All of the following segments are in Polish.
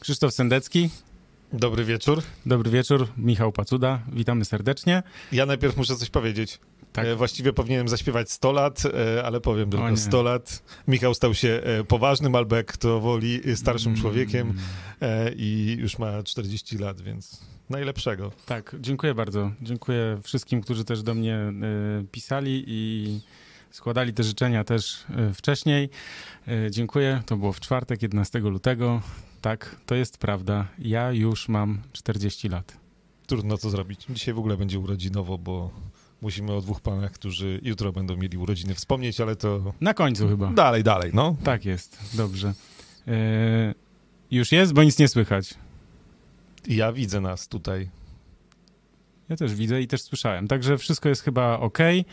Krzysztof Sendecki. Dobry wieczór. Dobry wieczór, Michał Pacuda. Witamy serdecznie. Ja najpierw muszę coś powiedzieć. Tak. E, właściwie powinienem zaśpiewać 100 lat, e, ale powiem tylko 100 lat. Michał stał się e, poważnym, albo jak to woli, starszym mm. człowiekiem i już ma 40 lat, więc najlepszego. Tak, dziękuję bardzo. Dziękuję wszystkim, którzy też do mnie pisali i składali te życzenia też wcześniej. Dziękuję. To było w czwartek, 11 lutego. Tak, to jest prawda. Ja już mam 40 lat. Trudno co zrobić. Dzisiaj w ogóle będzie urodzinowo, bo musimy o dwóch panach, którzy jutro będą mieli urodziny wspomnieć, ale to... Na końcu chyba. Dalej, dalej, no. Tak jest, dobrze. E, już jest, bo nic nie słychać. Ja widzę nas tutaj. Ja też widzę i też słyszałem, także wszystko jest chyba ok. E,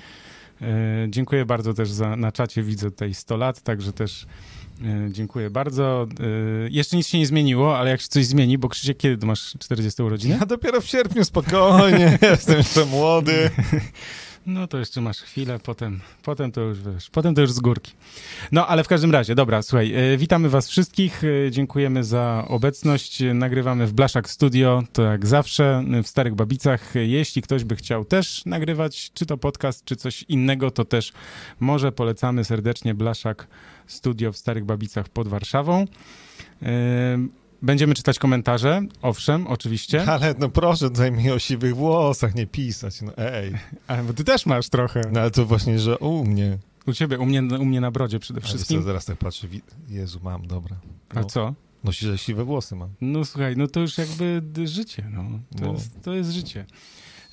dziękuję bardzo też za, na czacie widzę tutaj 100 lat, także też dziękuję bardzo. E, jeszcze nic się nie zmieniło, ale jak się coś zmieni, bo Krzysiek, kiedy masz 40 urodziny? Ja dopiero w sierpniu, spokojnie, jestem jeszcze młody. No to jeszcze masz chwilę, potem, potem to już wiesz, potem to już z górki. No ale w każdym razie, dobra, słuchaj, e, witamy was wszystkich, dziękujemy za obecność, nagrywamy w Blaszak Studio, to jak zawsze w Starych Babicach. Jeśli ktoś by chciał też nagrywać, czy to podcast, czy coś innego, to też może polecamy serdecznie Blaszak studio w Starych Babicach pod Warszawą. Będziemy czytać komentarze, owszem, oczywiście. Ale no proszę tutaj mi o siwych włosach nie pisać, no ej. Ale bo ty też masz trochę. No ale to właśnie, że u mnie. U ciebie, u mnie, u mnie na brodzie przede wszystkim. Ale co, zaraz tak patrzę, Jezu, mam, dobra. No. A co? No że siwe włosy mam. No słuchaj, no to już jakby życie, no. To, no. Jest, to jest życie.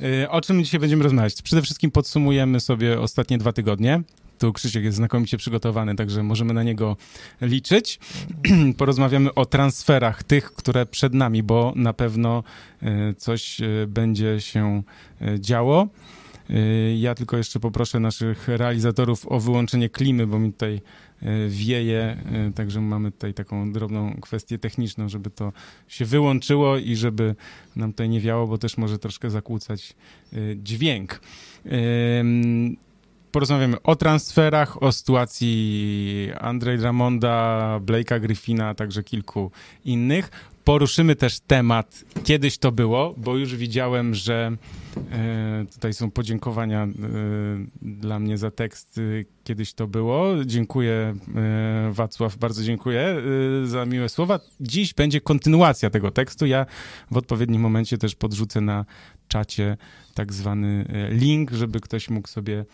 Y, o czym dzisiaj będziemy rozmawiać? Przede wszystkim podsumujemy sobie ostatnie dwa tygodnie. Tu Krzysiek jest znakomicie przygotowany, także możemy na niego liczyć. Porozmawiamy o transferach tych, które przed nami, bo na pewno e, coś e, będzie się e, działo. Ja tylko jeszcze poproszę naszych realizatorów o wyłączenie klimy, bo mi tutaj wieje, także mamy tutaj taką drobną kwestię techniczną, żeby to się wyłączyło i żeby nam tutaj nie wiało, bo też może troszkę zakłócać dźwięk porozmawiamy o transferach, o sytuacji Andrej Dramonda, Blake'a Griffina, a także kilku innych. Poruszymy też temat, kiedyś to było, bo już widziałem, że e, tutaj są podziękowania e, dla mnie za tekst, e, kiedyś to było. Dziękuję e, Wacław, bardzo dziękuję e, za miłe słowa. Dziś będzie kontynuacja tego tekstu. Ja w odpowiednim momencie też podrzucę na czacie tak zwany e, link, żeby ktoś mógł sobie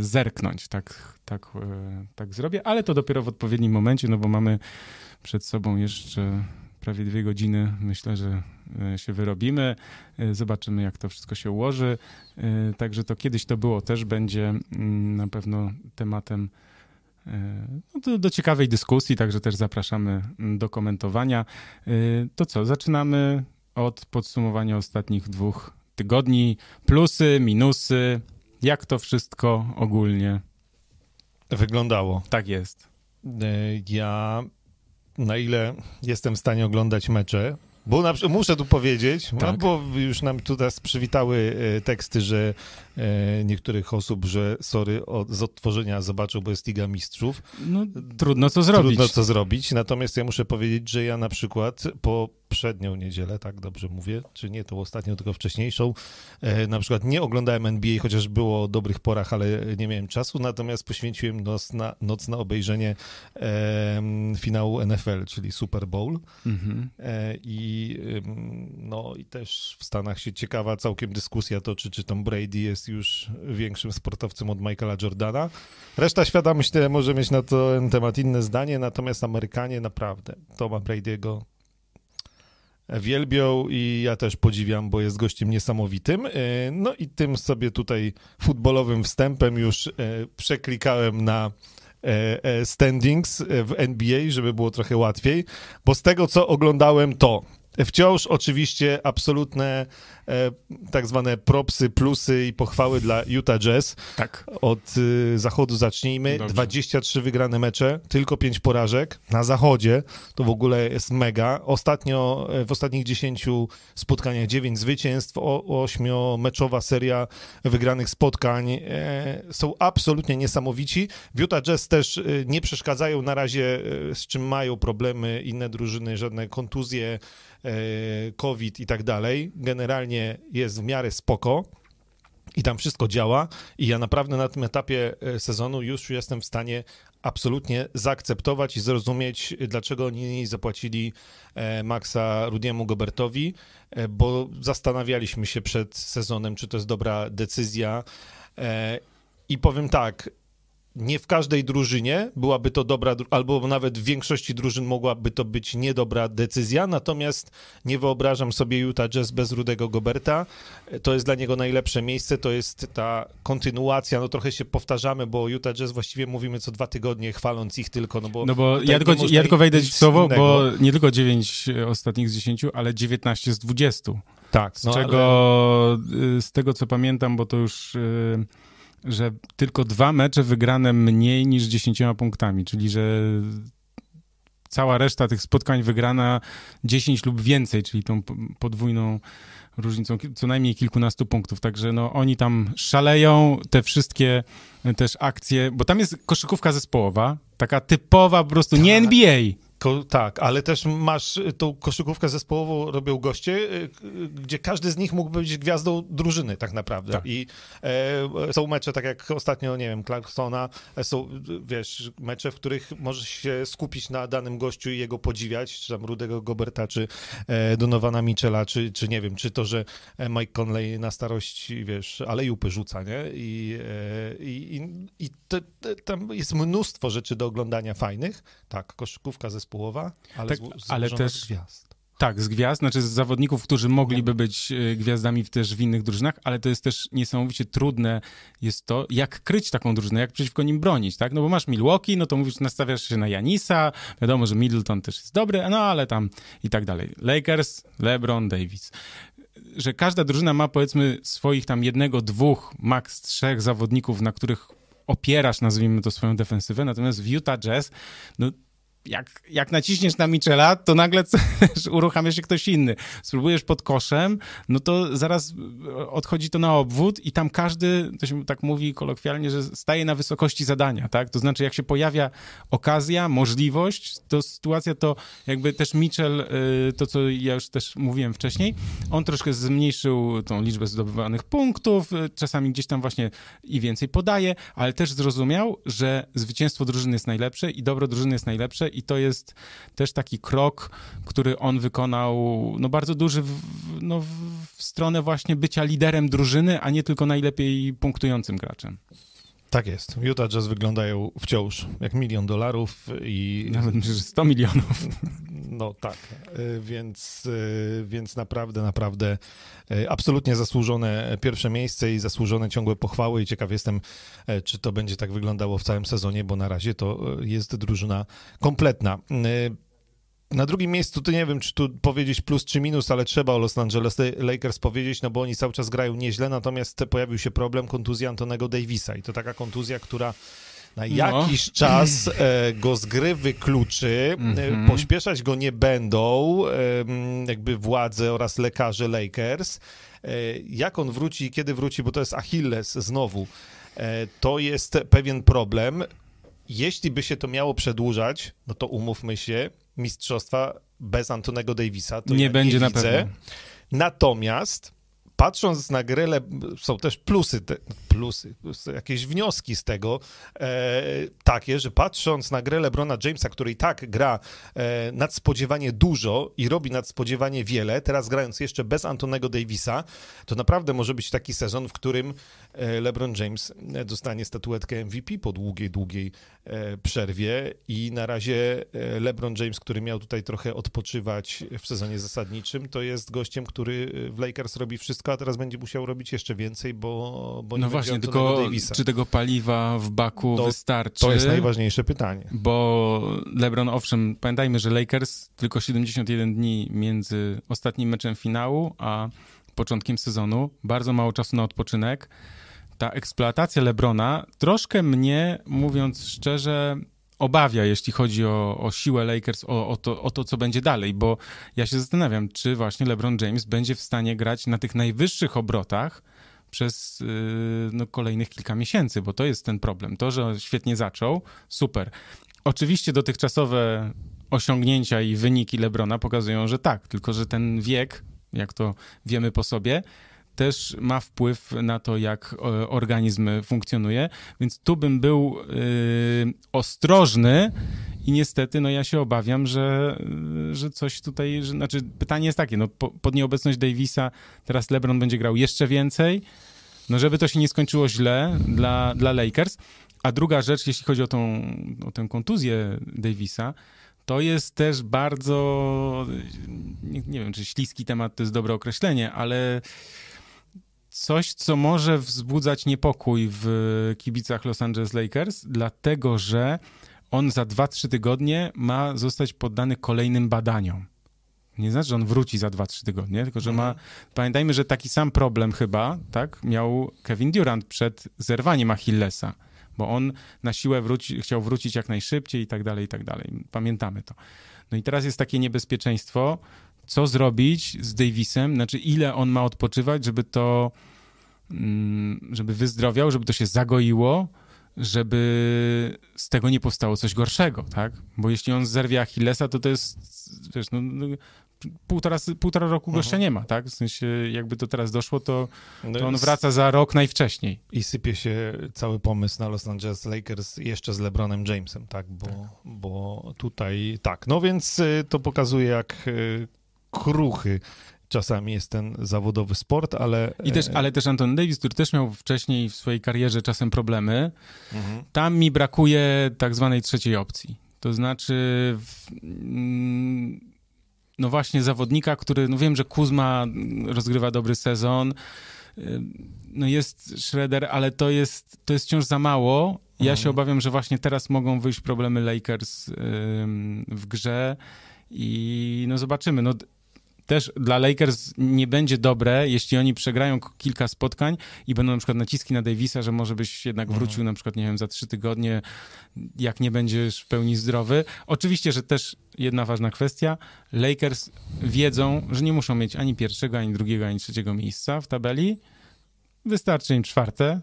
zerknąć, tak, tak, e, tak zrobię, ale to dopiero w odpowiednim momencie, no bo mamy przed sobą jeszcze prawie dwie godziny. Myślę, że e, się wyrobimy, zobaczymy jak to wszystko się ułoży. Także to kiedyś to było też będzie mm, na pewno tematem no, do, do ciekawej dyskusji, także też zapraszamy mm, do komentowania. To co, zaczynamy od podsumowania ostatnich dwóch tygodni. Plusy, minusy, jak to wszystko ogólnie wyglądało? Tak jest. E, ja, na ile jestem w stanie oglądać mecze, bo na, muszę tu powiedzieć, tak. no, bo już nam tutaj przywitały e, teksty, że niektórych osób, że sorry, od, z odtworzenia zobaczył, bo jest Liga Mistrzów. No, trudno co zrobić. Trudno co zrobić, natomiast ja muszę powiedzieć, że ja na przykład po przednią niedzielę, tak dobrze mówię, czy nie tą ostatnią, tylko wcześniejszą. E, na przykład nie oglądałem NBA, chociaż było o dobrych porach, ale nie miałem czasu, natomiast poświęciłem noc na, noc na obejrzenie e, finału NFL, czyli Super Bowl. Mhm. E, I no i też w Stanach się ciekawa całkiem dyskusja toczy, czy Tom Brady jest już większym sportowcem od Michaela Jordana. Reszta świata, myślę, może mieć na ten temat inne zdanie, natomiast Amerykanie naprawdę Toma Brady'ego wielbią i ja też podziwiam, bo jest gościem niesamowitym. E, no i tym sobie tutaj futbolowym wstępem już e, przeklikałem na e, standings w NBA, żeby było trochę łatwiej, bo z tego co oglądałem to Wciąż oczywiście absolutne e, tak zwane propsy, plusy i pochwały dla Utah Jazz. Tak. Od y, zachodu zacznijmy. Dobrze. 23 wygrane mecze, tylko 5 porażek. Na zachodzie to w ogóle jest mega. Ostatnio, e, w ostatnich 10 spotkaniach 9 zwycięstw, 8-meczowa seria wygranych spotkań. E, są absolutnie niesamowici. W Utah Jazz też e, nie przeszkadzają na razie, e, z czym mają problemy inne drużyny, żadne kontuzje, COVID i tak dalej. Generalnie jest w miarę spoko. I tam wszystko działa, i ja naprawdę na tym etapie e, sezonu już jestem w stanie absolutnie zaakceptować i zrozumieć, dlaczego oni zapłacili e, Maxa Rudiemu Gobertowi, e, bo zastanawialiśmy się przed sezonem, czy to jest dobra decyzja. E, I powiem tak, nie w każdej drużynie byłaby to dobra, albo nawet w większości drużyn mogłaby to być niedobra decyzja, natomiast nie wyobrażam sobie Utah Jazz bez Rudego Goberta. To jest dla niego najlepsze miejsce, to jest ta kontynuacja, no trochę się powtarzamy, bo Utah Jazz właściwie mówimy co dwa tygodnie, chwaląc ich tylko, no bo... No bo ja tylko, ja tylko wejdę w słowo, innego. bo nie tylko 9 ostatnich z 10, ale 19 z 20. Tak, Z no, czego, y, z tego co pamiętam, bo to już, y, że tylko dwa mecze wygrane mniej niż 10 punktami, czyli że cała reszta tych spotkań wygrana 10 lub więcej, czyli tą podwójną różnicą co najmniej kilkunastu punktów. Także no, oni tam szaleją, te wszystkie y, też akcje, bo tam jest koszykówka zespołowa, taka typowa po prostu, nie Tak. NBA. Ko- tak, ale też masz y, tą koszykówkę zespołową robią goście, y, gdzie każdy z nich mógłby być gwiazdą drużyny tak naprawdę. Tak. I e, są mecze, tak jak ostatnio, nie wiem, Clarksona, e, są, y, wiesz, mecze, w których możesz się skupić na danym gościu i jego podziwiać, czy tam Rudego Goberta, czy e, Donowana Michela, czy, czy nie wiem, czy to, że e, Mike Conley na starości, wiesz, alejupy rzuca, nie? I, e, i, i, i te, te, tam jest mnóstwo rzeczy do oglądania fajnych. Tak, koszykówka zespołowa, ale, Tak, zło- ale też- z gwiazd. Tak, z gwiazd, znaczy z zawodników, którzy mogliby być e, gwiazdami też w innych drużynach, ale to jest też niesamowicie trudne jest to, jak kryć taką drużynę, jak przeciwko nim bronić, tak? No bo masz Milwaukee, no to mówisz, nastawiasz się na Janisa, wiadomo, że Middleton też jest dobry, no ale tam i tak dalej. Lakers, LeBron, Davis. Że każda drużyna ma powiedzmy swoich tam jednego, dwóch, maks trzech zawodników, na których opierasz, nazwijmy to, swoją defensywę, natomiast w Utah Jazz, no jak, jak naciśniesz na Michela, to nagle uruchamia się ktoś inny. Spróbujesz pod koszem, no to zaraz odchodzi to na obwód i tam każdy, to się tak mówi kolokwialnie, że staje na wysokości zadania, tak? To znaczy, jak się pojawia okazja, możliwość, to sytuacja to jakby też Mitchell, y, to co ja już też mówiłem wcześniej, on troszkę zmniejszył tą liczbę zdobywanych punktów, y, czasami gdzieś tam właśnie i więcej podaje, ale też zrozumiał, że zwycięstwo drużyny jest najlepsze i dobro drużyny jest najlepsze i to jest też taki krok, który on wykonał, no bardzo duży w, no, w stronę właśnie bycia liderem drużyny, a nie tylko najlepiej punktującym graczem. Tak jest. Utah Jazz wyglądają wciąż jak milion dolarów i Nawet myślę, że 100 milionów. no tak, y, więc, y, więc naprawdę, naprawdę y, absolutnie zasłużone pierwsze miejsce i zasłużone ciągłe pochwały i ciekaw jestem, czy to będzie tak wyglądało w całym sezonie, bo na razie to jest drużyna kompletna. Na drugim miejscu, to nie wiem, czy tu powiedzieć plus czy minus, ale trzeba o Los Angeles Lakers powiedzieć, no bo oni cały czas grają nieźle, natomiast pojawił się problem kontuzji Antonego Davisa i to taka kontuzja, która na No. jakiś czas e, go z gry wykluczy, Mhm. e, pośpieszać go nie będą jakby władze oraz lekarze Lakers. E, jak on wróci i kiedy wróci, bo to jest Achilles znowu, e, to jest pewien problem. Jeśli by się to miało przedłużać, no to umówmy się, mistrzostwa bez Antonego Davisa to nie ja będzie nie na widzę. pewno. Natomiast patrząc na grę, są też plusy, te, plusy, jakieś wnioski z tego, e, takie, że patrząc na grę LeBrona Jamesa, który i tak gra e, nadspodziewanie dużo i robi nadspodziewanie wiele, teraz grając jeszcze bez Antonego Davisa, to naprawdę może być taki sezon, w którym e, LeBron James dostanie statuetkę MVP po długiej, długiej e, przerwie i na razie e, LeBron James, który miał tutaj trochę odpoczywać w sezonie zasadniczym, to jest gościem, który w Lakers robi wszystko a teraz będzie musiał robić jeszcze więcej, bo, bo nie No właśnie, tylko czy tego paliwa w baku To- wystarczy? To jest najważniejsze pytanie. Bo LeBron, owszem, pamiętajmy, że Lakers tylko 71 dni między ostatnim meczem finału a początkiem sezonu, bardzo mało czasu na odpoczynek. Ta eksploatacja LeBrona troszkę mnie, mówiąc szczerze, obawia, jeśli chodzi o, o siłę Lakers, o, o, to, o to, co będzie dalej, bo ja się zastanawiam, czy właśnie LeBron James będzie w stanie grać na tych najwyższych obrotach przez yy, no, kolejnych kilka miesięcy, bo to jest ten problem. To, że świetnie zaczął, super. Oczywiście dotychczasowe osiągnięcia i wyniki Lebrona pokazują, że tak, tylko że ten wiek, jak to wiemy po sobie, też ma wpływ na to, jak e, organizm funkcjonuje, więc tu bym był yy, ostrożny i niestety, no ja się obawiam, że, że coś tutaj, że, znaczy pytanie jest takie, no po, pod nieobecność Davisa teraz LeBron będzie grał jeszcze więcej, no żeby to się nie skończyło źle dla, dla Lakers, a druga rzecz, jeśli chodzi o tą, o tę kontuzję Davisa, to jest też bardzo, nie, nie wiem, czy śliski temat to jest dobre określenie, ale coś, co może wzbudzać niepokój w kibicach Los Angeles Lakers, dlatego że on za 2-3 tygodnie ma zostać poddany kolejnym badaniom. Nie znaczy, że on wróci za 2-3 tygodnie, tylko że ma. Pamiętajmy, że taki sam problem chyba, tak, miał Kevin Durant przed zerwaniem Achillesa, bo on na siłę wróci, chciał wrócić jak najszybciej i tak dalej, i tak dalej. Pamiętamy to. No i teraz jest takie niebezpieczeństwo, co zrobić z Davisem, znaczy ile on ma odpoczywać, żeby to, mm, żeby wyzdrowiał, żeby to się zagoiło, żeby z tego nie powstało coś gorszego, tak? Bo jeśli on zerwie Achillesa, to to jest, wiesz, no, no półtora, półtora roku gościa Mhm. nie ma, tak? W sensie, jakby to teraz doszło, to, No to on wraca za rok najwcześniej. I sypie się cały pomysł na Los Angeles Lakers jeszcze z LeBronem Jamesem, tak? Bo, bo tutaj tak. No więc y, to pokazuje, jak y, kruchy czasami jest ten zawodowy sport, ale... I też, e, ale też Anton Davis, który też miał wcześniej w swojej karierze czasem problemy, Mhm. tam mi brakuje tak zwanej trzeciej opcji. To znaczy, w, mm, no właśnie zawodnika, który, no wiem, że Kuzma rozgrywa dobry sezon, no jest Shredder, ale to jest, to jest wciąż za mało. Ja Mhm. się obawiam, że właśnie teraz mogą wyjść problemy Lakers w grze i no zobaczymy. No, też dla Lakers nie będzie dobre, jeśli oni przegrają kilka spotkań i będą na przykład naciski na Davisa, że może byś jednak Mhm. wrócił na przykład, nie wiem, za trzy tygodnie, jak nie będziesz w pełni zdrowy. Oczywiście, że też jedna ważna kwestia, Lakers wiedzą, że nie muszą mieć ani pierwszego, ani drugiego, ani trzeciego miejsca w tabeli. Wystarczy im czwarte.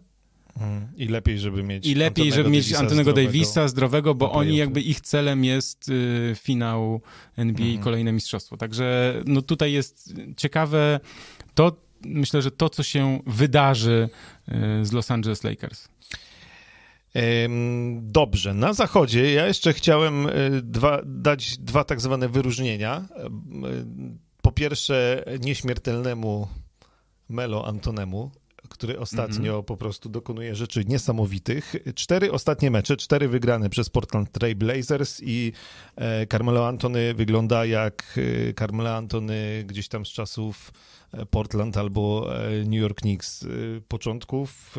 I lepiej, żeby mieć i lepiej, Antonego żeby mieć Davisa Antonego zdrowego. Davisa zdrowego, bo oni jakby ich celem jest y, finał NBA i Mhm. kolejne mistrzostwo. Także no tutaj jest ciekawe to, myślę, że to, co się wydarzy y, z Los Angeles Lakers. Dobrze, na zachodzie ja jeszcze chciałem e, dwa, dać dwa tak zwane wyróżnienia. E, Po pierwsze, nieśmiertelnemu Melo Antonemu, który ostatnio po prostu dokonuje rzeczy niesamowitych. Cztery ostatnie mecze, cztery wygrane przez Portland Trail Blazers i e, Carmelo Antony wygląda jak e, Carmelo Antony gdzieś tam z czasów e, Portland albo New York Knicks początków.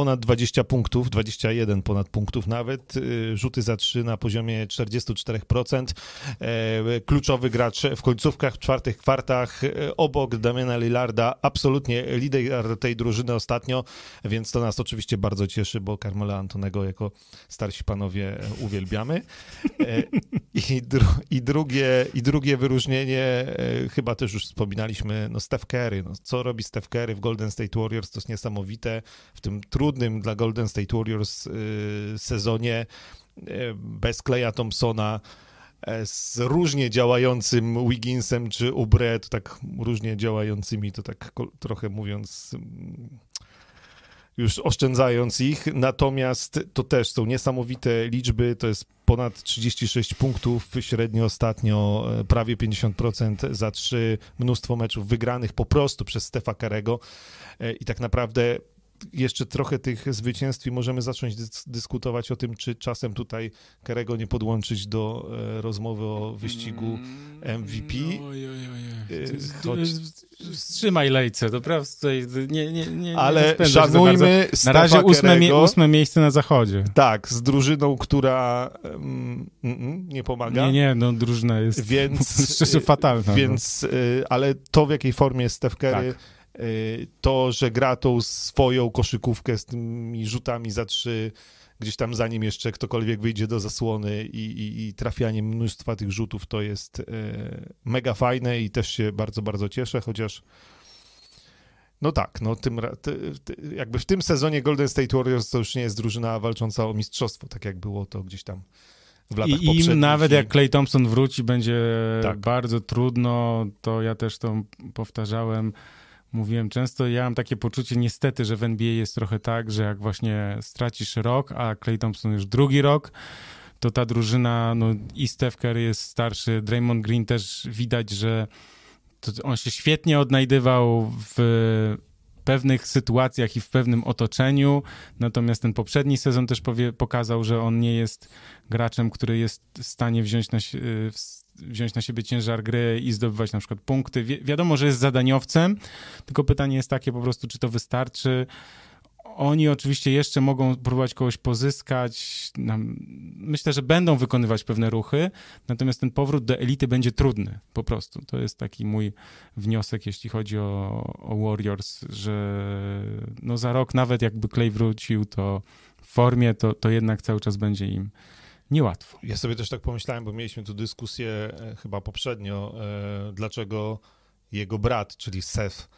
Ponad 20 punktów, 21 ponad punktów nawet, y, rzuty za 3 na poziomie 44%, e, kluczowy gracz w końcówkach, w czwartych kwartach, e, obok Damiana Lillarda, absolutnie lider tej drużyny ostatnio, więc to nas oczywiście bardzo cieszy, bo Carmela Antonego jako starsi panowie uwielbiamy. E, I, dru, i, drugie, I drugie wyróżnienie, chyba też już wspominaliśmy, no Steph Curry. No, co robi Steph Curry w Golden State Warriors, to jest niesamowite. W tym trudnym dla Golden State Warriors y, sezonie y, bez Kleja Thompsona, e, z różnie działającym Wigginsem czy Ubre, to tak różnie działającymi, to tak trochę mówiąc mm, już oszczędzając ich, natomiast to też są niesamowite liczby, to jest ponad 36 punktów średnio ostatnio, e, prawie 50% za trzy, mnóstwo meczów wygranych po prostu przez Stefa Karego i tak naprawdę jeszcze trochę tych zwycięstw i możemy zacząć dys dyskutować o tym, czy czasem tutaj Kerego nie podłączyć do e, rozmowy o wyścigu MVP. Mm, oj, oj, oj. E. Wstrzymaj lejce, to prawda? Nie, nie, nie, Ale nie szanujmy Na razie ósme, mie ósme miejsce na zachodzie. Tak, z drużyną, która mm, mm, nie pomaga. Nie, nie, no drużyna jest więc, szczerze fatalna. No. Więc, no. ale to w jakiej formie jest Steph Curry, tak to, że gra tą swoją koszykówkę z tymi rzutami za trzy, gdzieś tam zanim jeszcze ktokolwiek wyjdzie do zasłony i, i, i trafianie mnóstwa tych rzutów, to jest y, mega fajne i też się bardzo, bardzo cieszę, chociaż no tak, no tym, ty, ty, jakby w tym sezonie Golden State Warriors to już nie jest drużyna walcząca o mistrzostwo, tak jak było to gdzieś tam w latach I im nawet jak Clay Thompson wróci, będzie tak. bardzo trudno, to ja też to powtarzałem, mówiłem często, ja mam takie poczucie niestety, że w NBA jest trochę tak, że jak właśnie stracisz rok, a Clay Thompson już drugi rok, to ta drużyna, no i Steph Curry jest starszy, Draymond Green też widać, że on się świetnie odnajdywał w pewnych sytuacjach i w pewnym otoczeniu, natomiast ten poprzedni sezon też powie, pokazał, że on nie jest graczem, który jest w stanie wziąć na, wziąć na siebie ciężar gry i zdobywać na przykład punkty. Wi wiadomo, że jest zadaniowcem, tylko pytanie jest takie po prostu, czy to wystarczy. Oni oczywiście jeszcze mogą próbować kogoś pozyskać. Myślę, że będą wykonywać pewne ruchy, natomiast ten powrót do elity będzie trudny po prostu. To jest taki mój wniosek, jeśli chodzi o, o Warriors, że no za rok nawet jakby Clay wrócił, to w formie, to, to jednak cały czas będzie im niełatwo. Ja sobie też tak pomyślałem, bo mieliśmy tu dyskusję e, chyba poprzednio, e, dlaczego jego brat, czyli Seth,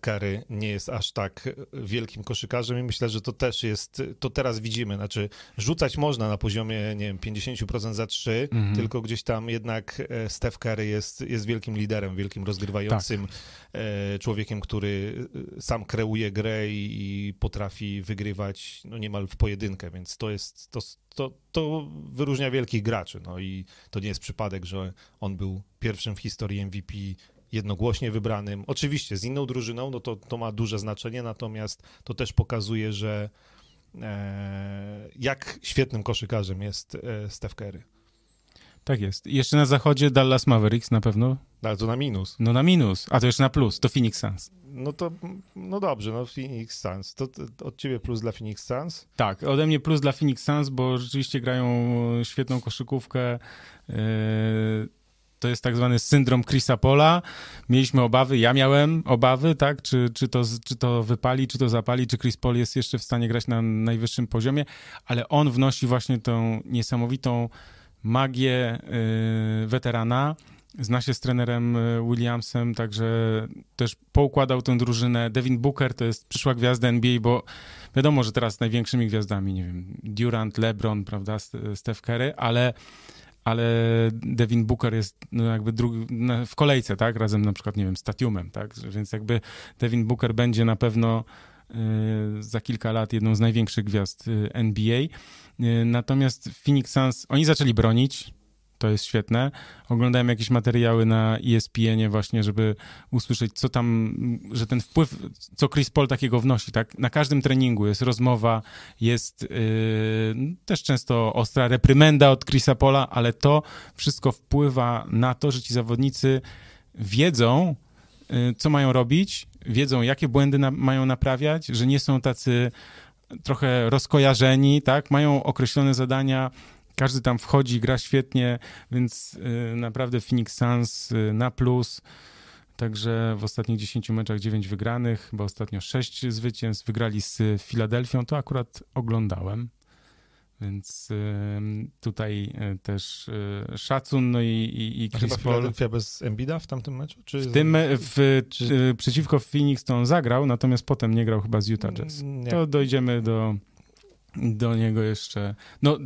Curry nie jest aż tak wielkim koszykarzem i myślę, że to też jest, to teraz widzimy, znaczy rzucać można na poziomie, nie wiem, 50% za 3, mhm. tylko gdzieś tam jednak e, Steph Curry jest, jest wielkim liderem, wielkim rozgrywającym tak. E, człowiekiem, który e, sam kreuje grę i, i, potrafi wygrywać no niemal w pojedynkę, więc to jest, to, to, to wyróżnia wielkich graczy, no i to nie jest przypadek, że on był pierwszym w historii MVP jednogłośnie wybranym. Oczywiście z inną drużyną, no to, to ma duże znaczenie, natomiast to też pokazuje, że e, jak świetnym koszykarzem jest e, Steph Curry. Tak jest. jeszcze na zachodzie Dallas Mavericks na pewno. Ale to na minus. No na minus, a to jeszcze na plus, to Phoenix Suns. No to, no dobrze, no Phoenix Suns. To, to, od ciebie plus dla Phoenix Suns? Tak, ode mnie plus dla Phoenix Suns, bo rzeczywiście grają świetną koszykówkę. Yy to jest tak zwany syndrom Chrisa Pola. Mieliśmy obawy, ja miałem obawy, tak, czy, czy, to, czy to wypali, czy to zapali, czy Chris Paul jest jeszcze w stanie grać na najwyższym poziomie, ale on wnosi właśnie tą niesamowitą magię yy, weterana. Zna się z trenerem y, Williamsem, także też poukładał tę drużynę. Devin Booker to jest przyszła gwiazda NBA, bo wiadomo, że teraz największymi gwiazdami, nie wiem, Durant, LeBron, prawda, Steph Curry, ale ale Devin Booker jest no jakby drugi, w kolejce, tak, razem na przykład, nie wiem, z Tatiumem, tak, więc jakby Devin Booker będzie na pewno y, za kilka lat jedną z największych gwiazd y, NBA. Y, natomiast Phoenix Suns, oni zaczęli bronić, to jest świetne. Oglądałem jakieś materiały na ESPN-ie właśnie, żeby usłyszeć, co tam, że ten wpływ, co Chris Paul takiego wnosi, tak? Na każdym treningu jest rozmowa, jest yy, też często ostra reprymenda od Chrisa Paula, ale to wszystko wpływa na to, że ci zawodnicy wiedzą, yy, co mają robić, wiedzą, jakie błędy na, mają naprawiać, że nie są tacy trochę rozkojarzeni, tak? Mają określone zadania, każdy tam wchodzi, gra świetnie, więc y, naprawdę Phoenix Suns y, na plus. Także w ostatnich 10 meczach 9 wygranych, bo ostatnio 6 zwycięstw. Wygrali z Filadelfią, to akurat oglądałem. Więc y, tutaj też szacun, no i, i, i Chris Paul. Philadelphia bez Embida w tamtym meczu? Czy w tym, w, czy... przeciwko Phoenix to on zagrał, natomiast potem nie grał chyba z Utah Jazz. Nie. To dojdziemy do, do niego jeszcze. No,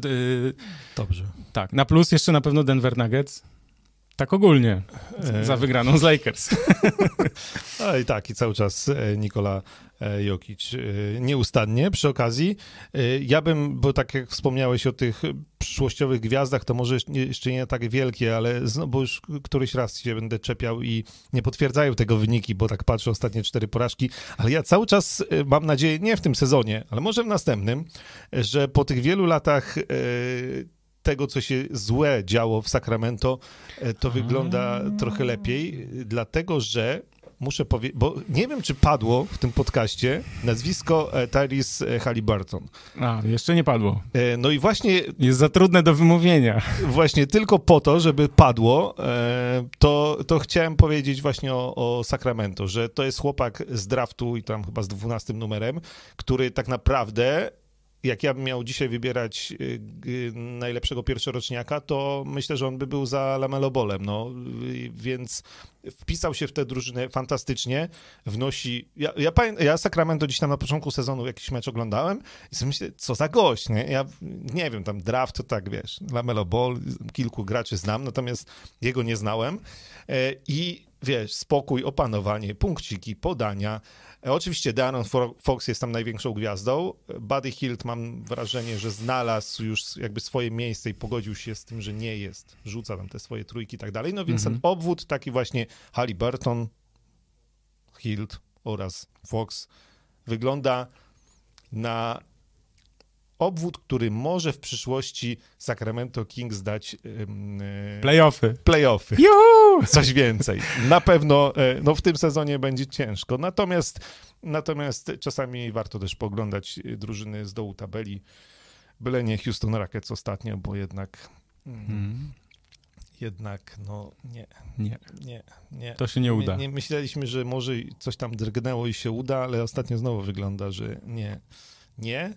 Dobrze. Tak, na plus jeszcze na pewno Denver Nuggets. Tak ogólnie, E, za wygraną z Lakers. No i tak, i cały czas e, Nikola e, Jokic nieustannie przy okazji. Ja bym, bo tak jak wspomniałeś o tych przyszłościowych gwiazdach, to może jeszcze nie- tak wielkie, ale bo już któryś raz się będę czepiał i nie potwierdzają tego wyniki, bo tak patrzę ostatnie cztery porażki, ale ja cały czas mam nadzieję, nie w tym sezonie, ale może w następnym, że po tych wielu latach tego, co się złe działo w Sacramento, e, to wygląda trochę lepiej, e, dlatego że muszę powiedzieć, bo nie wiem, czy padło w tym podcaście nazwisko e, Tyrese Halliburton. A, jeszcze nie padło. E, No i właśnie, Jest za trudne do wymówienia. właśnie tylko po to, żeby padło, e, to, to chciałem powiedzieć właśnie o, o Sacramento, że to jest chłopak z draftu i tam chyba z 12 numerem, który tak naprawdę jak ja bym miał dzisiaj wybierać y, najlepszego pierwszoroczniaka, to myślę, że on by był za Lamelo Bolem, no, y, więc wpisał się w tę drużynę fantastycznie, wnosi, ja, ja, ja Sacramento gdzieś tam na początku sezonu jakiś mecz oglądałem i sobie myślę, co za gość, nie, ja nie wiem, tam draft to tak, wiesz, Lamelo Ball, kilku graczy znam, natomiast jego nie znałem. E, i wiesz, spokój, opanowanie, punkciki, podania, Oczywiście De'Aaron Fo- Fox jest tam największą gwiazdą. Buddy Hield mam wrażenie, że znalazł już jakby swoje miejsce i pogodził się z tym, że nie jest. Rzuca tam te swoje trójki i tak dalej. No więc ten obwód taki właśnie Halliburton, Hield oraz Fox wygląda na obwód, który może w przyszłości Sacramento Kings dać e, Playoffy. playoffy Juhu! Coś więcej. Na pewno e, no, w tym sezonie będzie ciężko. Natomiast, natomiast czasami warto też poglądać e, drużyny z dołu tabeli. Byle nie Houston Rockets ostatnio, bo jednak mm, Mm, jednak no nie, nie, nie, nie. to się nie uda. Nie, nie myśleliśmy, że może coś tam drgnęło i się uda, ale ostatnio znowu wygląda, że nie. Nie.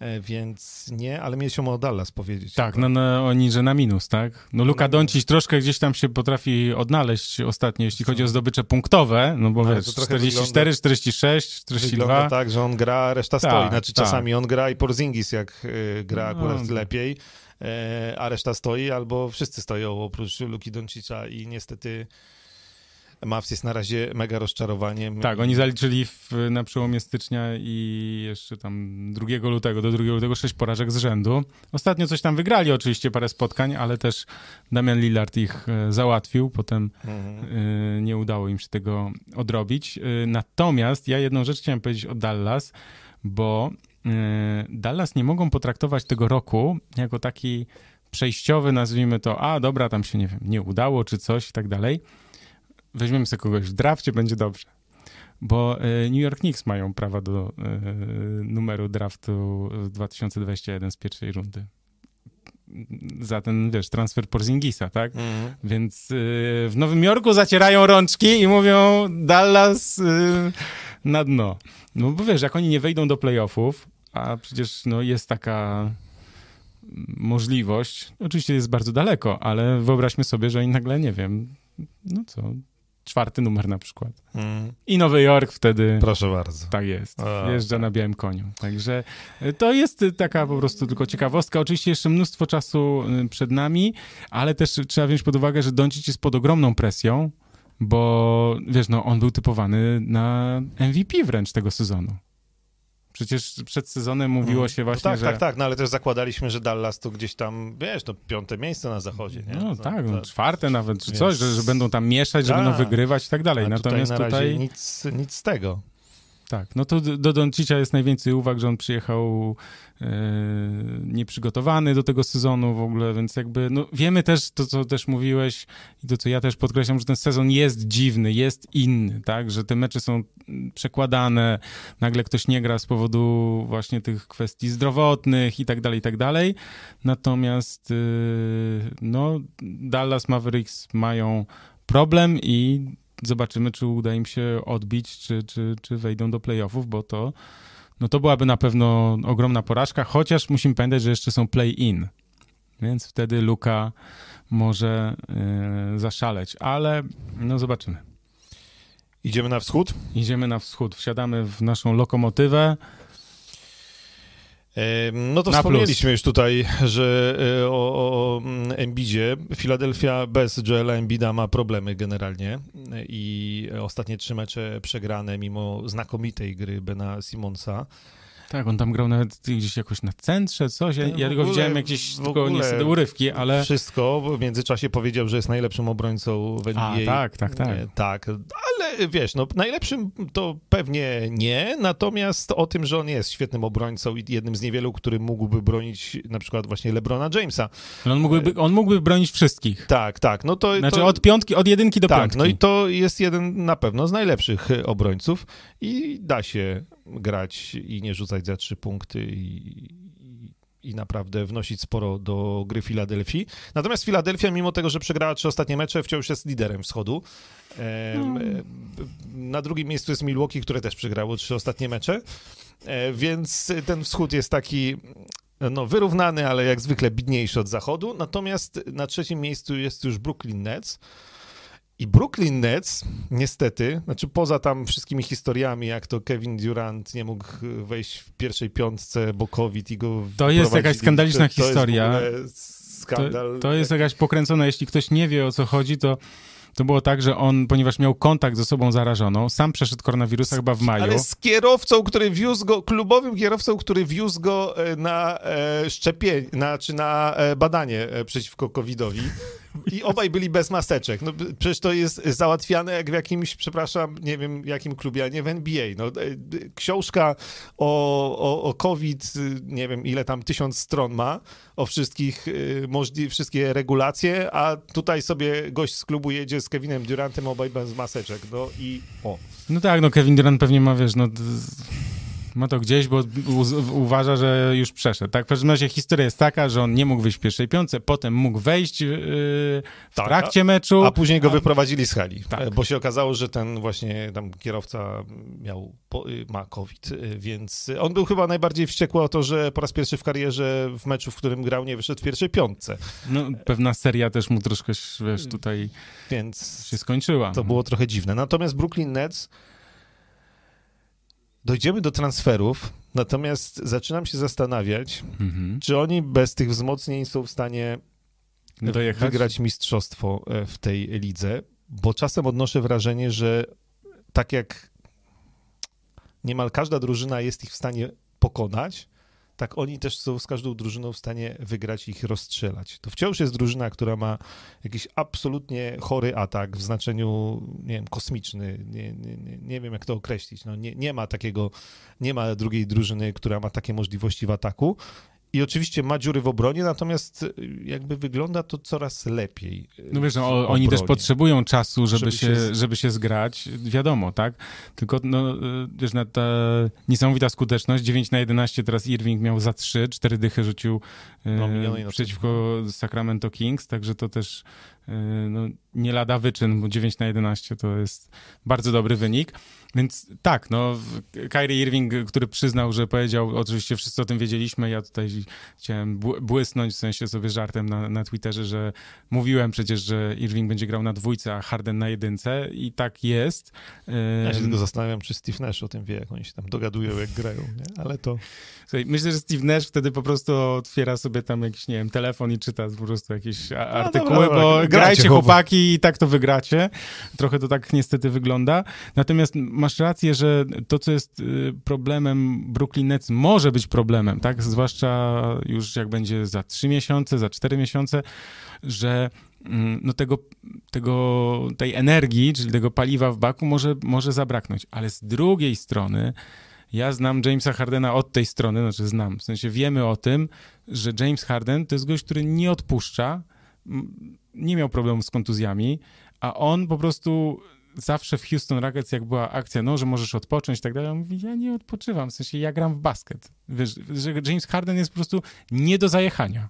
E, Więc nie, ale mieliśmy o Dallas powiedzieć. Tak, no, no oni, że na minus, tak? No Luka Na minus. Doncic troszkę gdzieś tam się potrafi odnaleźć ostatnio, jeśli chodzi o zdobycze punktowe, no bo Ale wiesz, to trochę 44, wygląda- 46, Wygląda 42. tak, że on gra, a reszta Tak, stoi. Znaczy tak. czasami on gra i Porzingis jak y, gra No, akurat tak. lepiej, e, a reszta stoi, albo wszyscy stoją oprócz Luki Doncicza i niestety Mavs jest na razie mega rozczarowaniem. Tak, oni zaliczyli w, na przełomie stycznia i jeszcze tam 2 lutego, do 2 lutego 6 porażek z rzędu. Ostatnio coś tam wygrali oczywiście, parę spotkań, ale też Damian Lillard ich e, załatwił, potem Mhm. y, nie udało im się tego odrobić. Y, Natomiast ja jedną rzecz chciałem powiedzieć o Dallas, bo y, Dallas nie mogą potraktować tego roku jako taki przejściowy, nazwijmy to, a dobra, tam się nie wiem, nie udało czy coś i tak dalej. Weźmiemy sobie kogoś w drafcie, będzie dobrze. Bo y, New York Knicks mają prawa do y, numeru draftu w 2021 z pierwszej rundy. Za ten, wiesz, transfer Porzingisa, tak? Mhm. Więc y, w Nowym Jorku zacierają rączki i mówią Dallas na dno. No bo wiesz, jak oni nie wejdą do playoffów, a przecież no, jest taka możliwość, oczywiście jest bardzo daleko, ale wyobraźmy sobie, że oni nagle, nie wiem, no co, czwarty numer na przykład. Mhm. I Nowy Jork wtedy... Proszę bardzo. Tak jest. A, Wjeżdża tak. na białym koniu. Także y, to jest y, taka po prostu tylko ciekawostka. Oczywiście jeszcze mnóstwo czasu y, przed nami, ale też trzeba wziąć pod uwagę, że Doncic jest pod ogromną presją, bo wiesz, no on był typowany na MVP wręcz tego sezonu. Przecież przed sezonem mówiło się No właśnie, tak, że... tak, tak, no ale też zakładaliśmy, że Dallas to gdzieś tam, wiesz, to piąte miejsce na zachodzie, nie? No To- tak, no, czwarte nawet, czy coś, że, że będą tam mieszać, że Tak. będą wygrywać i tak dalej. Natomiast tutaj na tutaj... nic, nic z tego. Tak, no to do do Doncicia jest najwięcej uwag, że on przyjechał e, nieprzygotowany do tego sezonu w ogóle, więc jakby, no wiemy też to, co też mówiłeś i to, co ja też podkreślam, że ten sezon jest dziwny, jest inny, tak, że te mecze są przekładane, nagle ktoś nie gra z powodu właśnie tych kwestii zdrowotnych i tak dalej, i tak dalej, natomiast y, no Dallas Mavericks mają problem i zobaczymy, czy uda im się odbić, czy, czy, czy wejdą do playoffów, bo to, no to byłaby na pewno ogromna porażka, chociaż musimy pamiętać, że jeszcze są play-in, więc wtedy Luka może e, zaszaleć, ale no zobaczymy. Idziemy na wschód? Idziemy na wschód, wsiadamy w naszą lokomotywę. No to Na wspomnieliśmy plus. już tutaj, że e, o, o Embidzie. Filadelfia bez Joela Embida ma problemy generalnie i ostatnie trzy mecze przegrane mimo znakomitej gry Bena Simonsa. Tak, on tam grał nawet gdzieś jakoś na centrze, coś. Ja, ja ogóle- widziałem jakieś tylko niestety urywki, ale... Wszystko, bo w międzyczasie powiedział, że jest najlepszym obrońcą w NBA. A, tak, tak, tak. E, Tak, ale wiesz, no najlepszym to pewnie nie, natomiast o tym, że on jest świetnym obrońcą i jednym z niewielu, który mógłby bronić na przykład właśnie LeBrona Jamesa. Ale on mógłby, on mógłby bronić wszystkich. Tak, tak, no to... Znaczy to... od piątki, od jedynki do tak, piątki. no i to jest jeden na pewno z najlepszych obrońców i da się grać i nie rzucać za trzy punkty i, i, naprawdę wnosić sporo do gry Filadelfii. Natomiast Filadelfia, mimo tego, że przegrała trzy ostatnie mecze, wciąż jest liderem wschodu. No. Na drugim miejscu jest Milwaukee, które też przegrało trzy ostatnie mecze, E, więc ten wschód jest taki no, wyrównany, ale jak zwykle bidniejszy od zachodu. Natomiast na trzecim miejscu jest już Brooklyn Nets. I Brooklyn Nets, niestety, znaczy poza tam wszystkimi historiami, jak to Kevin Durant nie mógł wejść w pierwszej piątce, bo COVID i go To jest jakaś skandaliczna to, to historia. Jest skandal. To, to jest jakaś pokręcona. Jeśli ktoś nie wie, o co chodzi, to to było tak, że on, ponieważ miał kontakt z osobą zarażoną, sam przeszedł koronawirusa chyba w maju. Ale z kierowcą, który wiózł go, klubowym kierowcą, który wiózł go e, na e, szczepienie, na, czy na e, badanie e, przeciwko COVID-owi. I obaj byli bez maseczek. No, przecież to jest załatwiane jak w jakimś, przepraszam, nie wiem jakim klubie, a nie w NBA. No, e, książka o, o, o COVID, nie wiem ile tam, tysiąc stron ma, o wszystkich y, możli- wszystkie regulacje, a tutaj sobie gość z klubu jedzie z Kevinem Durantem, obaj bez maseczek. No i o. No tak, no Kevin Durant pewnie ma, wiesz, no... Ma to gdzieś, bo u- uważa, że już przeszedł. Tak, w każdym razie historia jest taka, że on nie mógł wyjść w pierwszej piątce, potem mógł wejść yy, w Tak, trakcie meczu. A później go wyprowadzili z hali, Tak. bo się okazało, że ten właśnie tam kierowca miał, y, ma COVID, y, więc on był chyba najbardziej wściekły o to, że po raz pierwszy w karierze w meczu, w którym grał, nie wyszedł w pierwszej piątce, No, pewna seria też mu troszkę, wiesz, tutaj więc się skończyła. to było trochę dziwne. Natomiast Brooklyn Nets dojdziemy do transferów, natomiast zaczynam się zastanawiać, Mhm. czy oni bez tych wzmocnień są w stanie Dojechać? wygrać mistrzostwo e, w tej lidze, bo czasem odnoszę wrażenie, że tak jak niemal każda drużyna jest ich w stanie pokonać, tak oni też są z każdą drużyną w stanie wygrać i ich rozstrzelać. To wciąż jest drużyna, która ma jakiś absolutnie chory atak w znaczeniu, nie wiem, kosmiczny, nie, nie, nie, wiem jak to określić. No, nie, nie ma takiego, nie ma drugiej drużyny, która ma takie możliwości w ataku. I oczywiście ma dziury w obronie, natomiast y, jakby wygląda to coraz lepiej. y, No wiesz, no, oni też potrzebują czasu, żeby, Żeby się, żeby się zgrać, wiadomo, tak? Tylko, no, y, wiesz, na ta niesamowita skuteczność, 9 na 11 teraz Irving miał za 3, 4 dychy rzucił No, na przeciwko Sacramento Kings, także to też y, no, nie lada wyczyn, bo 9 na 11 to jest bardzo dobry wynik. Więc tak, no, Kyrie Irving, który przyznał, że powiedział, oczywiście wszyscy o tym wiedzieliśmy, ja tutaj chciałem bł- błysnąć, w sensie sobie żartem na, na Twitterze, że mówiłem przecież, że Irving będzie grał na dwójce, a Harden na jedynce i tak jest. Ja się tylko zastanawiam, czy Steve Nash o tym wie, jak oni się tam dogadują, jak grają, nie? Ale to... Słuchaj, myślę, że Steve Nash wtedy po prostu otwiera sobie tam jakiś, nie wiem, telefon i czyta po prostu jakieś artykuły, dobra, dobra, bo grajcie chłopak. chłopaki i tak to wygracie. Trochę to tak niestety wygląda. Natomiast masz rację, że to, co jest y, problemem Brooklyn Nets, może być problemem, tak? Zwłaszcza już jak będzie za trzy miesiące, za cztery miesiące, że mm, no tego, tego, tej energii, czyli tego paliwa w baku może, może zabraknąć. Ale z drugiej strony ja znam Jamesa Hardena od tej strony, znaczy znam, w sensie wiemy o tym, że James Harden to jest gość, który nie odpuszcza, nie miał problemów z kontuzjami, a on po prostu zawsze w Houston Rockets, jak była akcja, no, że możesz odpocząć i tak dalej, on mówi, ja nie odpoczywam, w sensie ja gram w basket. Wiesz, że James Harden jest po prostu nie do zajechania.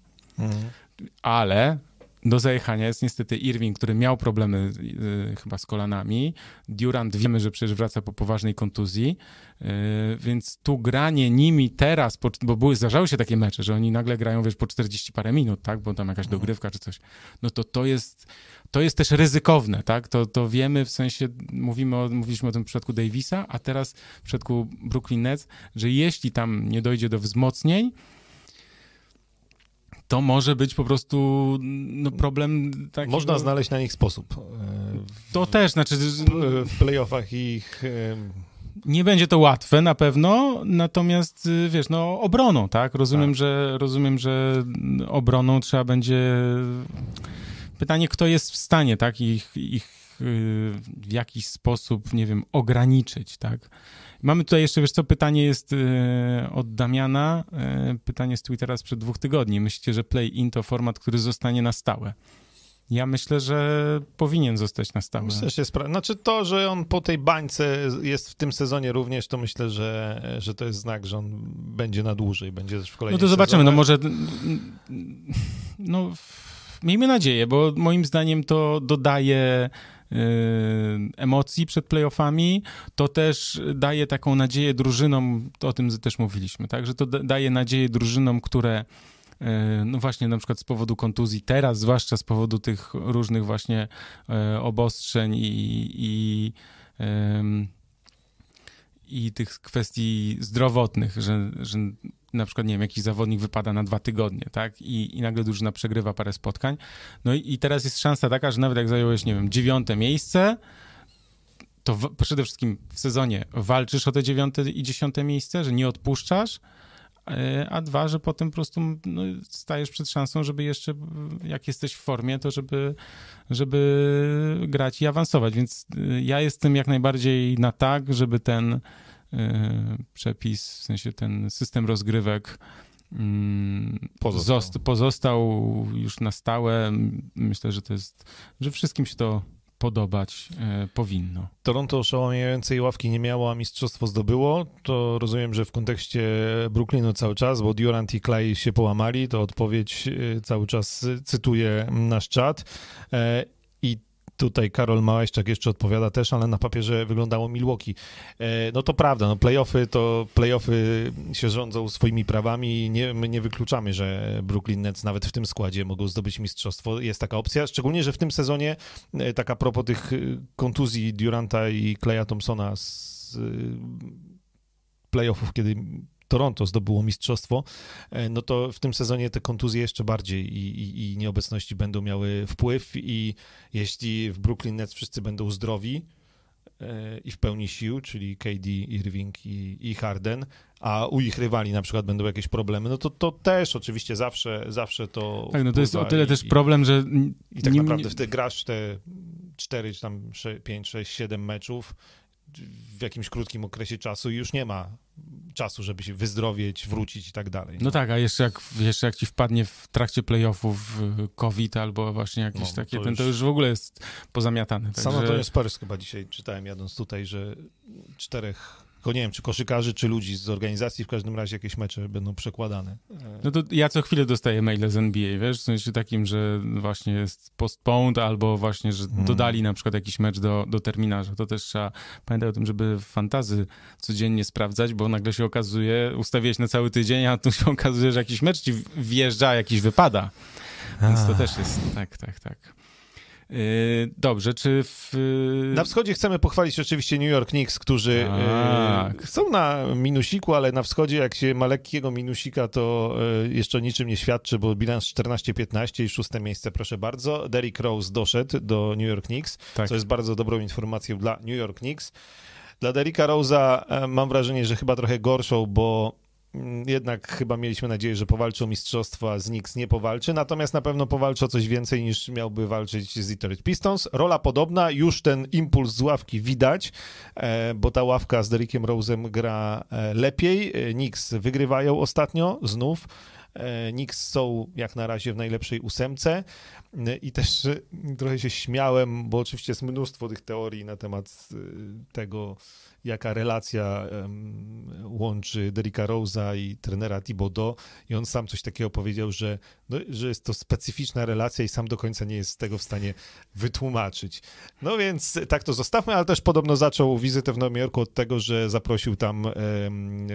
Ale do zajechania jest niestety Irving, który miał problemy y, chyba z kolanami. Durant wiemy, że przecież wraca po poważnej kontuzji, y, więc tu granie nimi teraz, po, bo były, zdarzały się takie mecze, że oni nagle grają, wiesz, po 40 parę minut, tak, bo tam jakaś dogrywka czy coś, no to to jest, to jest też ryzykowne, tak? To, to wiemy, w sensie mówimy o, mówiliśmy o tym w przypadku Davisa, a teraz w przypadku Brooklyn Nets, że jeśli tam nie dojdzie do wzmocnień, to może być po prostu no, problem taki. Można znaleźć na nich sposób. W, to też, znaczy... W playoffach ich... Nie będzie to łatwe na pewno, natomiast y, wiesz, no obroną, tak? Rozumiem, tak. że rozumiem, że obroną trzeba będzie pytanie, kto jest w stanie, tak, ich, ich y, w jakiś sposób, nie wiem, ograniczyć, tak. Mamy tutaj jeszcze, wiesz co, pytanie jest y, od Damiana, y, pytanie z Twittera sprzed dwóch tygodni. Myślicie, że play-in to format, który zostanie na stałe? Ja myślę, że powinien zostać na stałe. Myślę, że jest pra... Znaczy to, że on po tej bańce jest w tym sezonie również, to myślę, że, że to jest znak, że on będzie na dłużej, będzie też w kolejnym No to zobaczymy, no może no miejmy nadzieję, bo moim zdaniem to dodaje emocji przed playoffami, to też daje taką nadzieję drużynom, o tym też mówiliśmy, tak, że to daje nadzieję drużynom, które yy, no właśnie na przykład z powodu kontuzji teraz, zwłaszcza z powodu tych różnych właśnie yy, obostrzeń i, i i tych kwestii zdrowotnych, że, że na przykład, nie wiem, jakiś zawodnik wypada na dwa tygodnie, tak? I, i nagle drużyna przegrywa parę spotkań. No i, i teraz jest szansa taka, że nawet jak zająłeś, nie wiem, dziewiąte miejsce, to w, przede wszystkim w sezonie walczysz o te dziewiąte i dziesiąte miejsce, że nie odpuszczasz, e, a dwa, że potem po prostu no, stajesz przed szansą, żeby jeszcze, jak jesteś w formie, to żeby, żeby grać i awansować. Więc e, ja jestem jak najbardziej na tak, żeby ten przepis, w sensie ten system rozgrywek mm, pozostał. pozostał już na stałe. Myślę, że to jest, że wszystkim się to podobać e, powinno. Toronto oszałamiającej ławki nie miało, a mistrzostwo zdobyło. To rozumiem, że w kontekście Brooklynu cały czas, bo Durant i Clay się połamali, to odpowiedź e, cały czas cytuję nasz czat. E, Tutaj Karol Małajczak jeszcze odpowiada też, ale na papierze wyglądało Milwaukee. E, no to prawda, no playoffy to playoffy się rządzą swoimi prawami i nie, my nie wykluczamy, że Brooklyn Nets nawet w tym składzie mogą zdobyć mistrzostwo. Jest taka opcja, szczególnie, że w tym sezonie e, taka propos tych e, kontuzji Duranta i Kleja Thompsona z playoffów, kiedy Toronto zdobyło mistrzostwo, e, no to w tym sezonie te kontuzje jeszcze bardziej i, i, i nieobecności będą miały wpływ i jeśli w Brooklyn Nets wszyscy będą zdrowi, e, i w pełni sił, czyli KD, Irving i, i, Harden, a u ich rywali na przykład będą jakieś problemy, no to, to też oczywiście zawsze, zawsze to Tak, no to jest o tyle i, też problem, że... I tak naprawdę wtedy grasz te 4, czy tam 5, 6, 7 meczów w jakimś krótkim okresie czasu i już nie ma czasu, żeby się wyzdrowieć, wrócić i tak dalej. No, no tak, a jeszcze jak, jeszcze jak ci wpadnie w trakcie playoffów y, COVID albo właśnie jakieś no, takie, to ten, już... to już w ogóle jest pozamiatane. Także... Samo to jest Spurs chyba dzisiaj czytałem jadąc tutaj, że czterech tylko nie wiem, czy koszykarzy, czy ludzi z organizacji, w każdym razie jakieś mecze będą przekładane. No to ja co chwilę dostaję maile z NBA, wiesz, w sensie takim, że właśnie jest postponed, albo właśnie, że hmm. dodali na przykład jakiś mecz do, do terminarza. To też trzeba pamiętać o tym, żeby fantazy codziennie sprawdzać, bo nagle się okazuje, ustawiłeś na cały tydzień, a tu się okazuje, że jakiś mecz ci wjeżdża, jakiś wypada. Więc to też jest, tak, tak, tak. Yy, dobrze, czy w... Na wschodzie chcemy pochwalić oczywiście New York Knicks, którzy yy, tak. są na minusiku, ale na wschodzie jak się ma lekkiego minusika, to jeszcze o niczym nie świadczy, bo bilans 14-15 i szóste miejsce, proszę bardzo. Derrick Rose doszedł do New York Knicks, tak. co jest bardzo dobrą informacją dla New York Knicks. Dla Derricka Rose'a mam wrażenie, że chyba trochę gorszą, bo jednak chyba mieliśmy nadzieję, że powalczy o mistrzostwo, a z Knicks nie powalczy, natomiast na pewno powalczy o coś więcej niż miałby walczyć z Detroit Pistons. Rola podobna, już ten impuls z ławki widać, e, bo ta ławka z Derrickiem Rose'em gra e, lepiej. E, Knicks wygrywają ostatnio znów. Knicks są jak na razie w najlepszej ósemce i też trochę się śmiałem, bo oczywiście jest mnóstwo tych teorii na temat tego, jaka relacja łączy Derricka Rose'a i trenera Thibodeau i on sam coś takiego powiedział, że, no, że jest to specyficzna relacja i sam do końca nie jest tego w stanie wytłumaczyć. No więc tak to zostawmy, ale też podobno zaczął wizytę w Nowym Jorku od tego, że zaprosił tam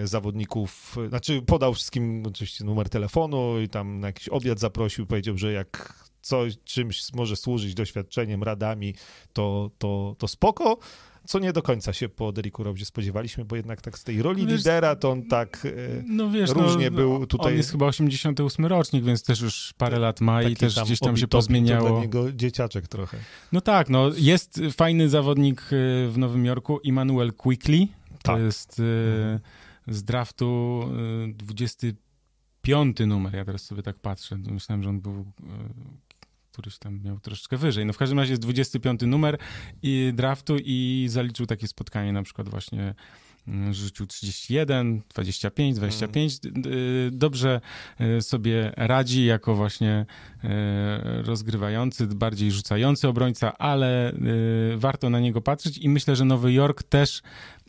zawodników, znaczy podał wszystkim oczywiście numer telefonu i tam na jakiś obiad zaprosił, powiedział, że jak coś, czymś może służyć doświadczeniem, radami, to, to, to spoko co nie do końca się po Deriku Rosie spodziewaliśmy, bo jednak tak z tej roli wiesz, lidera to on tak e, no wiesz, różnie no, był tutaj. On jest chyba 88 rocznik, więc też już parę lat ma i też gdzieś tam się pozmieniało. Dla niego dzieciaczek trochę. No tak, no jest fajny zawodnik e, w Nowym Jorku, Immanuel Quickly. To tak. jest mhm. z draftu 25 numer, ja teraz sobie tak patrzę. Myślałem, że on był któryś tam miał troszeczkę wyżej. No w każdym razie jest 25 numer i draftu i zaliczył takie spotkanie na przykład właśnie rzucił 31, 25, 25. Dobrze y, sobie radzi jako właśnie y, rozgrywający, bardziej rzucający obrońca, ale y, warto na niego patrzeć i myślę, że Nowy Jork też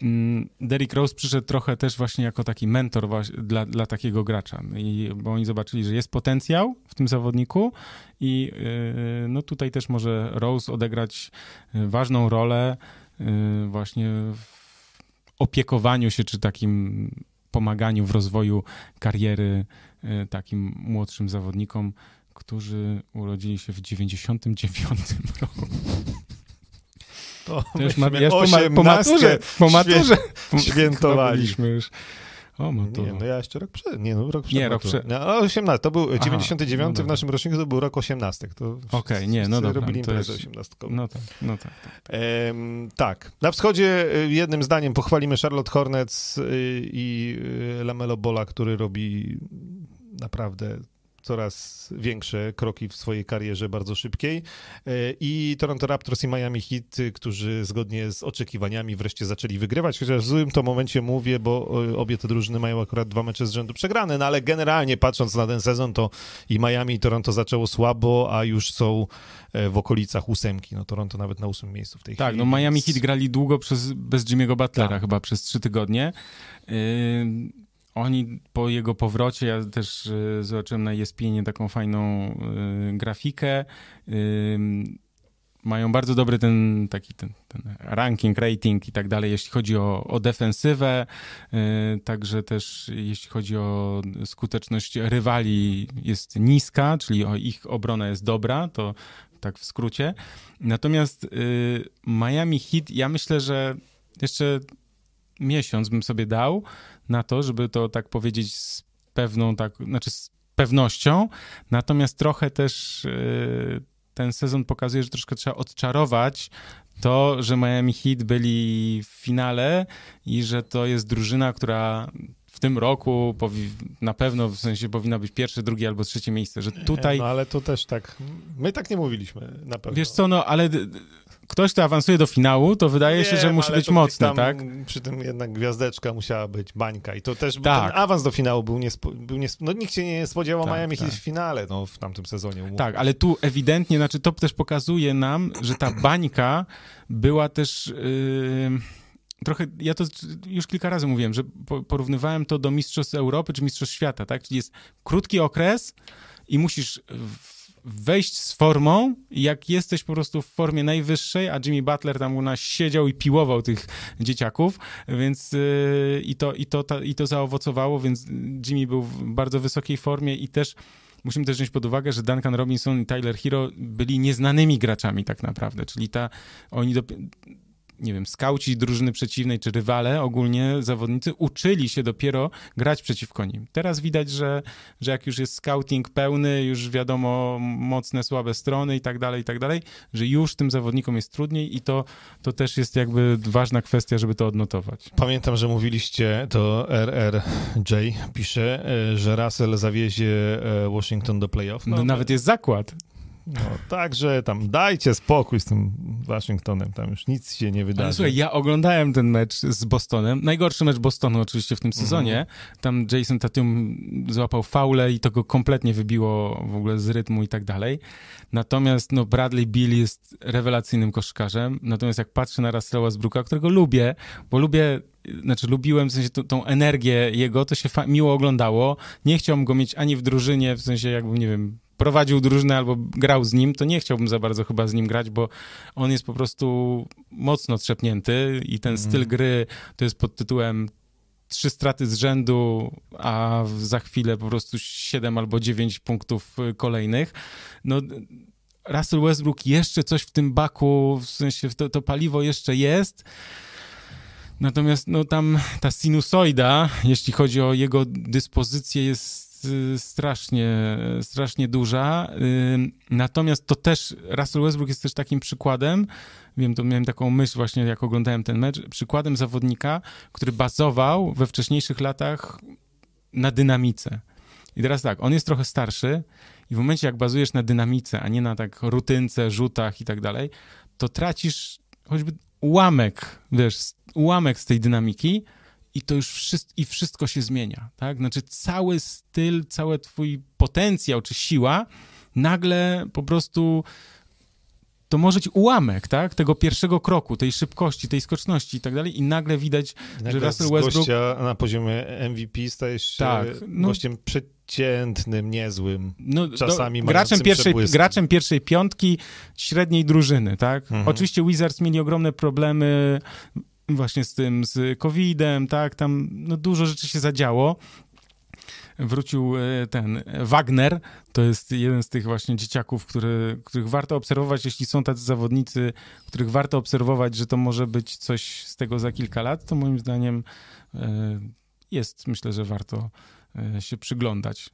Mm, Derrick Rose przyszedł trochę też właśnie jako taki mentor dla, dla takiego gracza, I, bo oni zobaczyli, że jest potencjał w tym zawodniku i no tutaj też może Rose odegrać ważną rolę właśnie w opiekowaniu się, czy takim pomaganiu w rozwoju kariery yy, takim młodszym zawodnikom, którzy urodzili się w 99 roku. To, to już ma, po maturze, po maturze świętowaliśmy już. O, ma to... Nie, no ja jeszcze rok przed, nie no, rok przed. Nie, rok przed. No, 18, to był Aha, 99 no w naszym roczniku, to był rok 18. Okej, okay, nie, no dobra. Robili imprezę jest... 18. No tak, no tak. Tak. Ehm, tak. Na wschodzie y, jednym zdaniem pochwalimy Charlotte Hornets y, i y, Lamelo Bola, który robi naprawdę coraz większe kroki w swojej karierze bardzo szybkiej. E, I Toronto Raptors i Miami Heat, którzy zgodnie z oczekiwaniami wreszcie zaczęli wygrywać, chociaż w złym to momencie mówię, bo obie te drużyny mają akurat dwa mecze z rzędu przegrane, no ale generalnie patrząc na ten sezon, to i Miami i Toronto zaczęło słabo, a już są e, w okolicach ósemki. No Toronto nawet na ósmym miejscu w tej tak, chwili. Tak, no Miami Heat grali długo przez, bez Jimmy'ego Butlera, tak. chyba przez trzy tygodnie. Yy oni po jego powrocie, ja też y, zobaczyłem na ESPN taką fajną y, grafikę, y, mają bardzo dobry ten taki ten, ten, ranking, rating i tak dalej, jeśli chodzi o, o defensywę, także też jeśli chodzi o skuteczność rywali jest niska, czyli o ich obrona jest dobra, to tak w skrócie. Natomiast Miami Heat, ja myślę, że jeszcze miesiąc bym sobie dał na to, żeby to tak powiedzieć z pewną, tak, znaczy z pewnością, natomiast trochę też yy, ten sezon pokazuje, że troszkę trzeba odczarować to, że Miami Heat byli w finale i że to jest drużyna, która w tym roku na pewno w sensie powinna być pierwsze, drugie albo trzecie miejsce, że tutaj... No ale to też tak, my tak nie mówiliśmy na pewno. Wiesz co, no ale ktoś, kto awansuje do finału, to wydaje się, że musi być mocny, tak? Przy tym jednak gwiazdeczka musiała być bańka i to też tak. ten awans do finału był, niespo, był niespo, no nikt się nie spodziewał tak, Miami tak. w finale, no w tamtym sezonie. Umówmy. Tak, ale tu ewidentnie, znaczy to też pokazuje nam, że ta bańka była też... Yy trochę, ja to już kilka razy mówiłem, że porównywałem to do Mistrzostw Europy czy Mistrzostw Świata, tak? Czyli jest krótki okres i musisz wejść z formą, jak jesteś po prostu w formie najwyższej, a Jimmy Butler tam u nas siedział i piłował tych dzieciaków, więc yy, i, to, i, to, ta, i to zaowocowało, więc Jimmy był w bardzo wysokiej formie i też musimy też wziąć pod uwagę, że Duncan Robinson i Tyler Hero byli nieznanymi graczami tak naprawdę, czyli ta, oni do, nie wiem, skauci drużyny przeciwnej czy rywale, ogólnie zawodnicy uczyli się dopiero grać przeciwko nim. Teraz widać, że, że jak już jest scouting pełny, już wiadomo mocne, słabe strony i tak dalej, i tak dalej, że już tym zawodnikom jest trudniej i to, to też jest jakby ważna kwestia, żeby to odnotować. Pamiętam, że mówiliście, to RRJ pisze, e, że Russell zawiezie e, Washington do playoff. No, no nawet jest zakład. No, także tam dajcie spokój z tym Waszyngtonem, tam już nic się nie wydarzy. Ale słuchaj, ja oglądałem ten mecz z Bostonem, najgorszy mecz Bostonu oczywiście w tym mhm. sezonie, tam Jason Tatum złapał faule i to go kompletnie wybiło w ogóle z rytmu i tak dalej, natomiast no Bradley Bill jest rewelacyjnym koszykarzem, natomiast jak patrzę na Russella Westbrooka, którego lubię, bo lubię znaczy lubiłem w sensie tą, tą energię jego, to się miło oglądało. Nie chciałbym go mieć ani w drużynie, w sensie jakbym, nie wiem, prowadził drużynę albo grał z nim, to nie chciałbym za bardzo chyba z nim grać, bo on jest po prostu mocno trzepnięty i ten mm. styl gry to jest pod tytułem trzy straty z rzędu, a za chwilę po prostu siedem albo dziewięć punktów y, kolejnych. No, Russell Westbrook jeszcze coś w tym baku, w sensie to, to paliwo jeszcze jest. Natomiast no, tam ta sinusoida, jeśli chodzi o jego dyspozycję, jest y, strasznie, strasznie duża. Y, natomiast to też, Russell Westbrook jest też takim przykładem, wiem, to miałem taką myśl właśnie, jak oglądałem ten mecz, przykładem zawodnika, który bazował we wcześniejszych latach na dynamice. I teraz tak, on jest trochę starszy i w momencie, jak bazujesz na dynamice, a nie na tak rutynce, rzutach i tak dalej, to tracisz choćby ułamek, wiesz, ułamek z tej dynamiki i to już wszystko, i wszystko się zmienia, tak? Znaczy cały styl, cały twój potencjał czy siła nagle po prostu to może być ułamek, tak? Tego pierwszego kroku, tej szybkości, tej skoczności i tak dalej i nagle widać, nagle że Russell Westbrook... na poziomie MVP stajesz się tak, no, gościem przeciętnym, niezłym, no, czasami do, graczem pierwszej, graczem pierwszej piątki średniej drużyny, tak? Mhm. Oczywiście Wizards mieli ogromne problemy właśnie z tym, z COVID-em, tak? Tam no, dużo rzeczy się zadziało wrócił e, ten Wagner, to jest jeden z tych właśnie dzieciaków, który, których warto obserwować, jeśli są tacy zawodnicy, których warto obserwować, że to może być coś z tego za kilka lat, to moim zdaniem e, jest, myślę, że warto e, się przyglądać.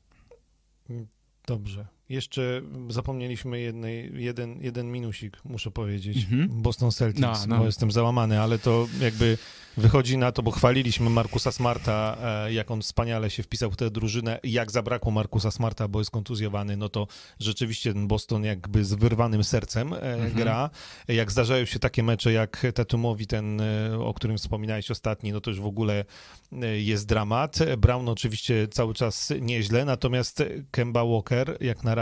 Dobrze. Jeszcze zapomnieliśmy jednej, jeden, jeden minusik, muszę powiedzieć. Mm -hmm. Boston Celtics, no, no. bo jestem załamany, ale to jakby wychodzi na to, bo chwaliliśmy Markusa Smarta, e, jak on wspaniale się wpisał w tę drużynę. Jak zabrakło Markusa Smarta, bo jest kontuzjowany, no to rzeczywiście ten Boston jakby z wyrwanym sercem mm -hmm. gra. Jak zdarzają się takie mecze jak Tatumowi, ten, e, o którym wspominałeś ostatni, no to już w ogóle jest dramat. Brown oczywiście cały czas nieźle, natomiast Kemba Walker jak na razie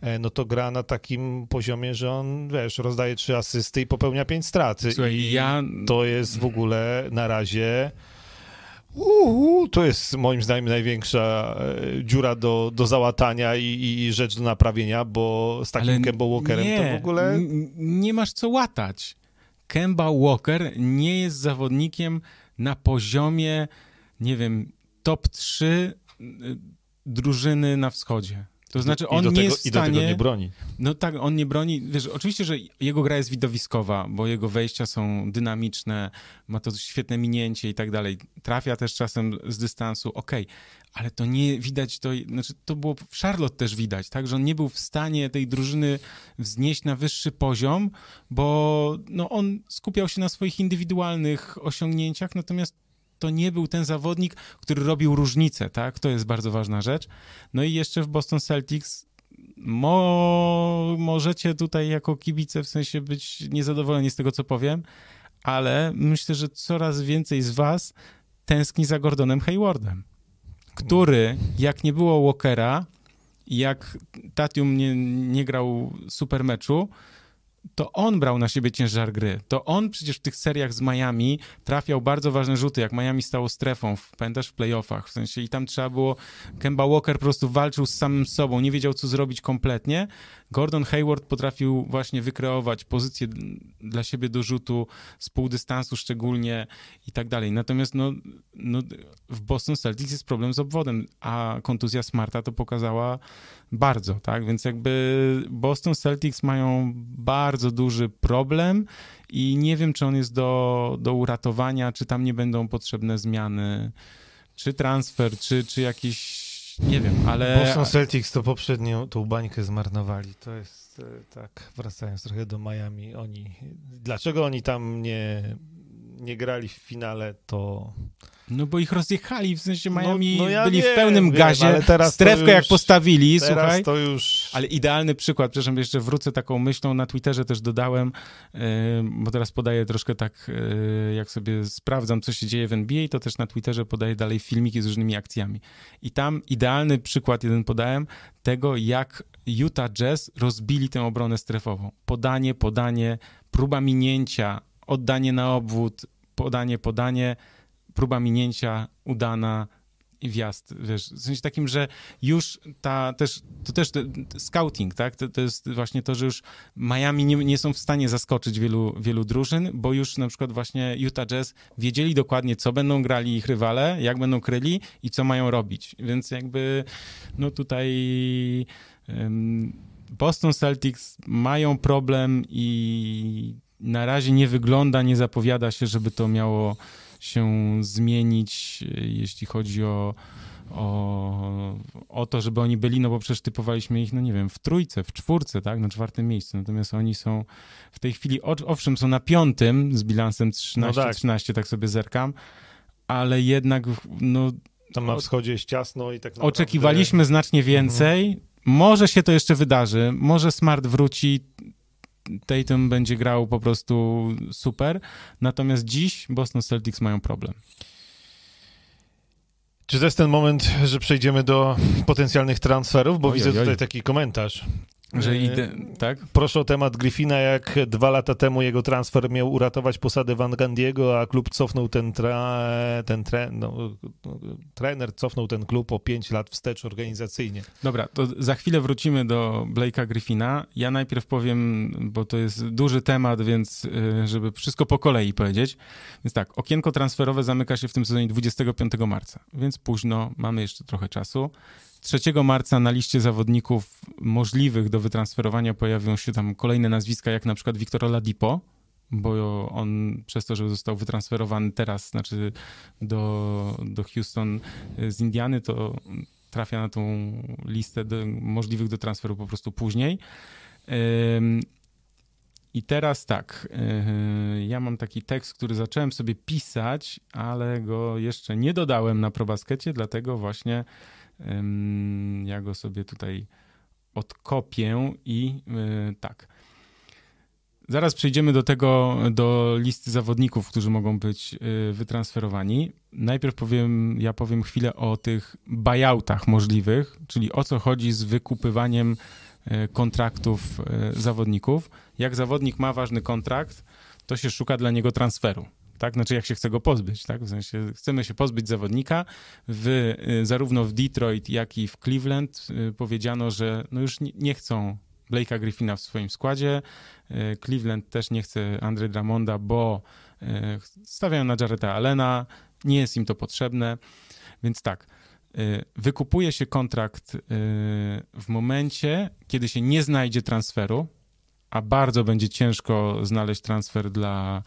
E, no to gra na takim poziomie, że on, wiesz, rozdaje trzy asysty i popełnia pięć strat. Słuchaj, I ja... to jest w ogóle na razie... Uhu, to jest moim zdaniem największa e, dziura do, do załatania i, i rzecz do naprawienia, bo z takim Kemba Walkerem nie, to w ogóle... Nie masz co łatać. Kemba Walker nie jest zawodnikiem na poziomie, nie wiem, top 3 y, drużyny na wschodzie. To znaczy, on nie tego, jest w stanie... I do tego nie broni. No tak, on nie broni. Wiesz, oczywiście, że jego gra jest widowiskowa, bo jego wejścia są dynamiczne, ma to świetne minięcie i tak dalej. Trafia też czasem z dystansu, okej, okay. ale to nie widać, to, znaczy, to było w Charlotte też widać, tak, że on nie był w stanie tej drużyny wznieść na wyższy poziom, bo no, on skupiał się na swoich indywidualnych osiągnięciach, natomiast to nie był ten zawodnik, który robił różnicę, tak? To jest bardzo ważna rzecz. No i jeszcze w Boston Celtics mo możecie tutaj jako kibice w sensie być niezadowoleni z tego, co powiem, ale myślę, że coraz więcej z was tęskni za Gordonem Haywardem, który, jak nie było Walkera, jak Tatium nie, nie grał super meczu, to on brał na siebie ciężar gry. To on przecież w tych seriach z Miami trafiał bardzo ważne rzuty, jak Miami stało strefą, w, pamiętasz, w playoffach, w sensie i tam trzeba było, Kemba Walker po prostu walczył z samym sobą, nie wiedział, co zrobić kompletnie. Gordon Hayward potrafił właśnie wykreować pozycję dla siebie do rzutu z pół dystansu szczególnie i tak dalej. Natomiast no, no, w Boston Celtics jest problem z obwodem, a kontuzja Smarta to pokazała bardzo, tak? Więc jakby Boston Celtics mają bardzo duży problem i nie wiem, czy on jest do, do uratowania, czy tam nie będą potrzebne zmiany, czy transfer, czy, czy jakieś, nie wiem, ale... Boston Celtics to poprzednią tą bańkę zmarnowali, to jest e, tak, wracając trochę do Miami, oni, dlaczego oni tam nie, nie grali w finale, to no bo ich rozjechali, w sensie no, Miami no, no ja byli wiem, w pełnym wiem, gazie, strefkę już, jak postawili, słuchaj. to już... Ale idealny przykład, przepraszam, jeszcze wrócę taką myślą, na Twitterze też dodałem, yy, bo teraz podaję troszkę tak, yy, jak sobie sprawdzam, co się dzieje w NBA, to też na Twitterze podaję dalej filmiki z różnymi akcjami. I tam idealny przykład jeden podałem tego, jak Utah Jazz rozbili tę obronę strefową. Podanie, podanie, próba minięcia, oddanie na obwód, podanie, podanie, próba minięcia udana wjazd, wiesz, w sensie takim, że już ta też, to też te, scouting, tak, to, to, jest właśnie to, że już Miami nie, nie są w stanie zaskoczyć wielu, wielu drużyn, bo już na przykład właśnie Utah Jazz wiedzieli dokładnie, co będą grali ich rywale, jak będą kryli i co mają robić, więc jakby, no tutaj Boston Celtics mają problem i na razie nie wygląda, nie zapowiada się, żeby to miało się zmienić, jeśli chodzi o, o, o to, żeby oni byli, no bo przecież typowaliśmy ich, no nie wiem, w trójce, w czwórce, tak, na czwartym miejscu, natomiast oni są w tej chwili, owszem, są na piątym z bilansem 13-13, no tak. 13, tak sobie zerkam, ale jednak, no... Tam na wschodzie jest ciasno i tak naprawdę... Oczekiwaliśmy znacznie więcej, mhm. może się to jeszcze wydarzy, może Smart wróci, Tatum będzie grał po prostu super, natomiast dziś Boston Celtics mają problem. Czy to jest ten moment, że przejdziemy do potencjalnych transferów? Bo widzę tutaj taki komentarz. Że idę, tak? Proszę o temat Griffina, jak dwa lata temu jego transfer miał uratować posadę Van Gandiego, a klub cofnął ten, tra, ten tre, no, trener, cofnął ten klub o pięć lat wstecz organizacyjnie. Dobra, to za chwilę wrócimy do Blake'a Griffina. Ja najpierw powiem, bo to jest duży temat, więc y, żeby wszystko po kolei powiedzieć. Więc tak, okienko transferowe zamyka się w tym sezonie 25 marca, więc późno, mamy jeszcze trochę czasu. 3 marca na liście zawodników możliwych do wytransferowania pojawią się tam kolejne nazwiska, jak na przykład Victor Oladipo, bo on przez to, że został wytransferowany teraz, znaczy do, do Houston z Indiany, to trafia na tą listę do, możliwych do transferu po prostu później. I teraz tak, ja mam taki tekst, który zacząłem sobie pisać, ale go jeszcze nie dodałem na probaskecie, dlatego właśnie ja go sobie tutaj odkopię i e, tak. Zaraz przejdziemy do tego, do listy zawodników, którzy mogą być e, wytransferowani. Najpierw powiem, ja powiem chwilę o tych buyoutach możliwych, czyli o co chodzi z wykupywaniem e, kontraktów zawodników. Jak zawodnik ma ważny kontrakt, to się szuka dla niego transferu tak? Znaczy, jak się chce go pozbyć, tak? W sensie, chcemy się pozbyć zawodnika. W, y, zarówno w Detroit, jak i w Cleveland y, powiedziano, że no już nie, chcą Blake'a Griffina w swoim składzie. Y, Cleveland też nie chce Andre Dramonda, bo stawiają na Jareta Allena, nie jest im to potrzebne. Więc tak, wykupuje się kontrakt w momencie, kiedy się nie znajdzie transferu, a bardzo będzie ciężko znaleźć transfer dla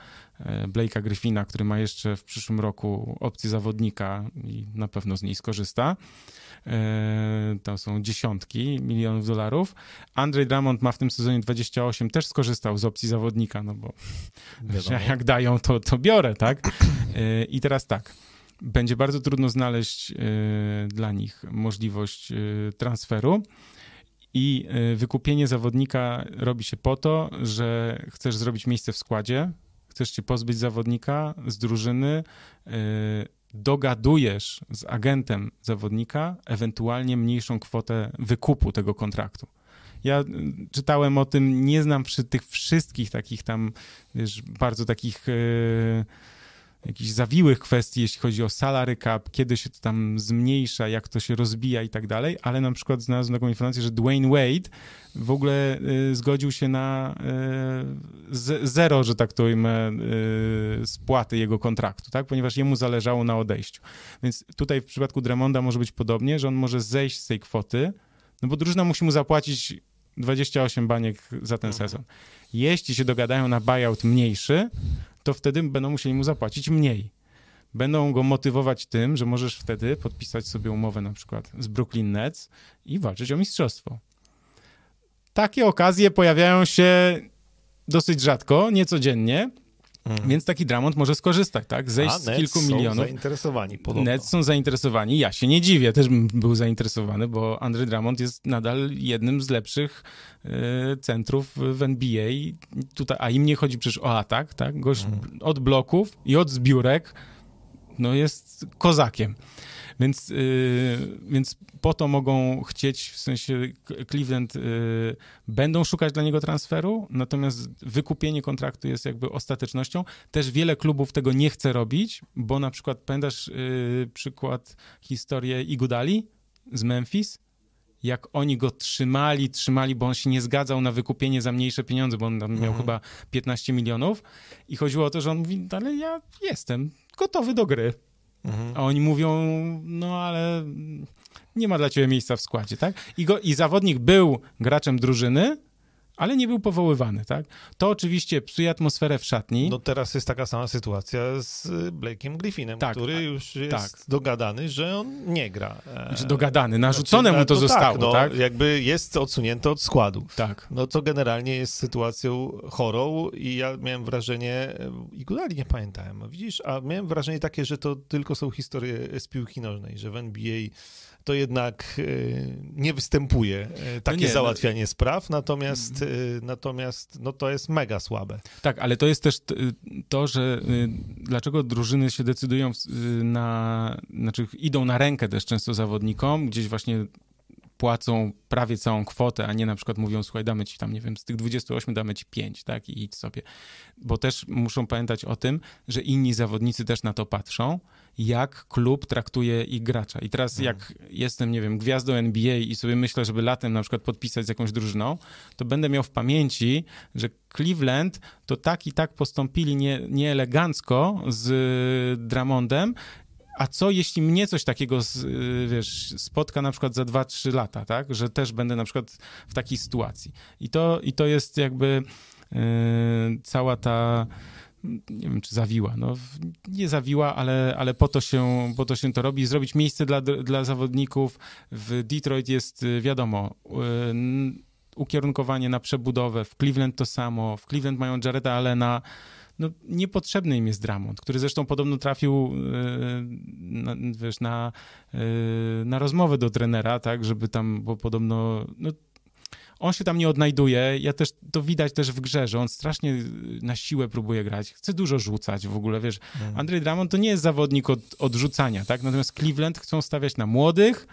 Blake'a Griffina, który ma jeszcze w przyszłym roku opcję zawodnika i na pewno z niej skorzysta. E, to są dziesiątki milionów dolarów. Andrzej Drummond ma w tym sezonie 28, też skorzystał z opcji zawodnika, no bo jak dają, to, to biorę, tak? E, I teraz tak będzie bardzo trudno znaleźć dla nich możliwość transferu. I y, wykupienie zawodnika robi się po to, że chcesz zrobić miejsce w składzie, chcesz się pozbyć zawodnika z drużyny, y, dogadujesz z agentem zawodnika ewentualnie mniejszą kwotę wykupu tego kontraktu. Ja y, czytałem o tym, nie znam przy tych wszystkich takich tam, wiesz, bardzo takich jakichś zawiłych kwestii, jeśli chodzi o salary cap, kiedy się to tam zmniejsza, jak to się rozbija i tak dalej, ale na przykład znalazłem taką informację, że Dwayne Wade w ogóle y, zgodził się na y, zero, że tak to ujmę, y, spłaty jego kontraktu, tak? ponieważ jemu zależało na odejściu. Więc tutaj w przypadku Dremonda może być podobnie, że on może zejść z tej kwoty, no bo drużyna musi mu zapłacić 28 baniek za ten mhm. sezon. Jeśli się dogadają na buyout mniejszy, to wtedy będą musieli mu zapłacić mniej. Będą go motywować tym, że możesz wtedy podpisać sobie umowę na przykład z Brooklyn Nets i walczyć o mistrzostwo. Takie okazje pojawiają się dosyć rzadko, niecodziennie, Mhm. Więc taki Dramont może skorzystać, tak? Zejść A, z kilku milionów. są zainteresowani, podobno. Nets są zainteresowani. Ja się nie dziwię, też bym był zainteresowany, bo Andrzej Dramont jest nadal jednym z lepszych y, centrów w NBA. Tutaj, a im nie chodzi przecież o atak, tak? Gość mhm. od bloków i od zbiórek no jest kozakiem. Więc, yy, więc po to mogą chcieć, w sensie Cleveland yy, będą szukać dla niego transferu, natomiast wykupienie kontraktu jest jakby ostatecznością. Też wiele klubów tego nie chce robić, bo na przykład pamiętasz yy, przykład, historię Igudali z Memphis? jak oni go trzymali, trzymali, bo on się nie zgadzał na wykupienie za mniejsze pieniądze, bo on tam miał mhm. chyba 15 milionów i chodziło o to, że on mówi, ale ja jestem gotowy do gry. Mhm. A oni mówią, no ale nie ma dla ciebie miejsca w składzie, tak? I, go, I zawodnik był graczem drużyny, ale nie był powoływany, tak? To oczywiście psuje atmosferę w szatni. No teraz jest taka sama sytuacja z Blake'em Griffinem, tak, który tak, już jest tak. dogadany, że on nie gra. Znaczy dogadany, narzucone znaczy, mu to no, zostało, tak, no, tak? Jakby jest odsunięty od składu. Tak. No to generalnie jest sytuacją chorą i ja miałem wrażenie, i Gudali nie pamiętałem, widzisz, a miałem wrażenie takie, że to tylko są historie z piłki nożnej, że w NBA to jednak e, nie występuje e, takie no nie, no- załatwianie no... spraw, natomiast, e, natomiast no to jest mega słabe. Tak, ale to jest też to, że dlaczego drużyny się decydują na, znaczy idą na rękę też często zawodnikom, gdzieś właśnie płacą prawie całą kwotę, a nie na przykład mówią, słuchaj, damy ci tam, nie wiem, z tych 28 damy ci 5, tak, i idź sobie. Bo też muszą pamiętać o tym, że inni zawodnicy też na to patrzą, jak klub traktuje ich gracza. I teraz mhm. jak jestem, nie wiem, gwiazdą NBA i sobie myślę, żeby latem na przykład podpisać z jakąś drużyną, to będę miał w pamięci, że Cleveland to tak i tak postąpili nie, nieelegancko z Dramondem, a co jeśli mnie coś takiego, wiesz, spotka na przykład za 2-3 lata, tak? Że też będę na przykład w takiej sytuacji. I to, i to jest jakby yy, cała ta nie wiem, czy zawiła. No, nie zawiła, ale, ale po, to się, po to się to robi. Zrobić miejsce dla, dla zawodników. W Detroit jest, y, wiadomo, y, ukierunkowanie na przebudowę. W Cleveland to samo. W Cleveland mają Jareda Allena. No, niepotrzebny im jest Dramont, który zresztą podobno trafił y, na, wiesz, na, na rozmowę do trenera, tak, żeby tam, bo podobno no, on się tam nie odnajduje. Ja też, to widać też w grze, że on strasznie na siłę próbuje grać. Chce dużo rzucać w ogóle, wiesz. Mm. Andrzej Drummond to nie jest zawodnik od, od rzucania, tak? Natomiast Cleveland chcą stawiać na młodych,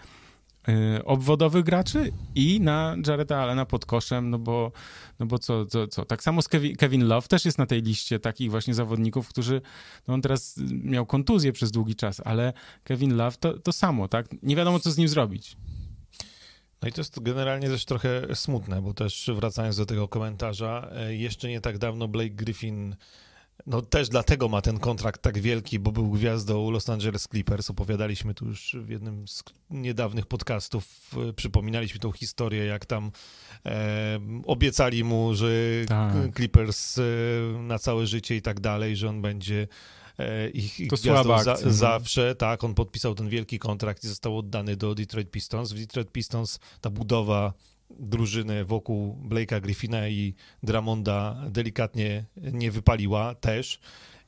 yy, obwodowych graczy i na Jareta Allena pod koszem, no bo, no bo co, co, co? Tak samo z Kevin, Kevin Love też jest na tej liście takich właśnie zawodników, którzy, no on teraz miał kontuzję przez długi czas, ale Kevin Love to, to samo, tak? Nie wiadomo, co z nim zrobić. No i to jest generalnie też trochę smutne, bo też wracając do tego komentarza, e, jeszcze nie tak dawno Blake Griffin no też dlatego ma ten kontrakt tak wielki, bo był gwiazdą Los Angeles Clippers. Opowiadaliśmy tu już w jednym z niedawnych podcastów, e, przypominaliśmy tą historię, jak tam e, obiecali mu, że tak. Clippers e, na całe życie i tak dalej, że on będzie ich, ich to słaba za, zawsze, tak, on podpisał ten wielki kontrakt i został oddany do Detroit Pistons. W Detroit Pistons ta budowa drużyny wokół Blake'a Griffina i Dramonda delikatnie nie wypaliła też.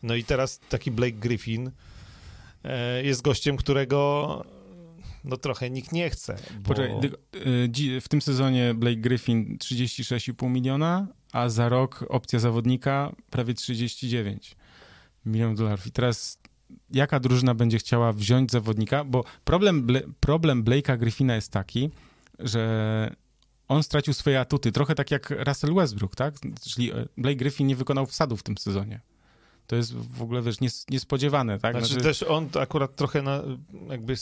No i teraz taki Blake Griffin e, jest gościem, którego no trochę nikt nie chce. Bo... Poczekaj, e, w tym sezonie Blake Griffin 36,5 miliona, a za rok opcja zawodnika prawie 39 milion dolarów. I teraz jaka drużyna będzie chciała wziąć zawodnika? Bo problem, problem Blake'a Griffina jest taki, że on stracił swoje atuty, trochę tak jak Russell Westbrook, tak? Czyli e, Blake Griffin nie wykonał wsadu w tym sezonie. To jest w ogóle, wiesz, nies, niespodziewane, tak? Znaczy, znaczy, też on akurat trochę na, jakby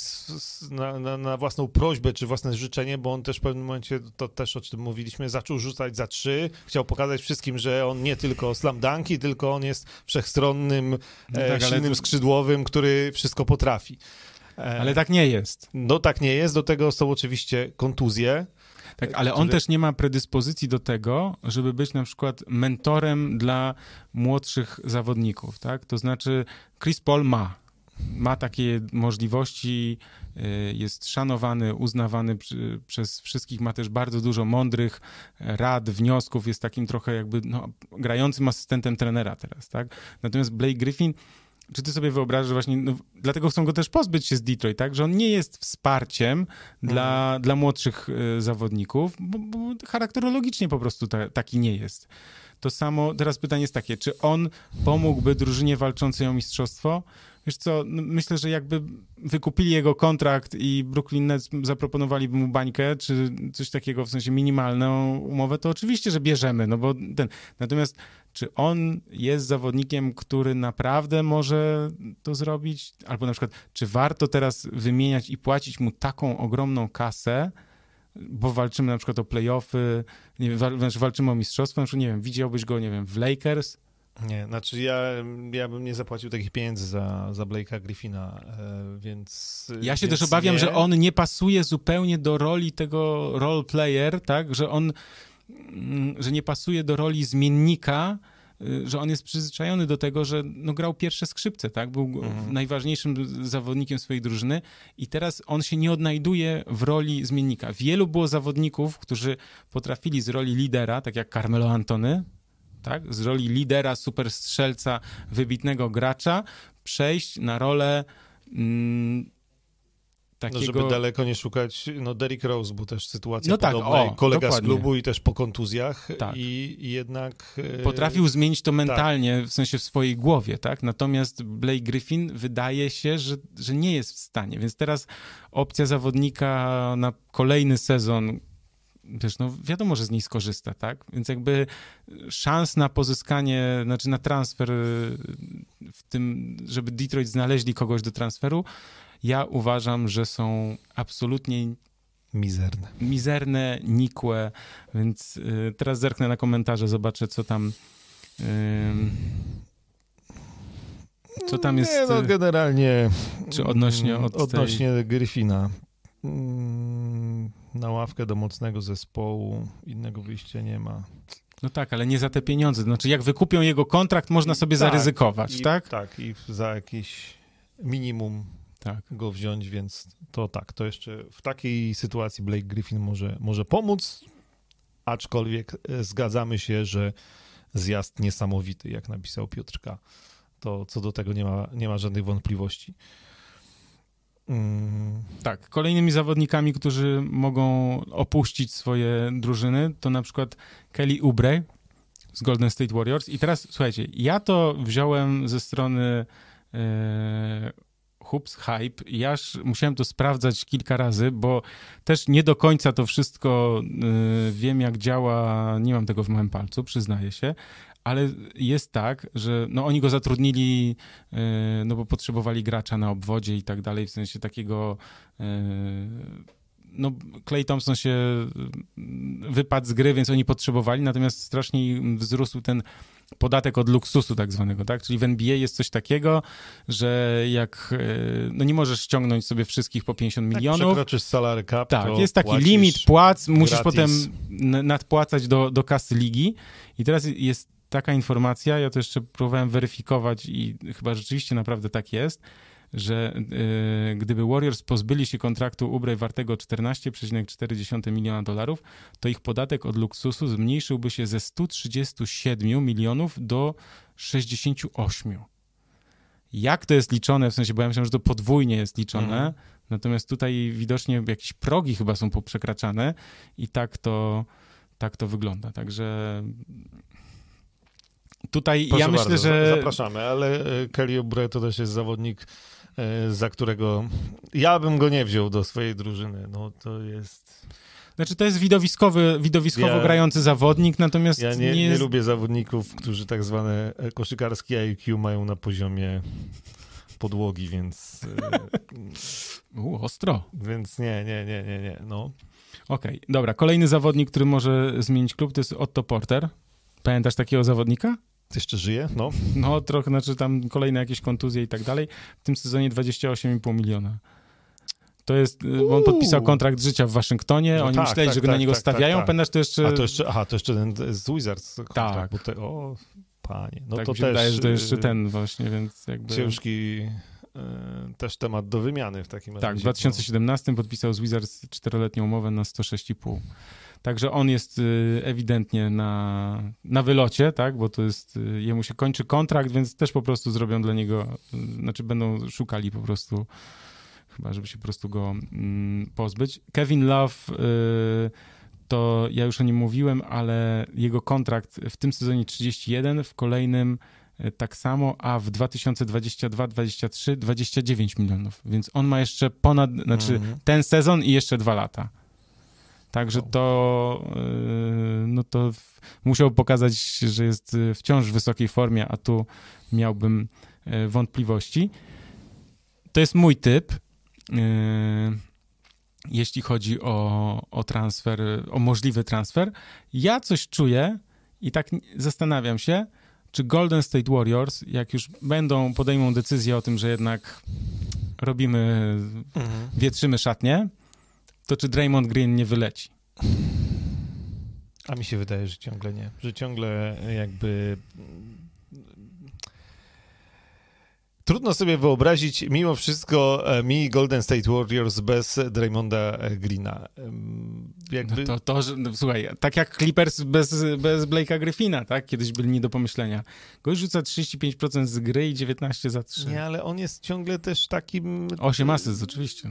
na, na, na, własną prośbę, czy własne życzenie, bo on też w pewnym momencie, to też o czym mówiliśmy, zaczął rzucać za trzy, chciał pokazać wszystkim, że on nie tylko slam dunki, tylko on jest wszechstronnym, no tak, e, silnym ale... skrzydłowym, który wszystko potrafi. E, ale tak nie jest. No tak nie jest, do tego są oczywiście kontuzje, tak, ale on też nie ma predyspozycji do tego, żeby być na przykład mentorem dla młodszych zawodników, tak? To znaczy Chris Paul ma, ma takie możliwości, y, jest szanowany, uznawany przez wszystkich, ma też bardzo dużo mądrych rad, wniosków, jest takim trochę jakby no, grającym asystentem trenera teraz, tak? Natomiast Blake Griffin czy ty sobie wyobrażasz, że właśnie, no, dlatego chcą go też pozbyć się z Detroit, tak, że on nie jest wsparciem dla, mhm. dla młodszych y, zawodników, bo, bo, charakterologicznie po prostu ta, taki nie jest. To samo, teraz pytanie jest takie, czy on pomógłby drużynie walczącej o mistrzostwo? Wiesz co, myślę, że jakby wykupili jego kontrakt i Brooklyn Nets zaproponowaliby mu bańkę, czy coś takiego, w sensie minimalną umowę, to oczywiście, że bierzemy, no bo ten... Natomiast czy on jest zawodnikiem, który naprawdę może to zrobić? Albo na przykład, czy warto teraz wymieniać i płacić mu taką ogromną kasę, bo walczymy na przykład o playoffy, nie wiem, znaczy walczymy o mistrzostwo, na przykład, nie wiem, widziałbyś go, nie wiem, w Lakers? Nie, znaczy ja, ja bym nie zapłacił takich pieniędzy za, za Blake'a Griffina, e, więc... Ja się więc też obawiam, nie. że on nie pasuje zupełnie do roli tego role player, tak, że on, mm, że nie pasuje do roli zmiennika, y, że on jest przyzwyczajony do tego, że no, grał pierwsze skrzypce, tak? Był Mhm. najważniejszym zawodnikiem swojej drużyny i teraz on się nie odnajduje w roli zmiennika. Wielu było zawodników, którzy potrafili z roli lidera, tak jak Carmelo Antony, tak? Z roli lidera, super strzelca, wybitnego gracza, przejść na rolę mm, No, takiego... żeby daleko nie szukać, no Derrick Rose był też sytuacja No tak, podobna, o, i kolega dokładnie. z klubu i też po kontuzjach Tak. i, i jednak... e, Potrafił zmienić to mentalnie, w sensie w swojej głowie, tak? Natomiast Blake Griffin wydaje się, że, że nie jest w stanie, więc teraz opcja zawodnika na kolejny sezon, wiesz, no wiadomo, że z niej skorzysta, tak? Więc jakby szans na pozyskanie, znaczy na transfer y, w tym, żeby Detroit znaleźli kogoś do transferu, ja uważam, że są absolutnie Mizerne. mizerne, nikłe, więc y, teraz zerknę na komentarze, zobaczę, co tam. ym, co tam jest. Nie, no y, generalnie... czy odnośnie mm, od tej- Odnośnie Gryfina. Na ławkę do mocnego zespołu innego wyjścia nie ma. No tak, ale nie za te pieniądze. Znaczy, jak wykupią jego kontrakt, można sobie Tak, zaryzykować, I, tak? Tak, i za jakiś minimum Tak. go wziąć, więc to tak, to jeszcze w takiej sytuacji Blake Griffin może, może pomóc, aczkolwiek e, zgadzamy się, że zjazd niesamowity, jak napisał Piotrka. To co do tego nie ma, nie ma żadnych wątpliwości. Tak, kolejnymi zawodnikami, którzy mogą opuścić swoje drużyny, to na przykład Kelly Oubre z Golden State Warriors. I teraz, słuchajcie, ja to wziąłem ze strony e, Hoops Hype. Ja musiałem to sprawdzać kilka razy, bo też nie do końca to wszystko e, wiem, jak działa, nie mam tego w małym palcu, przyznaję się, ale jest tak, że no oni go zatrudnili, e, no bo potrzebowali gracza na obwodzie i tak dalej, w sensie takiego e, no Clay Thompson się mm, wypadł z gry, więc oni potrzebowali, natomiast strasznie wzrósł ten podatek od luksusu tak zwanego, tak? Czyli w NBA jest coś takiego, że jak, e, no nie możesz ściągnąć sobie wszystkich po 50 jak milionów, przekroczysz salary cap, tak, jest taki limit płac, musisz gratis. potem nadpłacać do, do kasy ligi. I teraz jest taka informacja, ja to jeszcze próbowałem weryfikować i chyba rzeczywiście naprawdę tak jest, że y, gdyby Warriors pozbyli się kontraktu Ubrey wartego 14,4 miliona dolarów, to ich podatek od luksusu zmniejszyłby się ze 137 milionów do 68. Jak to jest liczone? W sensie, bo ja myślałem, że to podwójnie jest liczone, Mhm. natomiast tutaj widocznie jakieś progi chyba są poprzekraczane i tak to, tak to wygląda. Także tutaj Proszę ja myślę, bardzo, że... Zapraszamy, ale e, Kelly Oubre to też jest zawodnik, e, za którego ja bym go nie wziął do swojej drużyny. No to jest... Znaczy to jest widowiskowy, widowiskowo Ja- grający zawodnik, natomiast Ja nie, nie nie, jest... lubię zawodników, którzy tak zwane e, koszykarskie IQ mają na poziomie podłogi, więc, U, ostro. więc nie, nie, nie, nie, nie. No. Okej, dobra. Kolejny zawodnik, który może zmienić klub, to jest Otto Porter. Pamiętasz takiego zawodnika? Jeszcze żyje? No. No, trochę, znaczy tam kolejne jakieś kontuzje i tak dalej. W tym sezonie 28,5 miliona. To jest, y, on podpisał Uuu. kontrakt życia w Waszyngtonie, No oni tak, myśleli, tak, że go na tak, niego tak, tak, stawiają, tak. pamiętasz to jeszcze... A to jeszcze, aha, to jeszcze ten z Wizards. kontrakt, Tak. Bo te, o, panie. No tak to mi się też wydaje, że to jeszcze e, ten właśnie, więc jakby... ciężki e, też temat do wymiany w takim Tak, razie. w 2017 podpisał z Wizards czteroletnią umowę na 106,5. Także on jest y, ewidentnie na, na wylocie, tak, bo to jest, y, jemu się kończy kontrakt, więc też po prostu zrobią dla niego, y, znaczy będą szukali po prostu, chyba żeby się po prostu go mm, pozbyć. Kevin Love, y, to ja już o nim mówiłem, ale jego kontrakt w tym sezonie 31, w kolejnym tak samo, a w 2022-2023 29 milionów. Więc on ma jeszcze ponad, znaczy Mhm. ten sezon i jeszcze dwa lata. Także to, yy, no to musiał pokazać, że jest y, wciąż w wysokiej formie, a tu miałbym y, wątpliwości. To jest mój typ, jeśli chodzi o, o transfer, o możliwy transfer. Ja coś czuję i tak zastanawiam się, czy Golden State Warriors, jak już będą, podejmą decyzję o tym, że jednak robimy, Mhm. wietrzymy szatnie, to czy Draymond Green nie wyleci? A mi się wydaje, że ciągle nie. Że ciągle jakby. Trudno sobie wyobrazić, mimo wszystko, e, mi Golden State Warriors bez Draymonda Greena. Em, Jakby... No to, to że, no, słuchaj, tak jak Clippers bez, bez Blake'a Griffina, tak? Kiedyś byli nie do pomyślenia. Gość rzuca 35% z gry i 19 za 3. Nie, ale on jest ciągle też takim. 8 asyst oczywiście.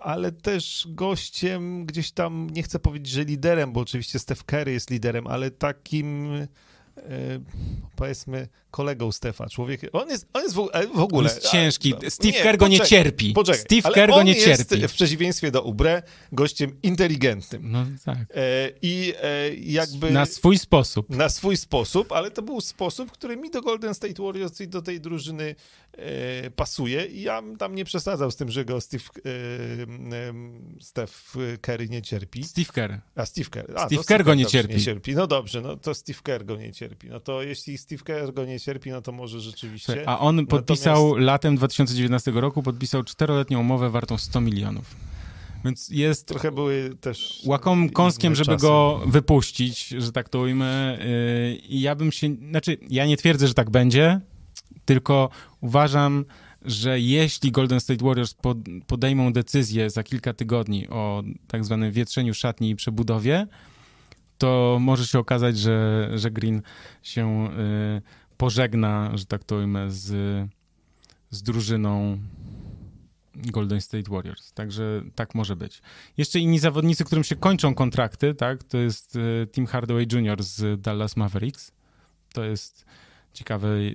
Ale też gościem gdzieś tam, nie chcę powiedzieć, że liderem, bo oczywiście Steph Curry jest liderem, ale takim. E, powiedzmy, kolegą Stefa, człowiek. On jest, on jest w, e, w ogóle. On jest ciężki. a- Steve Kerr go nie cierpi. Poczekaj, Steve Kerr go nie jest cierpi. w przeciwieństwie do Ubre gościem inteligentnym. No tak. E, I e, jakby. Na swój sposób. na swój sposób, ale to był sposób, który mi do Golden State Warriors i do tej drużyny e, pasuje. I ja tam nie przesadzał z tym, że go Steve, e, e, Steph Curry nie cierpi. Steve Kerr. A Steve Kerr. A, Steve to Kerr go nie cierpi. nie cierpi. No dobrze, no to Steve Kerr go nie cierpi. No to jeśli Steve Kerr go nie cierpi, no to może rzeczywiście. A on podpisał Natomiast- latem 2019 roku, podpisał czteroletnią umowę wartą 100 milionów. Więc jest Trochę były też. łakomym kąskiem, żeby czasy. go wypuścić, że tak to ujmę. Yy, I ja bym się, znaczy, ja nie twierdzę, że tak będzie, tylko uważam, że jeśli Golden State Warriors pod, podejmą decyzję za kilka tygodni o tak zwanym wietrzeniu szatni i przebudowie, to może się okazać, że, że Green się yy, pożegna, że tak to ujmę, z, z drużyną Golden State Warriors. Także tak może być. Jeszcze inni zawodnicy, którym się kończą kontrakty, tak, to jest e, Tim Hardaway Jr. z Dallas Mavericks. To jest ciekawe, e,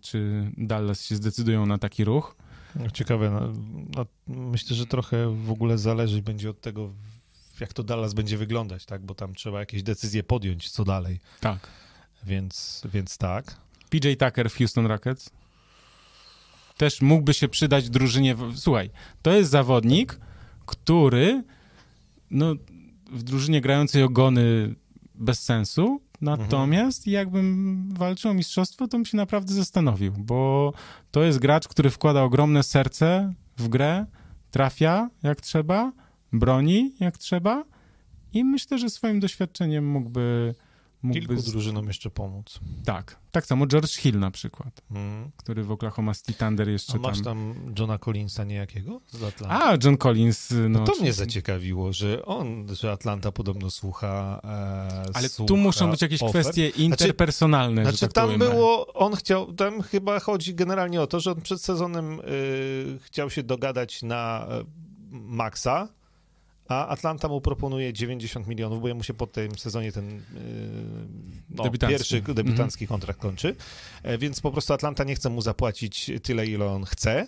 czy Dallas się zdecydują na taki ruch. Ciekawe. No, no, myślę, że trochę w ogóle zależeć będzie od tego, jak to Dallas będzie wyglądać, tak? Bo tam trzeba jakieś decyzje podjąć, co dalej. Tak. Więc, więc tak. PJ Tucker w Houston Rockets. Też mógłby się przydać drużynie. Słuchaj, to jest zawodnik, który no, w drużynie grającej ogony bez sensu, natomiast jakbym walczył o mistrzostwo, to bym się naprawdę zastanowił, bo to jest gracz, który wkłada ogromne serce w grę, trafia jak trzeba, broni jak trzeba i myślę, że swoim doświadczeniem mógłby... mógłby Kilku drużynom jeszcze pomóc. tak, tak samo George Hill na przykład, Mm. który w Oklahoma City Thunder A jeszcze masz tam... tam Johna Collinsa niejakiego z Atlanty? A, John Collins, no... No to mnie oczywiście. zaciekawiło, że on, że Atlanta podobno słucha. E, Ale słucha tu muszą być jakieś ofert. kwestie interpersonalne, Znaczy, że tak tam było, on chciał, tam chyba chodzi generalnie o to, że on przed sezonem y, chciał się dogadać na y, maksa, a Atlanta mu proponuje 90 milionów, bo jemu się po tym sezonie ten y, no, Debiutancki. pierwszy debiutancki kontrakt kończy, e, więc po prostu Atlanta nie chce mu zapłacić tyle, ile on chce.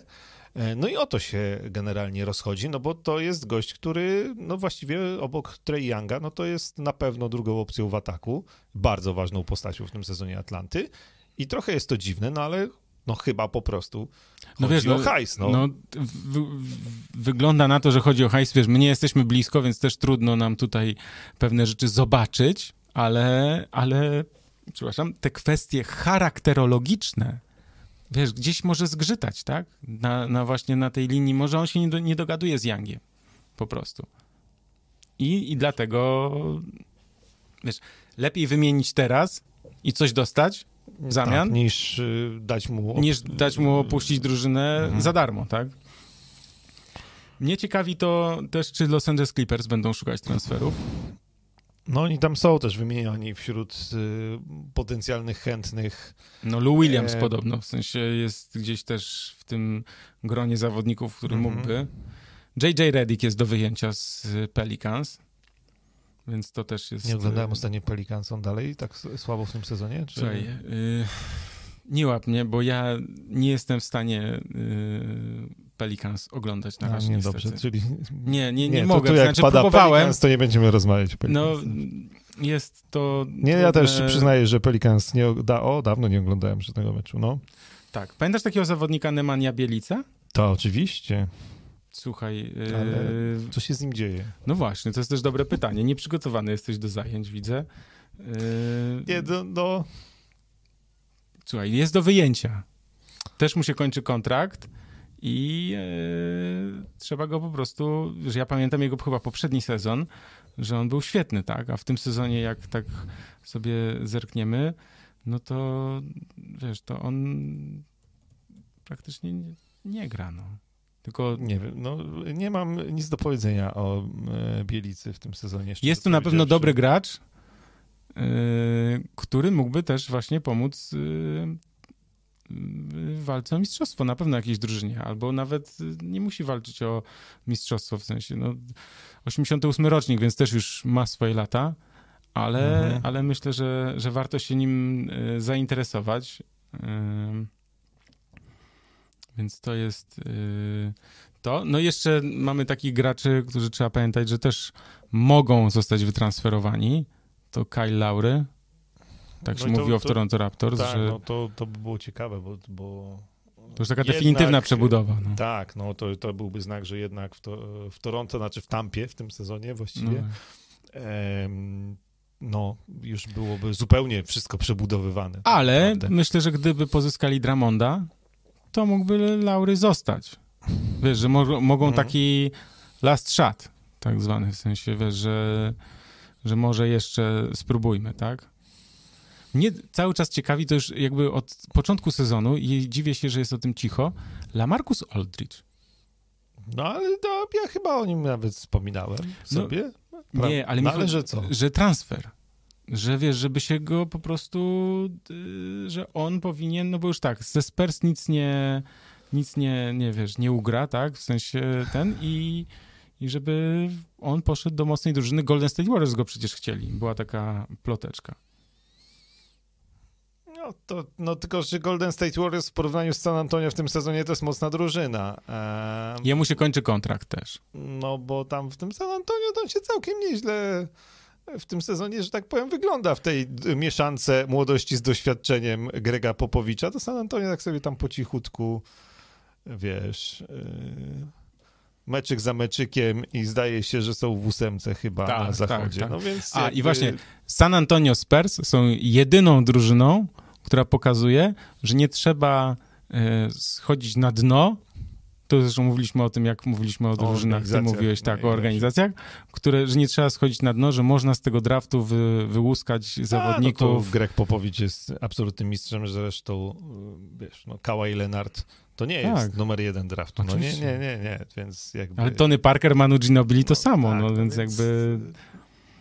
E, No i o to się generalnie rozchodzi, no bo to jest gość, który no właściwie obok Trey Younga, no to jest na pewno drugą opcją w ataku, bardzo ważną postacią w tym sezonie Atlanty i trochę jest to dziwne, no ale no chyba po prostu No chodzi wiesz, o no, hajs, no. no w, w, wygląda na to, że chodzi o hajs, wiesz, my nie jesteśmy blisko, więc też trudno nam tutaj pewne rzeczy zobaczyć, ale, ale, przepraszam, te kwestie charakterologiczne, wiesz, gdzieś może zgrzytać, tak? Na, na właśnie na tej linii, może on się nie, do, nie dogaduje z Youngiem, po prostu. I, I dlatego, wiesz, lepiej wymienić teraz i coś dostać w zamian, Tak, niż y, dać mu... op- niż dać mu opuścić drużynę Mhm. za darmo, tak? Mnie ciekawi to też, czy Los Angeles Clippers będą szukać transferów. No oni tam są też wymieniani wśród y, potencjalnych chętnych. No Lou Williams E, podobno, w sensie jest gdzieś też w tym gronie zawodników, który Mhm. mógłby. JJ Redick jest do wyjęcia z Pelicans, więc to też jest... Nie oglądałem ostatnio Pelicans, on dalej tak słabo w tym sezonie? Czy... Słuchaj, y, Nie łap mnie, bo ja nie jestem w stanie y, Pelicans oglądać na A, razie nie, niestety. dobrze, czyli... Nie, nie, nie, to mogę. Tu jak znaczy, pada próbowałem. Pelicans, to nie będziemy rozmawiać o No, Pelicans. jest to... Nie, ja też przyznaję, że Pelicans nie... Da, o, dawno nie oglądałem żadnego meczu, no. Tak. Pamiętasz takiego zawodnika Nemanja Bielica? To oczywiście. Słuchaj, Ale Co się z nim dzieje? no właśnie, to jest też dobre pytanie. Nieprzygotowany jesteś do zajęć, widzę. Y, Nie, no, no... Słuchaj, jest do wyjęcia. Też mu się kończy kontrakt i e, trzeba go po prostu, że ja pamiętam jego chyba poprzedni sezon, że on był świetny, tak? A w tym sezonie, jak tak sobie zerkniemy, no to wiesz, to on praktycznie nie, nie gra, no. Tylko Nie wiem, no nie mam nic do powiedzenia o e, Bielicy w tym sezonie. jest tu na pewno dobry gracz, e, który mógłby też właśnie pomóc e, w walce o mistrzostwo, na pewno jakiejś drużynie, albo nawet nie musi walczyć o mistrzostwo, w sensie, no 88 rocznik, więc też już ma swoje lata, ale, Mhm. ale myślę, że, że warto się nim zainteresować. E, Więc to jest e, to. No jeszcze mamy takich graczy, którzy trzeba pamiętać, że też mogą zostać wytransferowani. To Kyle Laury, tak No się i to- mówiło w to- Toronto Raptors, Tak, że no to, to by było ciekawe, bo... bo... to już taka jednak- definitywna przebudowa. No. Tak, no to, to byłby znak, że jednak w, to, w Toronto, znaczy w Tampie w tym sezonie No, właściwie, em, no już byłoby zupełnie wszystko przebudowywane. ale Naprawdę. myślę, że gdyby pozyskali Dramonda, to mógłby Laury zostać. Wiesz, że mo- mogą Mhm. taki last shot, tak zwany, w sensie, wiesz, że, że może jeszcze spróbujmy, tak? Mnie cały czas ciekawi, to już jakby od początku sezonu i dziwię się, że jest o tym cicho, Lamarcus Aldridge. No ale no, ja chyba o nim nawet wspominałem No, sobie. Nie, ale no, ale chodzi- że co? Że transfer. Że wiesz, żeby się go po prostu, y, że on powinien, no bo już tak, ze Spurs nic nie, nic nie, nie wiesz, nie ugra, tak, w sensie ten i, i żeby on poszedł do mocnej drużyny. Golden State Warriors go przecież chcieli, była taka ploteczka. No, to, no tylko, że Golden State Warriors w porównaniu z San Antonio w tym sezonie to jest mocna drużyna. Em, Jemu się kończy kontrakt też. No bo tam w tym San Antonio to on się całkiem nieźle w tym sezonie, że tak powiem, wygląda w tej mieszance młodości z doświadczeniem Grega Popowicza. To San Antonio tak sobie tam po cichutku, wiesz, yy, meczyk za meczykiem i zdaje się, że są w ósemce chyba Tak, na tak, zachodzie. tak. No więc A, i jakby- właśnie San Antonio Spurs są jedyną drużyną, która pokazuje, że nie trzeba e, schodzić na dno. To zresztą mówiliśmy o tym, jak mówiliśmy o drużynach, ty mówiłeś tak, o organizacjach, które, że nie trzeba schodzić na dno, że można z tego draftu wy, wyłuskać A, no zawodników. to Greg Popowicz jest absolutnym mistrzem, zresztą, y, wiesz, no, Kawhi Leonard to nie jest Tak. numer jeden draftu. No nie, nie, nie, nie, więc jakby... Ale Tony Parker, Manu Ginobili to No, samo, tak, no, no więc, więc- jakby...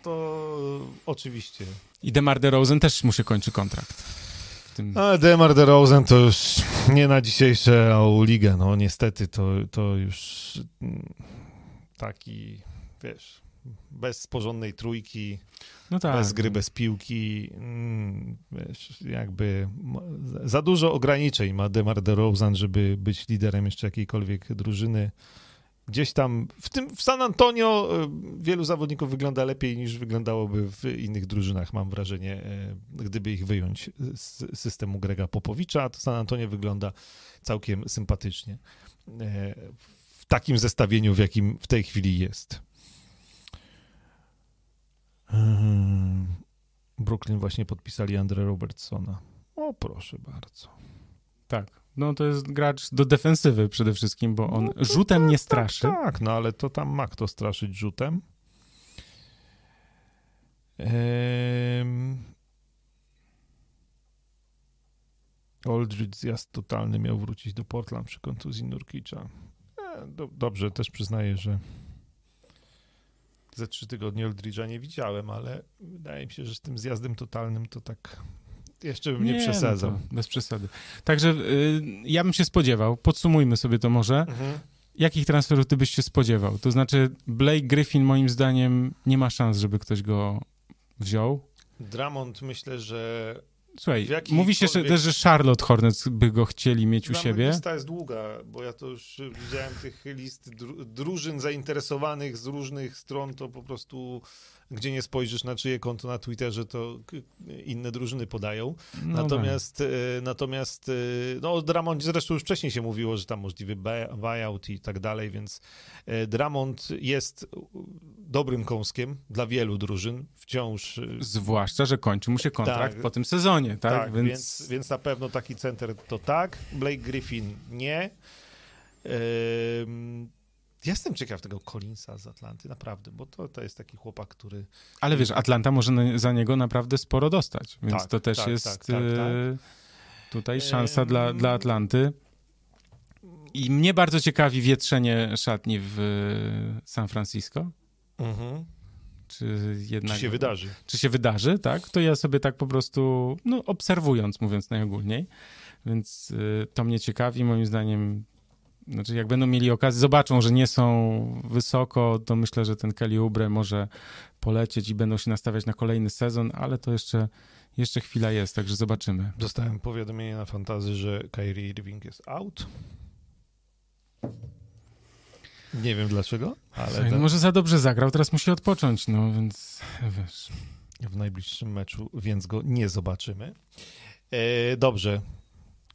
To oczywiście. I DeMar DeRozan też mu się kończy kontrakt. Tym... Ale Demar DeRozan to już nie na dzisiejszą ligę, no niestety to, to już mm, taki, wiesz, bez porządnej trójki, No tak. bez gry, bez piłki, mm, wiesz, jakby za dużo ograniczeń ma Demar DeRozan, żeby być liderem jeszcze jakiejkolwiek drużyny. Gdzieś tam, w tym w San Antonio y, wielu zawodników wygląda lepiej niż wyglądałoby w innych drużynach, mam wrażenie, y, gdyby ich wyjąć z systemu Grega Popowicza, to San Antonio wygląda całkiem sympatycznie y, w takim zestawieniu, w jakim w tej chwili jest. Ym, Brooklyn właśnie podpisali Andre Robertsona. O, proszę bardzo. Tak. No to jest gracz do defensywy przede wszystkim, bo on No rzutem nie straszy. Tak, tak, no ale to tam ma kto straszyć rzutem. Aldridge zjazd totalny miał wrócić do Portland przy kontuzji Nurkicza. E, do, dobrze, też przyznaję, że ze trzy tygodnie Aldridge'a nie widziałem, ale wydaje mi się, że z tym zjazdem totalnym to tak jeszcze bym nie, przesadzał. No to bez przesady. Także y, ja bym się spodziewał, podsumujmy sobie to może, Mhm. jakich transferów ty byś się spodziewał? To znaczy Blake Griffin moim zdaniem nie ma szans, żeby ktoś go wziął. Dramont myślę, że Słuchaj, mówi się że, też, że Charlotte Hornets by go chcieli mieć u siebie. Lista jest długa, bo ja to już widziałem tych list dru- drużyn zainteresowanych z różnych stron, to po prostu gdzie nie spojrzysz na czyje konto na Twitterze, to inne drużyny podają. No natomiast e, natomiast e, no o Dramondzie zresztą już wcześniej się mówiło, że tam możliwy buy- buyout i tak dalej, więc e, Dramont jest dobrym kąskiem dla wielu drużyn, wciąż e, tak. Zwłaszcza, że kończy mu się kontrakt Tak. po tym sezonie, tak? tak, więc... Więc, na pewno taki center to tak. Blake Griffin nie. Ym, jestem ciekaw tego Collinsa z Atlanty, naprawdę, bo to, to jest taki chłopak, który. Ale wiesz, Atlanta może na, za niego naprawdę sporo dostać, więc Tak, to też tak, jest tak, tak, e, tutaj szansa dla, dla Atlanty. I mnie bardzo ciekawi wietrzenie szatni w e, San Francisco. Mhm. Czy jednak... Czy się wydarzy? czy się wydarzy, tak, to ja sobie tak po prostu, no, obserwując, mówiąc najogólniej, więc y, to mnie ciekawi, moim zdaniem, znaczy jak będą mieli okazję, zobaczą, że nie są wysoko, to myślę, że ten Kelly Oubre może polecieć i będą się nastawiać na kolejny sezon, ale to jeszcze, jeszcze chwila jest, także zobaczymy. Dostałem powiadomienie na fantazy, że Kyrie Irving jest out. Nie wiem dlaczego, ale Słuchaj, no tak może za dobrze zagrał, teraz musi odpocząć, no więc wiesz. w najbliższym meczu, więc go nie zobaczymy. E, dobrze.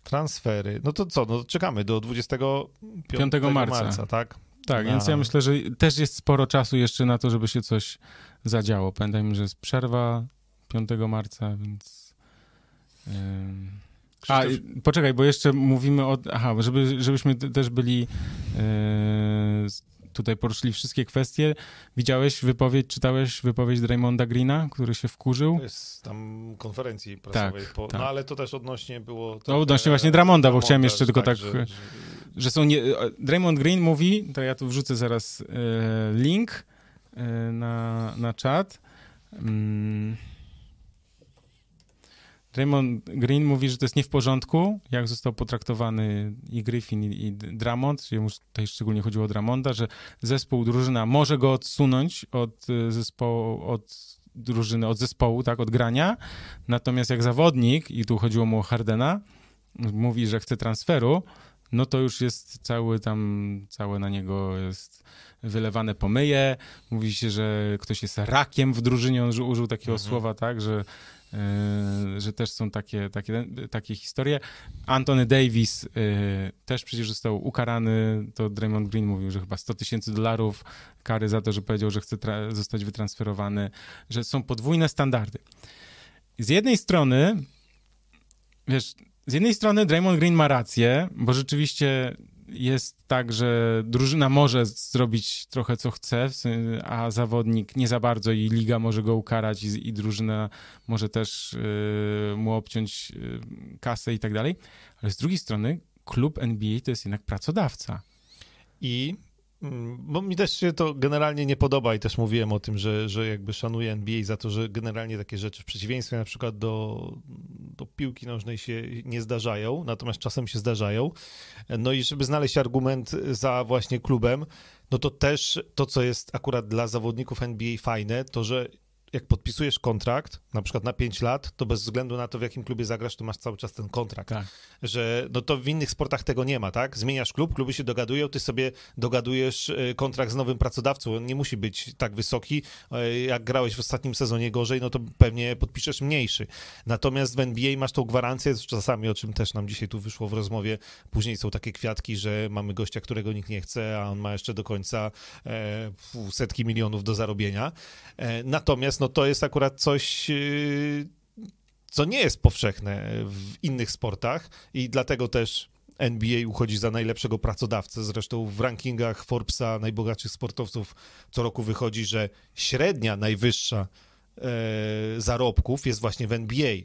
Transfery. No to co? No czekamy do 25 5 marca. tak? Tak, Na- więc ja myślę, że też jest sporo czasu jeszcze na to, żeby się coś zadziało. Pamiętajmy, że jest przerwa 5 marca, więc. A, Krzysztof- y, poczekaj, bo jeszcze mówimy o. Aha, żeby, żebyśmy też byli. yy, tutaj poruszyli wszystkie kwestie. Widziałeś wypowiedź, czytałeś wypowiedź Draymonda Greena, który się wkurzył? To jest tam konferencji prasowej. po, tak. No ale to też odnośnie było... No, odnośnie właśnie Dramonda, bo chciałem jeszcze tylko tak- Że, że, że są nie... Draymond Green mówi, to ja tu wrzucę zaraz e, link e, na, na czat. Mm. Draymond Green mówi, że to jest nie w porządku, jak został potraktowany i Griffin, i, i Dramond, jemu tutaj szczególnie chodziło o Dramonda, że zespół, drużyna może go odsunąć od e, zespołu, od drużyny, od zespołu, tak, od grania, natomiast jak zawodnik, i tu chodziło mu o Hardena, mówi, że chce transferu, no to już jest cały tam, całe na niego jest wylewane pomyje. Mówi się, że ktoś jest rakiem w drużynie, on użył- takiego Mhm. słowa, tak, że, że też są takie, takie, takie historie. Anthony Davis yy, też przecież został ukarany, to Draymond Green mówił, że chyba 100 tysięcy dolarów kary za to, że powiedział, że chce zostać wytransferowany, że są podwójne standardy. Z jednej strony, wiesz, z jednej strony Draymond Green ma rację, bo rzeczywiście jest tak, że drużyna może zrobić trochę co chce, a zawodnik nie za bardzo i liga może go ukarać i, i drużyna może też y, mu obciąć y, kasę i tak dalej. Ale z drugiej strony klub NBA to jest jednak pracodawca. I bo mi też się to generalnie nie podoba i też mówiłem o tym, że, że jakby szanuję NBA za to, że generalnie takie rzeczy w przeciwieństwie na przykład do, do piłki nożnej się nie zdarzają, natomiast czasem się zdarzają. No i żeby znaleźć argument za właśnie klubem, no to też to, co jest akurat dla zawodników NBA fajne, to że jak podpisujesz kontrakt, na przykład na 5 lat, to bez względu na to, w jakim klubie zagrasz, to masz cały czas ten kontrakt Tak. że no to w innych sportach tego nie ma, tak? Zmieniasz klub, kluby się dogadują, ty sobie dogadujesz e, kontrakt z nowym pracodawcą, on nie musi być tak wysoki, E, jak grałeś w ostatnim sezonie gorzej, no to pewnie podpiszesz mniejszy. Natomiast w NBA masz tą gwarancję, czasami o czym też nam dzisiaj tu wyszło w rozmowie, później są takie kwiatki, że mamy gościa, którego nikt nie chce, a on ma jeszcze do końca e, setki milionów do zarobienia. Natomiast no to jest akurat coś... E, co nie jest powszechne w innych sportach i dlatego też NBA uchodzi za najlepszego pracodawcę. Zresztą w rankingach Forbesa najbogatszych sportowców co roku wychodzi, że średnia najwyższa e, zarobków jest właśnie w NBA.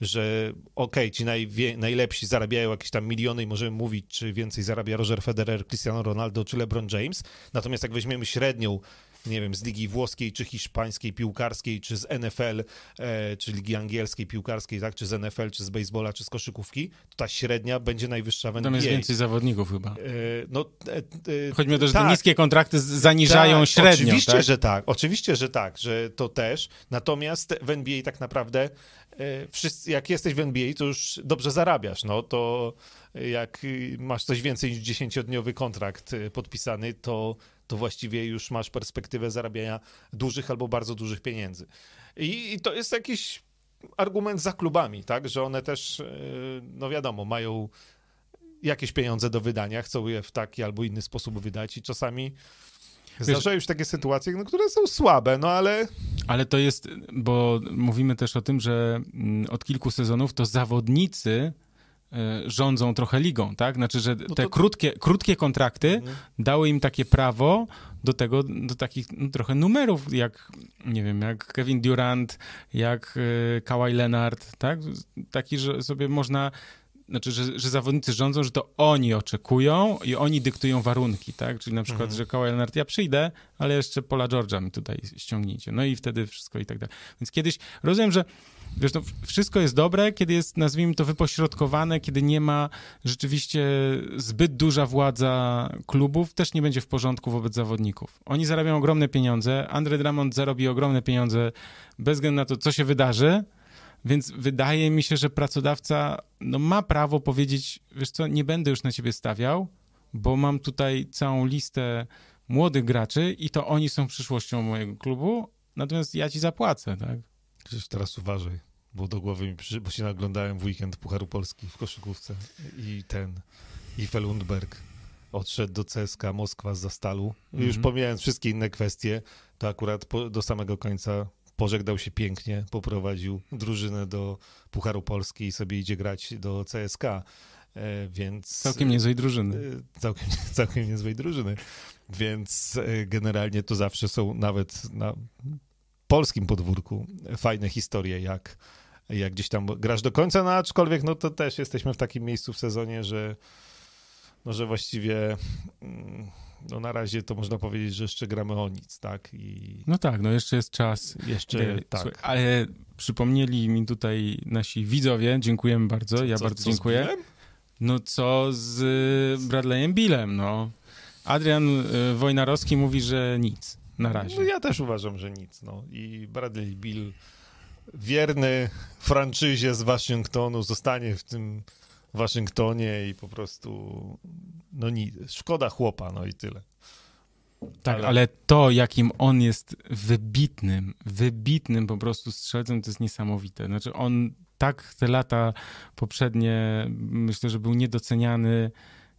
Że okej, ci najwie, najlepsi zarabiają jakieś tam miliony i możemy mówić, czy więcej zarabia Roger Federer, Cristiano Ronaldo czy LeBron James. Natomiast jak weźmiemy średnią nie wiem, z ligi włoskiej, czy hiszpańskiej, piłkarskiej, czy z NFL, e, czy ligi angielskiej, piłkarskiej, tak, czy z NFL, czy z baseballa, czy z koszykówki, to ta średnia będzie najwyższa w NBA. Tam jest więcej zawodników chyba. E, no, e, e, Chodzi mi o to, że tak. te niskie kontrakty zaniżają tak, średnią, Oczywiście, tak? że tak, oczywiście, że tak, że to też, natomiast w NBA tak naprawdę e, wszyscy, jak jesteś w NBA, to już dobrze zarabiasz, no to jak masz coś więcej niż 10-dniowy kontrakt e, podpisany, to, to właściwie już masz perspektywę zarabiania dużych albo bardzo dużych pieniędzy. I, i to jest jakiś argument za klubami, tak, że one też, e, no wiadomo, mają jakieś pieniądze do wydania, chcą je w taki albo inny sposób wydać i czasami Zdarzają się takie sytuacje, no, które są słabe, no ale... Ale to jest, bo mówimy też o tym, że mm, od kilku sezonów to zawodnicy rządzą trochę ligą, tak? Znaczy, że no te to... krótkie, krótkie kontrakty mhm. dały im takie prawo do tego, do takich no, trochę numerów, jak, nie wiem, jak Kevin Durant, jak y, Kawhi Leonard, tak? Taki, że sobie można znaczy, że, że zawodnicy rządzą, że to oni oczekują i oni dyktują warunki, tak? Czyli na przykład, mhm. że Kawhi Leonard, ja przyjdę, ale jeszcze Pola George'a mi tutaj ściągnijcie. No i wtedy wszystko i tak dalej. Więc kiedyś, rozumiem, że wiesz, no, wszystko jest dobre, kiedy jest, nazwijmy to, wypośrodkowane, kiedy nie ma rzeczywiście zbyt duża władza klubów, też nie będzie w porządku wobec zawodników. Oni zarabiają ogromne pieniądze, Andre Drummond zarobi ogromne pieniądze bez względu na to, co się wydarzy, więc wydaje mi się, że pracodawca no, ma prawo powiedzieć, wiesz co, nie będę już na ciebie stawiał, bo mam tutaj całą listę młodych graczy i to oni są przyszłością mojego klubu, natomiast ja ci zapłacę, tak? Przecież teraz uważaj, bo do głowy mi przyszło, bo się naglądałem w weekend Pucharu Polski w koszykówce i ten, i Felundberg odszedł do CSK Moskwa z Zastalu. Mm -hmm. Już pomijając wszystkie inne kwestie, to akurat po, do samego końca pożegnał się pięknie, poprowadził drużynę do Pucharu Polski i sobie idzie grać do CSK. E, więc... Całkiem niezłej drużyny. E, całkiem, całkiem niezłej drużyny. Więc e, generalnie to zawsze są nawet na polskim podwórku fajne historie, jak, jak gdzieś tam grasz do końca, no aczkolwiek no to też jesteśmy w takim miejscu w sezonie, że no, że właściwie mm, no na razie to można powiedzieć, że jeszcze gramy o nic, tak? I... No tak, no jeszcze jest czas. Jeszcze, tak. Słuchaj, ale przypomnieli mi tutaj nasi widzowie, dziękujemy bardzo, ja co, bardzo co dziękuję. No co z Bradleyem Billem, no. Adrian y, Wojnarowski mówi, że nic na razie. No ja też uważam, że nic, no. I Bradley Bill wierny franczyzie z Waszyngtonu zostanie w tym Waszyngtonie i po prostu no nie, szkoda chłopa, no i tyle. Tak, ale... ale... to, jakim on jest wybitnym, wybitnym po prostu strzelcem, to jest niesamowite. Znaczy on tak te lata poprzednie, myślę, że był niedoceniany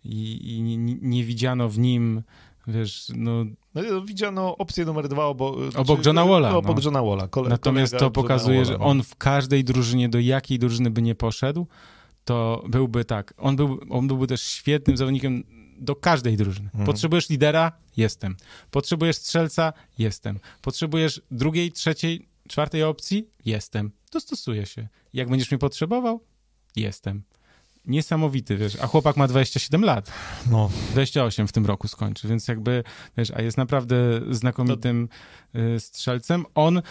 i, i nie, nie, widziano w nim, wiesz, no... no widziano opcję numer dwa obok, obok Johna Walla. Obok no. Johna Walla. Kole, Natomiast to pokazuje, Walla, że no. on w każdej drużynie, do jakiej drużyny by nie poszedł, to byłby tak. On, był, on byłby też świetnym zawodnikiem do każdej drużyny. Mhm. Potrzebujesz lidera? Jestem. Potrzebujesz strzelca? Jestem. Potrzebujesz drugiej, trzeciej, czwartej opcji? Jestem. Dostosuję się. Jak będziesz mnie potrzebował? Jestem niesamowity, wiesz, a chłopak ma 27 lat. No. 28 w tym roku skończy, więc jakby, wiesz, a jest naprawdę znakomitym to... Y, strzelcem. On,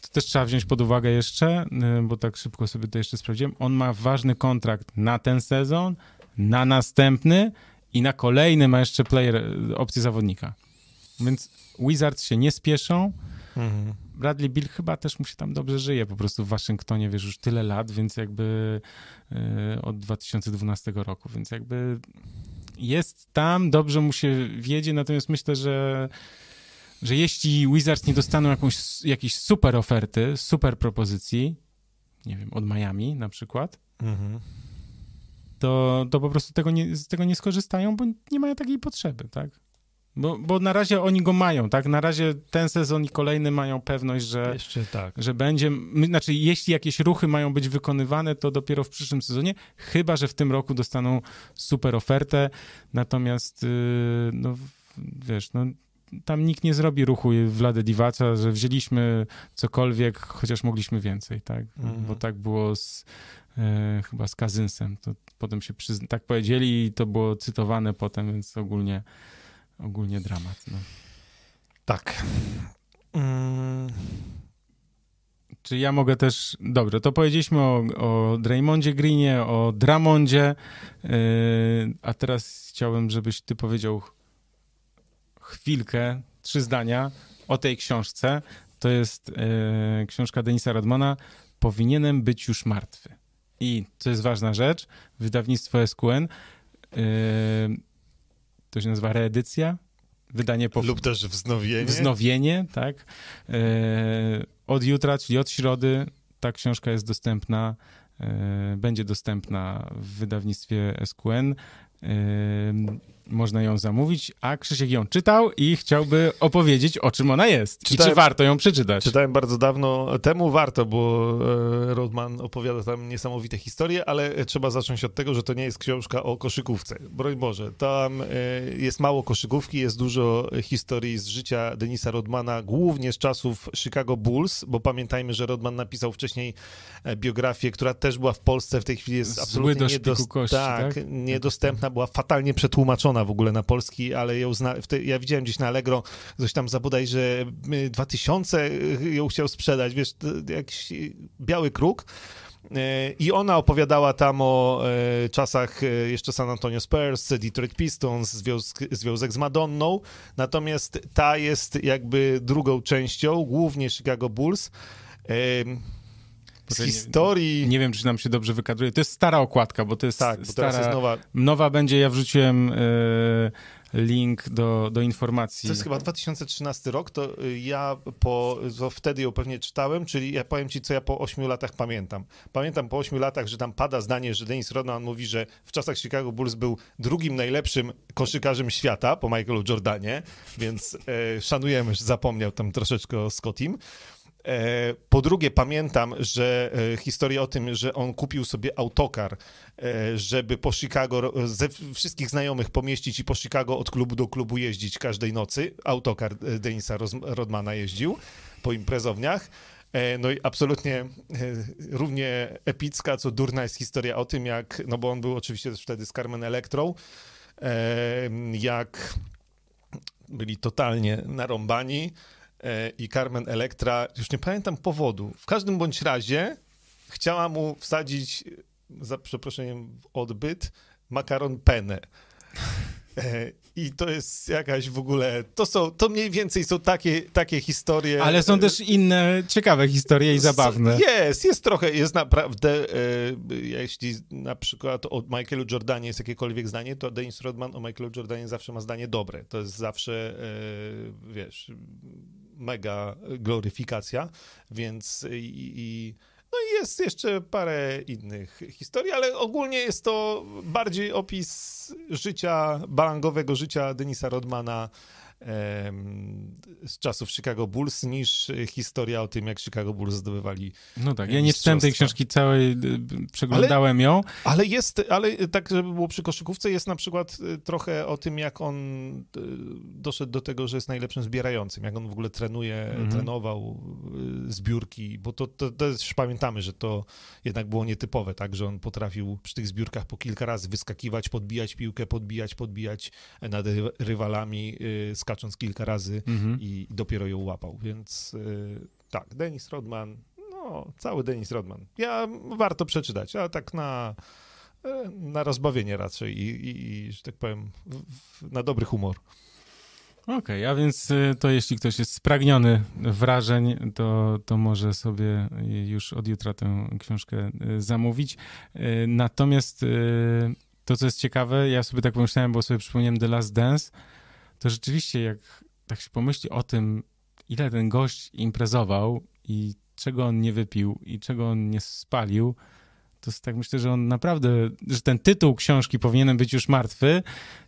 to też trzeba wziąć pod uwagę jeszcze, y, bo tak szybko sobie to jeszcze sprawdziłem, on ma ważny kontrakt na ten sezon, na następny i na kolejny ma jeszcze player, y, opcję zawodnika. Więc Wizards się nie spieszą, mhm. Bradley Bill chyba też mu się tam dobrze żyje, po prostu w Waszyngtonie, wiesz, już tyle lat, więc jakby yy, od 2012 roku, więc jakby jest tam, dobrze mu się wiedzie, natomiast myślę, że że jeśli Wizards nie dostaną jakąś, jakiejś super oferty, super propozycji, nie wiem, od Miami na przykład, mhm. to, to po prostu tego nie, z tego nie skorzystają, bo nie mają takiej potrzeby, tak? Bo, bo na razie oni go mają, tak? Na razie ten sezon i kolejny mają pewność, że, Jeszcze tak. że będzie. Znaczy, jeśli jakieś ruchy mają być wykonywane, to dopiero w przyszłym sezonie, chyba że w tym roku dostaną super ofertę. Natomiast, yy, no wiesz, no tam nikt nie zrobi ruchu Vlade Divaca, że wzięliśmy cokolwiek, chociaż mogliśmy więcej, tak? Mhm. Bo tak było z, e, chyba z Kazynsem. To potem się przyzna- tak powiedzieli i to było cytowane potem, więc ogólnie ogólnie dramat. No. Tak. Mm. Czy ja mogę też... Dobrze, to powiedzieliśmy o, o Draymondzie Greenie, o Dramondzie, yy, a teraz chciałbym, żebyś ty powiedział chwilkę, trzy zdania o tej książce. To jest yy, książka Denisa Rodmana Powinienem być już martwy. I, co jest ważna rzecz, wydawnictwo SQN, yy, to się nazywa reedycja, wydanie po... Lub też wznowienie. Wznowienie, tak. E, od jutra, czyli od środy, ta książka jest dostępna, e, będzie dostępna w wydawnictwie SQN. E, można ją zamówić, a Krzysiek ją czytał i chciałby opowiedzieć, o czym ona jest czytałem, i czy warto ją przeczytać. Czytałem bardzo dawno temu, warto, bo e, Rodman opowiada tam niesamowite historie, ale trzeba zacząć od tego, że to nie jest książka o koszykówce. Broń Boże, tam e, jest mało koszykówki, jest dużo historii z życia Denisa Rodmana, głównie z czasów Chicago Bulls, bo pamiętajmy, że Rodman napisał wcześniej e, biografię, która też była w Polsce, w tej chwili jest absolutnie niedos kości, tak, tak? niedostępna, była fatalnie przetłumaczona w ogóle na polski, ale ją zna, ja widziałem gdzieś na Allegro, ktoś tam zabodaj, że 2000 ją chciał sprzedać, wiesz, jakiś biały kruk. E, I ona opowiadała tam o czasach jeszcze San Antonio Spurs, Detroit Pistons, związek, związek z Madonną. Natomiast ta jest jakby drugą częścią, głównie Chicago Bulls z historii. Nie, nie, wiem, czy nam się dobrze wykadruje. To jest stara okładka, bo to jest tak, bo stara. Jest nowa. nowa będzie, ja wrzuciłem y, link do, do informacji. To jest chyba 2013 rok, to ja po, to wtedy ją pewnie czytałem, czyli ja powiem ci, co ja po 8 latach pamiętam. Pamiętam po 8 latach, że tam pada zdanie, że Dennis Rodman mówi, że w czasach Chicago Bulls był drugim najlepszym koszykarzem świata po Michaelu Jordanie, więc e, szanujemy, że zapomniał tam troszeczkę o Scottim. E, po drugie, pamiętam, że e, historia o tym, że on kupił sobie autokar, e, żeby po Chicago, ze wszystkich znajomych pomieścić i po Chicago od klubu do klubu jeździć każdej nocy. Autokar Denisa Rodmana jeździł po imprezowniach. No i absolutnie równie epicka, co durna jest historia o tym, jak, no bo on był oczywiście też wtedy z Carmen Electrą, jak byli totalnie narąbani, i Carmen Electra, już nie pamiętam powodu. W każdym bądź razie chciała mu wsadzić, za przeproszeniem, odbyt makaron penne. E, I to jest jakaś w ogóle, to są, to mniej więcej są takie, takie historie. Ale są też inne ciekawe historie i zabawne. Jest, jest trochę, jest naprawdę, e, jeśli na przykład o Michaelu Jordanie jest jakiekolwiek zdanie, to Dennis Rodman o Michaelu Jordanie zawsze ma zdanie dobre. To jest zawsze, e, wiesz, mega gloryfikacja, więc i, i no i jest jeszcze parę innych historii, ale ogólnie jest to bardziej opis życia, balangowego życia Denisa Rodmana z czasów Chicago Bulls niż historia o tym, jak Chicago Bulls zdobywali No tak, ja nie czytałem tej książki całej, y, przeglądałem ale, ją. Ale jest, ale tak, żeby było przy koszykówce, jest na przykład y, trochę o tym, jak on doszedł do tego, że jest najlepszym zbierającym, jak on w ogóle trenuje, mhm. trenował zbiórki, bo to, to, to też pamiętamy, że to jednak było nietypowe, tak, że on potrafił przy tych zbiórkach po kilka razy wyskakiwać, podbijać piłkę, podbijać, podbijać nad rywalami, skacząc kilka razy mhm. i dopiero ją łapał. Więc y, tak, Denis Rodman, no, cały Denis Rodman. Ja warto przeczytać, ale tak na, e, na rozbawienie raczej i, i, i że tak powiem, w, na dobry humor. Okej, okay, a więc y, to jeśli ktoś jest spragniony wrażeń, to, to może sobie już od jutra tę książkę y, zamówić. Natomiast to, co jest ciekawe, ja sobie tak pomyślałem, bo sobie przypomniałem The Last Dance, to rzeczywiście jak tak się pomyśli o tym, ile ten gość imprezował i czego on nie wypił i czego on nie spalił, to tak myślę, że on naprawdę, że ten tytuł książki powinienem być już martwy,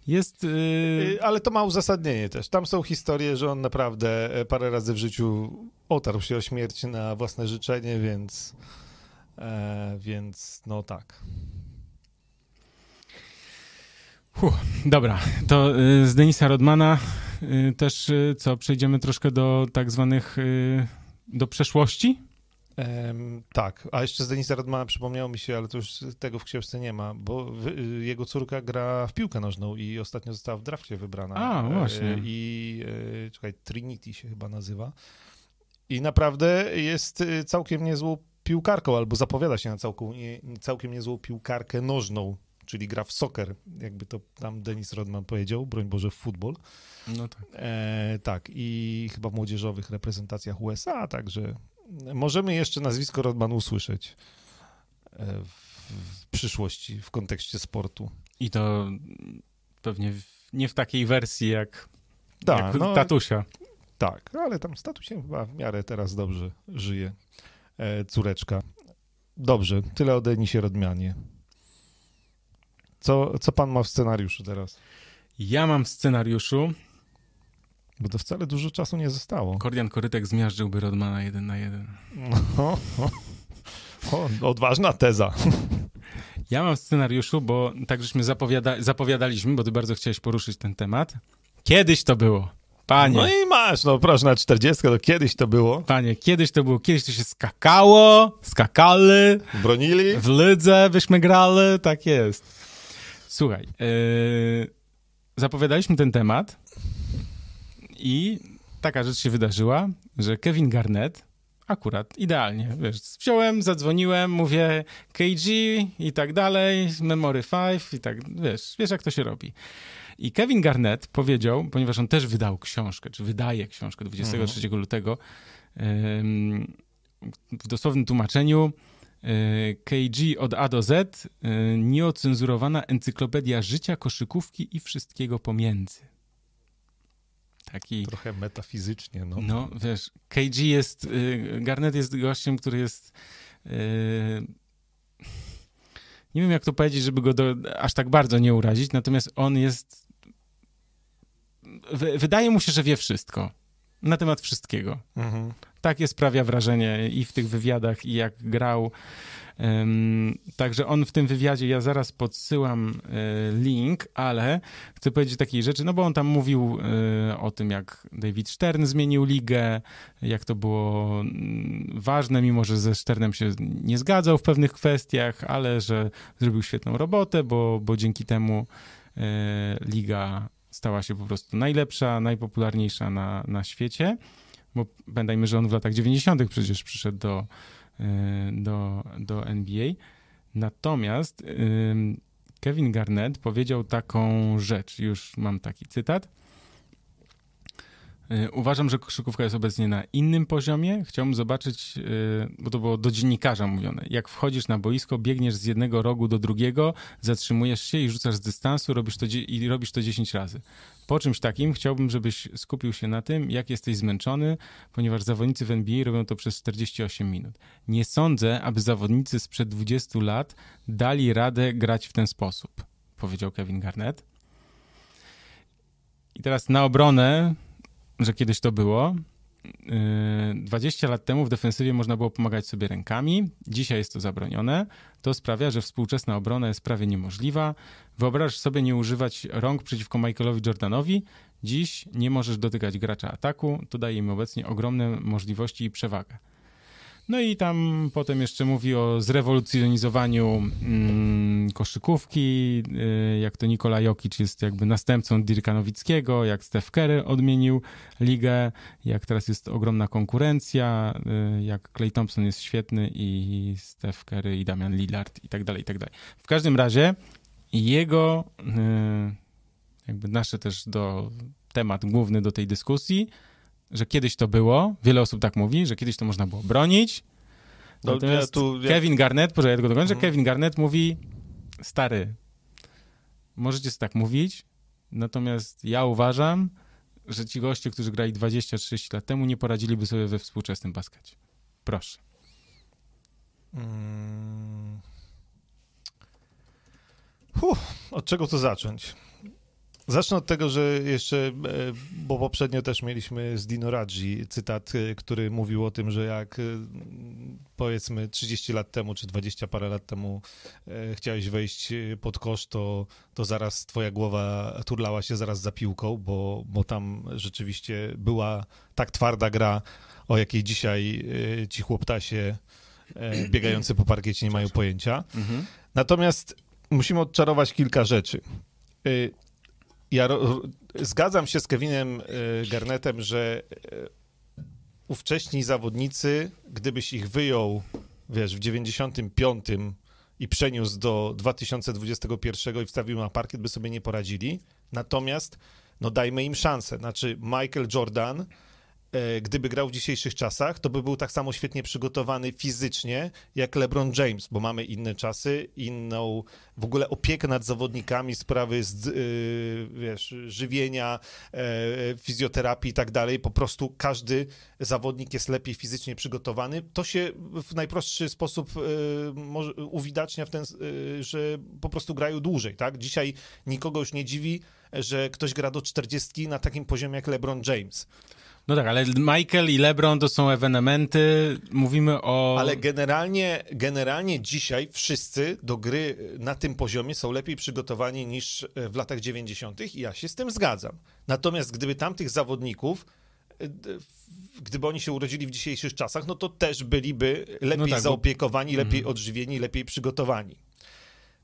jest... Yy... Ale to ma uzasadnienie też. Tam są historie, że on naprawdę e, parę razy w życiu otarł się o śmierć na własne życzenie, więc... E, więc no tak. Huh, dobra, to y, z Denisa Rodmana y, też y, co, przejdziemy troszkę do tak zwanych, do przeszłości? Em, tak, a jeszcze z Denisa Rodmana przypomniało mi się, ale to już tego w książce nie ma, bo jego córka gra w piłkę nożną i ostatnio została w drafcie wybrana. A, E, właśnie. I e, czekaj, Trinity się chyba nazywa. I naprawdę jest całkiem niezłą piłkarką, albo zapowiada się na całką, całkiem niezłą piłkarkę nożną, czyli gra w soccer, jakby to tam Denis Rodman powiedział, broń Boże w futbol. No tak. E, tak, i chyba w młodzieżowych reprezentacjach USA, także możemy jeszcze nazwisko Rodman usłyszeć e, w, w przyszłości w kontekście sportu. I to pewnie w, nie w takiej wersji jak, Tak, jak no, tatusia. tak, ale tam statusie chyba w miarę teraz dobrze żyje e, córeczka. Dobrze, tyle o Denisie Rodmianie. Co, co pan ma w scenariuszu teraz? Ja mam w scenariuszu Bo to wcale dużo czasu nie zostało. Kordian Korytek zmiażdżyłby Rodmana jeden na jeden. O, o, o, odważna teza. Ja mam w scenariuszu, bo tak żeśmy zapowiada zapowiadaliśmy, bo ty bardzo chciałeś poruszyć ten temat. Kiedyś to było. Panie, No i masz, no proszę, na 40 to kiedyś to było. panie, kiedyś to było, kiedyś to się skakało, skakali, Bronili. w lidze byśmy grali, tak jest. Słuchaj, yy, zapowiadaliśmy ten temat i taka rzecz się wydarzyła, że Kevin Garnett, akurat, idealnie, wiesz, wziąłem, zadzwoniłem, mówię KG i tak dalej, Memory 5 i tak, wiesz, wiesz jak to się robi. I Kevin Garnett powiedział, ponieważ on też wydał książkę, czy wydaje książkę 23 lutego, ym, w dosłownym tłumaczeniu KG od A do Z, y, nieocenzurowana encyklopedia życia, koszykówki i wszystkiego pomiędzy. Taki, Trochę metafizycznie, no. no wiesz, KG jest, y, Garnett jest gościem, który jest, y, nie wiem jak to powiedzieć, żeby go do, aż tak bardzo nie urazić, natomiast on jest, wy, wydaje mu się, że wie wszystko na temat wszystkiego Mhm. Takie sprawia wrażenie i w tych wywiadach, i jak grał. Także on w tym wywiadzie, ja zaraz podsyłam y, link, ale chcę powiedzieć takiej rzeczy, no bo on tam mówił y, o tym, jak David Stern zmienił ligę, jak to było mm, ważne, mimo że ze Sternem się nie zgadzał w pewnych kwestiach, ale że zrobił świetną robotę, bo, bo dzięki temu y, liga stała się po prostu najlepsza, najpopularniejsza na, na świecie bo pamiętajmy, że on w latach 90. przecież przyszedł do, y, do, do NBA. Natomiast Kevin Garnett powiedział taką rzecz, już mam taki cytat. Y, Uważam, że koszykówka jest obecnie na innym poziomie. Chciałbym zobaczyć, y, bo to było do dziennikarza mówione. Jak wchodzisz na boisko, biegniesz z jednego rogu do drugiego, zatrzymujesz się i rzucasz z dystansu robisz to, i robisz to 10 razy. Po czymś takim chciałbym, żebyś skupił się na tym, jak jesteś zmęczony, ponieważ zawodnicy w NBA robią to przez 48 minut. Nie sądzę, aby zawodnicy sprzed 20 lat dali radę grać w ten sposób, powiedział Kevin Garnett. I teraz na obronę, że kiedyś to było. Yy, 20 lat temu w defensywie można było pomagać sobie rękami, dzisiaj jest to zabronione. To sprawia, że współczesna obrona jest prawie niemożliwa. Wyobraź sobie nie używać rąk przeciwko Michaelowi Jordanowi. Dziś nie możesz dotykać gracza ataku, to daje im obecnie ogromne możliwości i przewagę. No i tam potem jeszcze mówi o zrewolucjonizowaniu mm, koszykówki, y, jak to Nikola Jokic jest jakby następcą Dirka Nowickiego, jak Steph Curry odmienił ligę, jak teraz jest ogromna konkurencja, y, jak Clay Thompson jest świetny i Steph Curry i Damian Lillard i tak dalej, i tak dalej. W każdym razie jego, y, jakby nasze też do temat główny do tej dyskusji, że kiedyś to było, wiele osób tak mówi, że kiedyś to można było bronić. No, Natomiast ja tu- ja- Kevin Garnett, poczekaj, ja tylko dokończę, Mhm. Kevin Garnett mówi, stary, możecie sobie tak mówić, natomiast ja uważam, że ci goście, którzy grali 20-30 lat temu, nie poradziliby sobie we współczesnym baskecie. Proszę. Mm. Huh, od czego to zacząć? Zacznę od tego, że jeszcze, e, bo poprzednio też mieliśmy z Dino Radzi cytat, e, który mówił o tym, że jak e, powiedzmy 30 lat temu, czy 20 parę lat temu chciałeś wejść pod kosz, to, to zaraz twoja głowa turlała się zaraz za piłką, bo, bo tam rzeczywiście była tak twarda gra, o jakiej dzisiaj ci chłoptasie biegający po parkiecie nie mają pojęcia. Mhm. Natomiast musimy odczarować kilka rzeczy ja zgadzam się z Kevinem e, Garnetem, że e, ówcześni zawodnicy, gdybyś ich wyjął, wiesz, w 95 i przeniósł do 2021 i wstawił na parkiet, by sobie nie poradzili. Natomiast, no dajmy im szansę. Znaczy, Michael Jordan gdyby grał w dzisiejszych czasach, to by był tak samo świetnie przygotowany fizycznie jak LeBron James, bo mamy inne czasy, inną w ogóle opiekę nad zawodnikami, sprawy z, yy, wiesz, żywienia, yy, fizjoterapii i tak dalej. Po prostu każdy zawodnik jest lepiej fizycznie przygotowany. To się w najprostszy sposób yy, uwidacznia w ten, że po prostu grają dłużej, tak? Dzisiaj nikogo już nie dziwi, że ktoś gra do 40 na takim poziomie jak LeBron James. No tak, ale Michael i LeBron to są ewenementy, mówimy o... Ale generalnie, generalnie dzisiaj wszyscy do gry na tym poziomie są lepiej przygotowani niż w latach 90. i ja się z tym zgadzam. Natomiast gdyby tamtych zawodników gdyby oni się urodzili w dzisiejszych czasach, no to też byliby lepiej no tak, zaopiekowani, bo... lepiej mhm. odżywieni, lepiej przygotowani.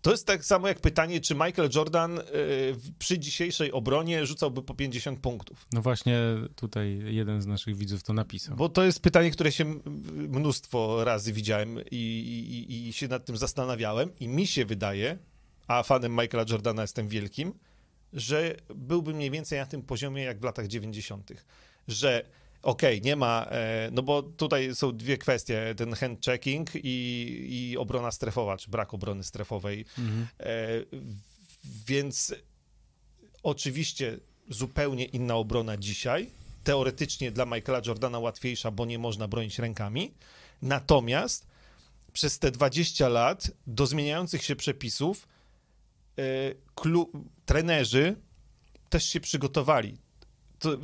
To jest tak samo jak pytanie, czy Michael Jordan y, przy dzisiejszej obronie rzucałby po 50 punktów. No właśnie tutaj jeden z naszych widzów to napisał. Bo to jest pytanie, które się mnóstwo razy widziałem i, i, i się nad tym zastanawiałem i mi się wydaje, a fanem Michaela Jordana jestem wielkim, że byłby mniej więcej na tym poziomie jak w latach 90., że okej, okay, nie ma, e, no bo tutaj są dwie kwestie, ten hand checking i, i obrona strefowa, czy brak obrony strefowej, mhm. E, więc oczywiście zupełnie inna obrona dzisiaj, teoretycznie dla Michaela Jordana łatwiejsza, bo nie można bronić rękami, natomiast przez te 20 lat do zmieniających się przepisów e, trenerzy też się przygotowali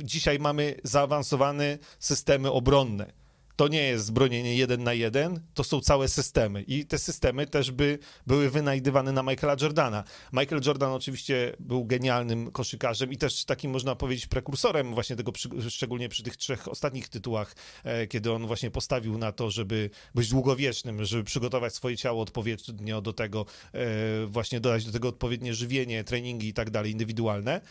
dzisiaj mamy zaawansowane systemy obronne. To nie jest bronienie jeden na jeden, to są całe systemy. I te systemy też by były wynajdywane na Michaela Jordana. Michael Jordan oczywiście był genialnym koszykarzem i też takim, można powiedzieć, prekursorem właśnie tego, szczególnie przy tych trzech ostatnich tytułach, e, kiedy on właśnie postawił na to, żeby być długowiecznym, żeby przygotować swoje ciało odpowiednio do tego, e, właśnie dodać do tego odpowiednie żywienie, treningi i tak dalej, indywidualne.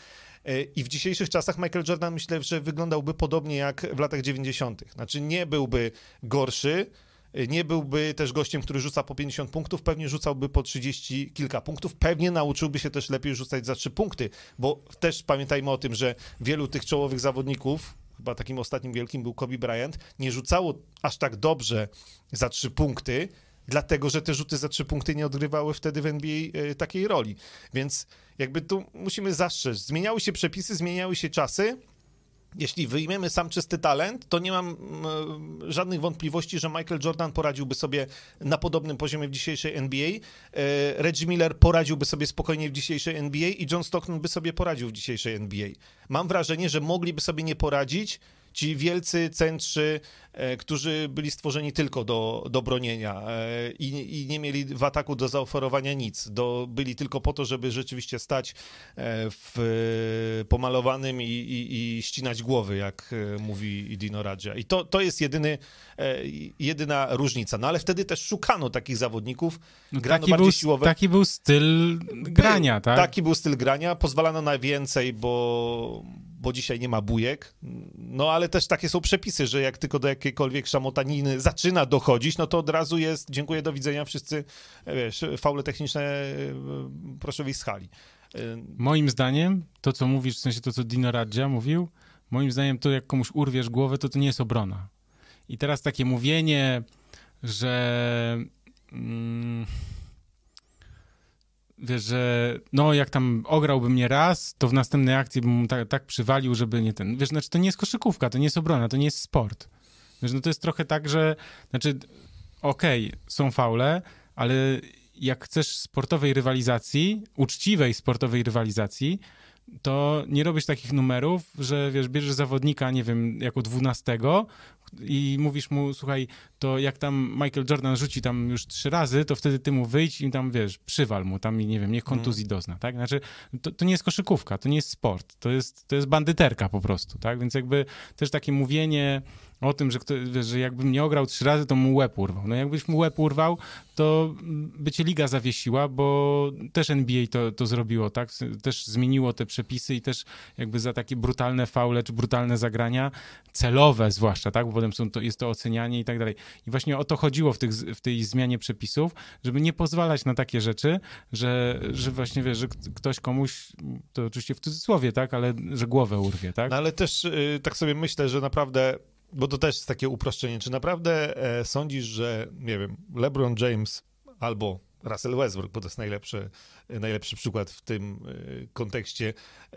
E, I w dzisiejszych czasach Michael Jordan myślę, że wyglądałby podobnie jak w latach 90. Znaczy nie byłby gorszy, e, nie byłby też gościem, który rzuca po 50 punktów, pewnie rzucałby po 30 kilka punktów, pewnie nauczyłby się też lepiej rzucać za 3 punkty, bo też pamiętajmy o tym, że wielu tych czołowych zawodników, chyba takim ostatnim wielkim był Kobe Bryant, nie rzucało aż tak dobrze za 3 punkty, dlatego że te rzuty za 3 punkty nie odgrywały wtedy w NBA e, takiej roli. Więc jakby tu musimy zastrzec. Zmieniały się przepisy, zmieniały się czasy. Jeśli wyjmiemy sam czysty talent, to nie mam mm, żadnych wątpliwości, że Michael Jordan poradziłby sobie na podobnym poziomie w dzisiejszej NBA. E, Reggie Miller poradziłby sobie spokojnie w dzisiejszej NBA i John Stockton by sobie poradził w dzisiejszej NBA. Mam wrażenie, że mogliby sobie nie poradzić ci wielcy centrzy, e, którzy byli stworzeni tylko do, do bronienia e, i, i, nie mieli w ataku do zaoferowania nic. Do, byli tylko po to, żeby rzeczywiście stać e, w pomalowanym i, i, i ścinać głowy, jak mówi Dino Radzia. I to, to jest jedyny, jedyna różnica. No ale wtedy też szukano takich zawodników, no, grano taki bardziej był, siłowe. Taki był styl grania, był, tak? Taki był styl grania, pozwalano na więcej, bo bo dzisiaj nie ma bujek. No ale też takie są przepisy, że jak tylko do jakiejkolwiek szamotaniny zaczyna dochodzić, no to od razu jest dziękuję, do widzenia, wszyscy, wiesz, faule techniczne e, proszę wyjść z hali. E, Moim zdaniem, to co mówisz, w sensie to co Dino Radzia mówił, moim zdaniem to jak komuś urwiesz głowę, to to nie jest obrona. I teraz takie mówienie, że... Mm, wiesz, że no jak tam ograłby mnie raz, to w następnej akcji bym tak, tak przywalił, żeby nie ten, wiesz, znaczy to nie jest koszykówka, to nie jest obrona, to nie jest sport. Wiesz, no to jest trochę tak, że, znaczy, okej, okay, są faule, ale jak chcesz sportowej rywalizacji, uczciwej sportowej rywalizacji, to nie robisz takich numerów, że wiesz, bierzesz zawodnika, nie wiem, jako dwunastego i mówisz mu, słuchaj, to jak tam Michael Jordan rzuci tam już trzy razy, to wtedy ty mu wyjdź i tam, wiesz, przywal mu tam i nie wiem, niech kontuzji mm. dozna, tak? Znaczy, to, to nie jest koszykówka, to nie jest sport, to jest, to jest bandyterka po prostu, tak? Więc jakby też takie mówienie o tym, że, kto, że jakbym nie ograł trzy razy, to mu łeb urwał. No jakbyś mu łeb urwał, to by cię liga zawiesiła, bo też NBA to, to zrobiło, tak? Też zmieniło te przepisy i też jakby za takie brutalne faule czy brutalne zagrania, celowe zwłaszcza, tak? Bo potem są to, jest to ocenianie i tak dalej. I właśnie o to chodziło w, tych, w tej zmianie przepisów, żeby nie pozwalać na takie rzeczy, że, że właśnie wiesz, że ktoś komuś, to oczywiście w cudzysłowie, tak? Ale że głowę urwie, tak? No ale też yy, tak sobie myślę, że naprawdę bo to też jest takie uproszczenie. Czy naprawdę e, sądzisz, że, nie wiem, LeBron James albo Russell Westbrook, bo to jest najlepszy, najlepszy przykład w tym e, kontekście, e,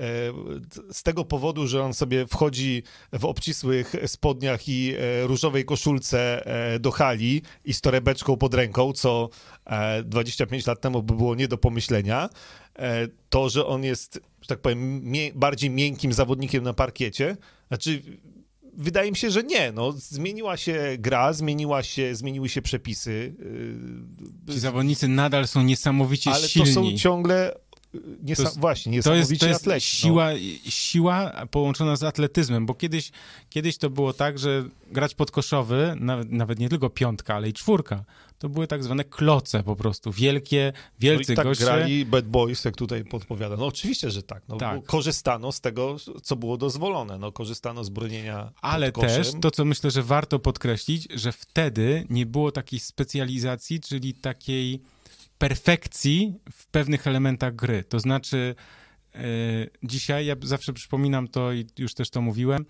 z tego powodu, że on sobie wchodzi w obcisłych spodniach i e, różowej koszulce do hali i z torebeczką pod ręką, co 25 lat temu by było nie do pomyślenia, to, że on jest, że tak powiem, bardziej miękkim zawodnikiem na parkiecie, znaczy wydaje mi się, że nie. No, zmieniła się gra, zmieniła się, zmieniły się przepisy. Ci zawodnicy nadal są niesamowicie ale silni. Ale to są ciągle Niesa- to jest, właśnie, niesamowicie to jest, to jest atleci, siła, no. siła połączona z atletyzmem, bo kiedyś, kiedyś to było tak, że grać podkoszowy, nawet, nawet nie tylko piątka, ale i czwórka, to były tak zwane kloce po prostu, wielkie, wielcy no i tak goście. grali bad boys, jak tutaj podpowiada. No oczywiście, że tak. No, tak. Korzystano z tego, co było dozwolone. No, korzystano z bronienia Ale też to, co myślę, że warto podkreślić, że wtedy nie było takiej specjalizacji, czyli takiej perfekcji w pewnych elementach gry. To znaczy, yy, dzisiaj ja zawsze przypominam to i już też to mówiłem.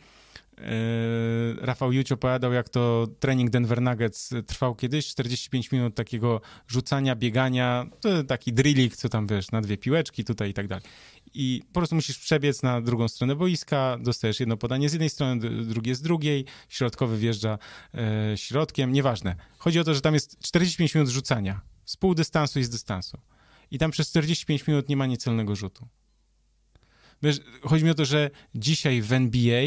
Yy, Rafał Juć opowiadał, jak to trening Denver Nuggets trwał kiedyś, 45 minut takiego rzucania, biegania, taki drillik, co tam wiesz, na dwie piłeczki tutaj i tak dalej. I po prostu musisz przebiec na drugą stronę boiska, dostajesz jedno podanie z jednej strony, drugie z drugiej, środkowy wjeżdża yy, środkiem, nieważne. Chodzi o to, że tam jest 45 minut rzucania z pół dystansu i z dystansu. I tam przez 45 minut nie ma niecelnego rzutu. Wiesz, chodzi mi o to, że dzisiaj w NBA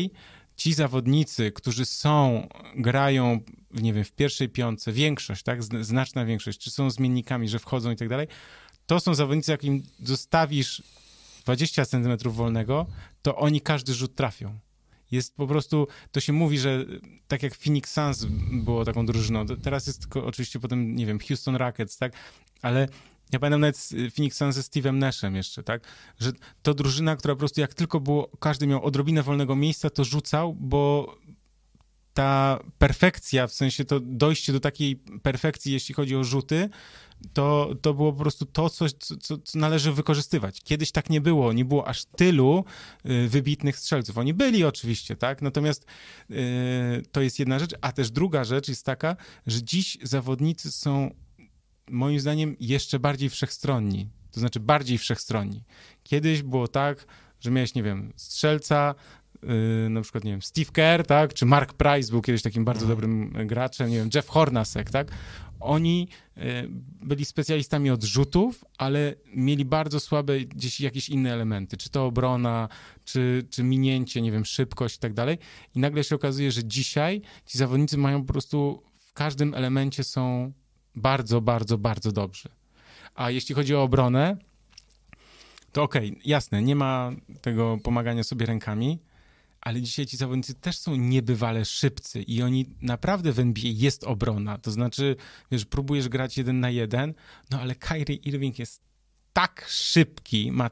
ci zawodnicy, którzy są, grają, nie wiem, w pierwszej piątce, większość, tak, znaczna większość, czy są zmiennikami, że wchodzą i tak dalej, to są zawodnicy, jak im zostawisz 20 centymetrów wolnego, to oni każdy rzut trafią. Jest po prostu, to się mówi, że tak jak Phoenix Suns było taką drużyną, teraz jest tylko oczywiście potem, nie wiem, Houston Rockets, tak, ale ja pamiętam nawet Phoenix Suns ze Steve'em Nashem jeszcze, tak, że to drużyna, która po prostu jak tylko było, każdy miał odrobinę wolnego miejsca, to rzucał, bo ta perfekcja, w sensie to dojście do takiej perfekcji, jeśli chodzi o rzuty, to, to było po prostu to, co, co, co należy wykorzystywać. Kiedyś tak nie było, nie było aż tylu y, wybitnych strzelców. Oni byli oczywiście, tak? Natomiast y, to jest jedna rzecz, a też druga rzecz jest taka, że dziś zawodnicy są moim zdaniem jeszcze bardziej wszechstronni. To znaczy bardziej wszechstronni. Kiedyś było tak, że miałeś, nie wiem, strzelca, Yy, na przykład, nie wiem, Steve Kerr, tak, czy Mark Price był kiedyś takim bardzo mhm. dobrym graczem, nie wiem, Jeff Hornacek, tak, oni e, byli specjalistami od rzutów, ale mieli bardzo słabe gdzieś jakieś inne elementy, czy to obrona, czy, czy minięcie, nie wiem, szybkość i tak dalej. I nagle się okazuje, że dzisiaj ci zawodnicy mają po prostu w każdym elemencie są bardzo, bardzo, bardzo dobrzy. A jeśli chodzi o obronę, to okej, okay, jasne, nie ma tego pomagania sobie rękami, ale dzisiaj ci zawodnicy też są niebywale szybcy i oni naprawdę w NBA jest obrona. To znaczy, wiesz, próbujesz grać jeden na jeden, no ale Kyrie Irving jest tak szybki, ma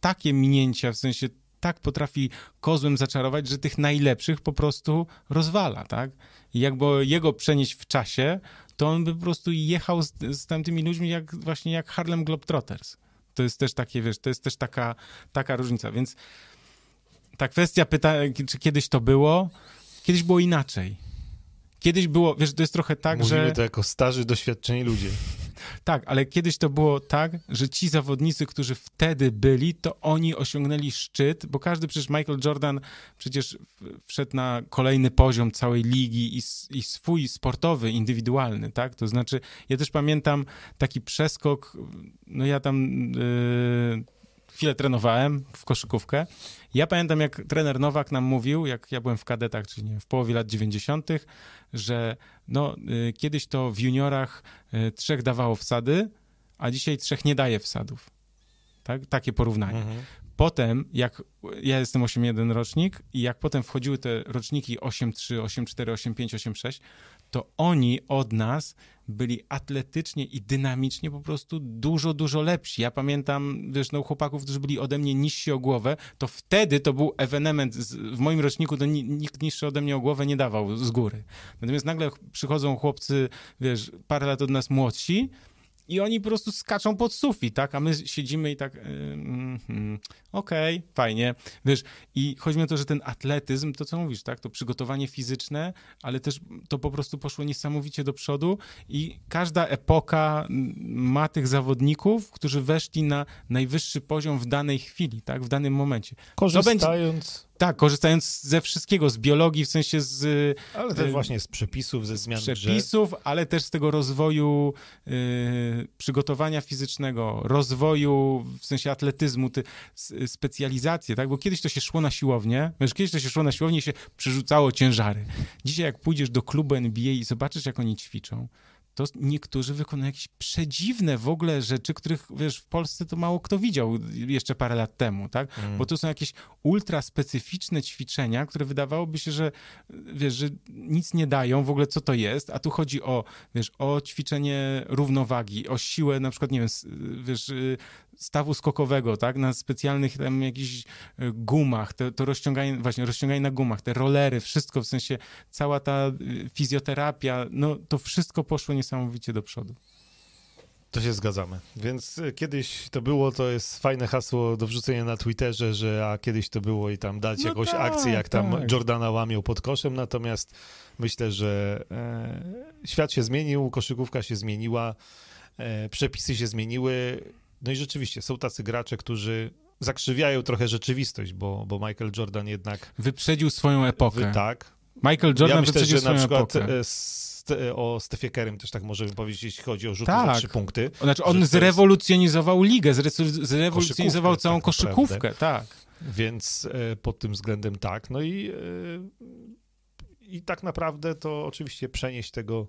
takie minięcia, w sensie tak potrafi kozłem zaczarować, że tych najlepszych po prostu rozwala, tak? I jakby jego przenieść w czasie, to on by po prostu jechał z, z tamtymi ludźmi jak właśnie jak Harlem Globetrotters. To jest też takie, wiesz, to jest też taka, taka różnica, więc ta kwestia pyta, czy kiedyś to było, kiedyś było inaczej. Kiedyś było, wiesz, to jest trochę tak, Mówimy że... Mówimy to jako starzy, doświadczeni ludzie. Tak, ale kiedyś to było tak, że ci zawodnicy, którzy wtedy byli, to oni osiągnęli szczyt, bo każdy przecież Michael Jordan przecież wszedł na kolejny poziom całej ligi i, i swój sportowy, indywidualny, tak? To znaczy, ja też pamiętam taki przeskok, no ja tam... Yy chwilę trenowałem w koszykówkę. Ja pamiętam, jak trener Nowak nam mówił, jak ja byłem w kadetach, czyli nie, w połowie lat 90., że no, y, kiedyś to w juniorach y, trzech dawało wsady, a dzisiaj trzech nie daje wsadów. Tak? Takie porównanie. Mhm. Potem, jak ja jestem 8.1 rocznik i jak potem wchodziły te roczniki 8.3, 8.4, 8.5, 8.6, to oni od nas byli atletycznie i dynamicznie po prostu dużo, dużo lepsi. Ja pamiętam, wiesz, no chłopaków, którzy byli ode mnie niżsi o głowę, to wtedy to był ewenement, w moim roczniku to ni, nikt niższy ode mnie o głowę nie dawał z góry. Natomiast nagle przychodzą chłopcy, wiesz, parę lat od nas młodsi, i oni po prostu skaczą pod sufit, tak? A my siedzimy i tak, yy, mm, okej, okay, fajnie, wiesz, i chodzi mi o to, że ten atletyzm, to co mówisz, tak? To przygotowanie fizyczne, ale też to po prostu poszło niesamowicie do przodu i każda epoka ma tych zawodników, którzy weszli na najwyższy poziom w danej chwili, tak? W danym momencie. Korzystając tak, korzystając ze wszystkiego, z biologii, w sensie z... Ale też właśnie z przepisów, ze zmian przepisów, ale też z tego rozwoju y, przygotowania fizycznego, rozwoju, w sensie atletyzmu, ty, specjalizację, tak? Bo kiedyś to się szło na siłownię, wiesz, kiedyś to się szło na siłownię i się przerzucało ciężary. Dzisiaj jak pójdziesz do klubu NBA i zobaczysz, jak oni ćwiczą, to niektórzy wykonują jakieś przedziwne w ogóle rzeczy, których, wiesz, w Polsce to mało kto widział jeszcze parę lat temu, tak? Mm. Bo to są jakieś ultra specyficzne ćwiczenia, które wydawałoby się, że, wiesz, że nic nie dają, w ogóle co to jest, a tu chodzi o, wiesz, o ćwiczenie równowagi, o siłę, na przykład, nie wiem, wiesz, y, stawu skokowego, tak, na specjalnych tam jakichś e, gumach, to, to rozciąganie, właśnie rozciąganie na gumach, te rolery, wszystko, w sensie cała ta e, fizjoterapia, no to wszystko poszło niesamowicie do przodu. To się zgadzamy. Więc e, kiedyś to było, to jest fajne hasło do wrzucenia na Twitterze, że a kiedyś to było i tam dać no jakąś tak, akcję, jak tam tak. Jordana łamią pod koszem, natomiast myślę, że e, świat się zmienił, koszykówka się zmieniła, e, przepisy się zmieniły, no i rzeczywiście są tacy gracze, którzy zakrzywiają trochę rzeczywistość, bo, bo Michael Jordan jednak... Wyprzedził swoją epokę. Wy, tak. Michael Jordan ja myślę, wyprzedził że swoją na przykład epokę. E, o Stefie Kerem też tak możemy powiedzieć, jeśli chodzi o rzuty tak. trzy punkty. Znaczy on zrewolucjonizował ligę, zrewolucjonizował całą tak koszykówkę, tak. Więc e, pod tym względem tak. No i, e, i tak naprawdę to oczywiście przenieść tego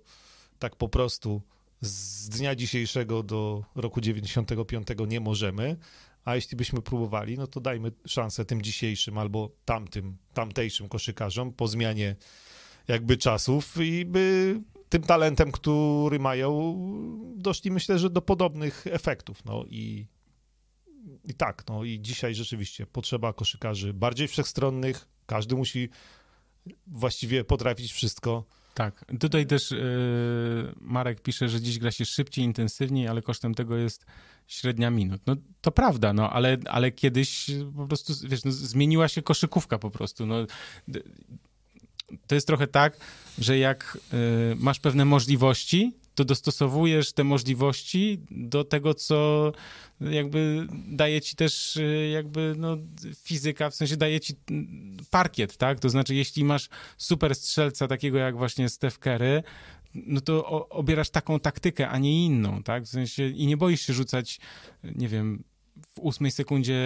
tak po prostu z dnia dzisiejszego do roku 95 nie możemy, a jeśli byśmy próbowali, no to dajmy szansę tym dzisiejszym albo tamtym, tamtejszym koszykarzom po zmianie jakby czasów i by tym talentem, który mają, doszli myślę, że do podobnych efektów. No i, i tak, no i dzisiaj rzeczywiście potrzeba koszykarzy bardziej wszechstronnych, każdy musi właściwie potrafić wszystko tak, tutaj też yy, Marek pisze, że dziś gra się szybciej, intensywniej, ale kosztem tego jest średnia minut. No to prawda, no ale, ale kiedyś po prostu, wiesz, no, zmieniła się koszykówka po prostu. No, to jest trochę tak, że jak yy, masz pewne możliwości, to dostosowujesz te możliwości do tego, co jakby daje ci też y, jakby no, fizyka, w sensie daje ci parkiet, tak? To znaczy, jeśli masz super strzelca takiego jak właśnie Steph Curry, no to obierasz taką taktykę, a nie inną, tak? W sensie i nie boisz się rzucać, nie wiem, w ósmej sekundzie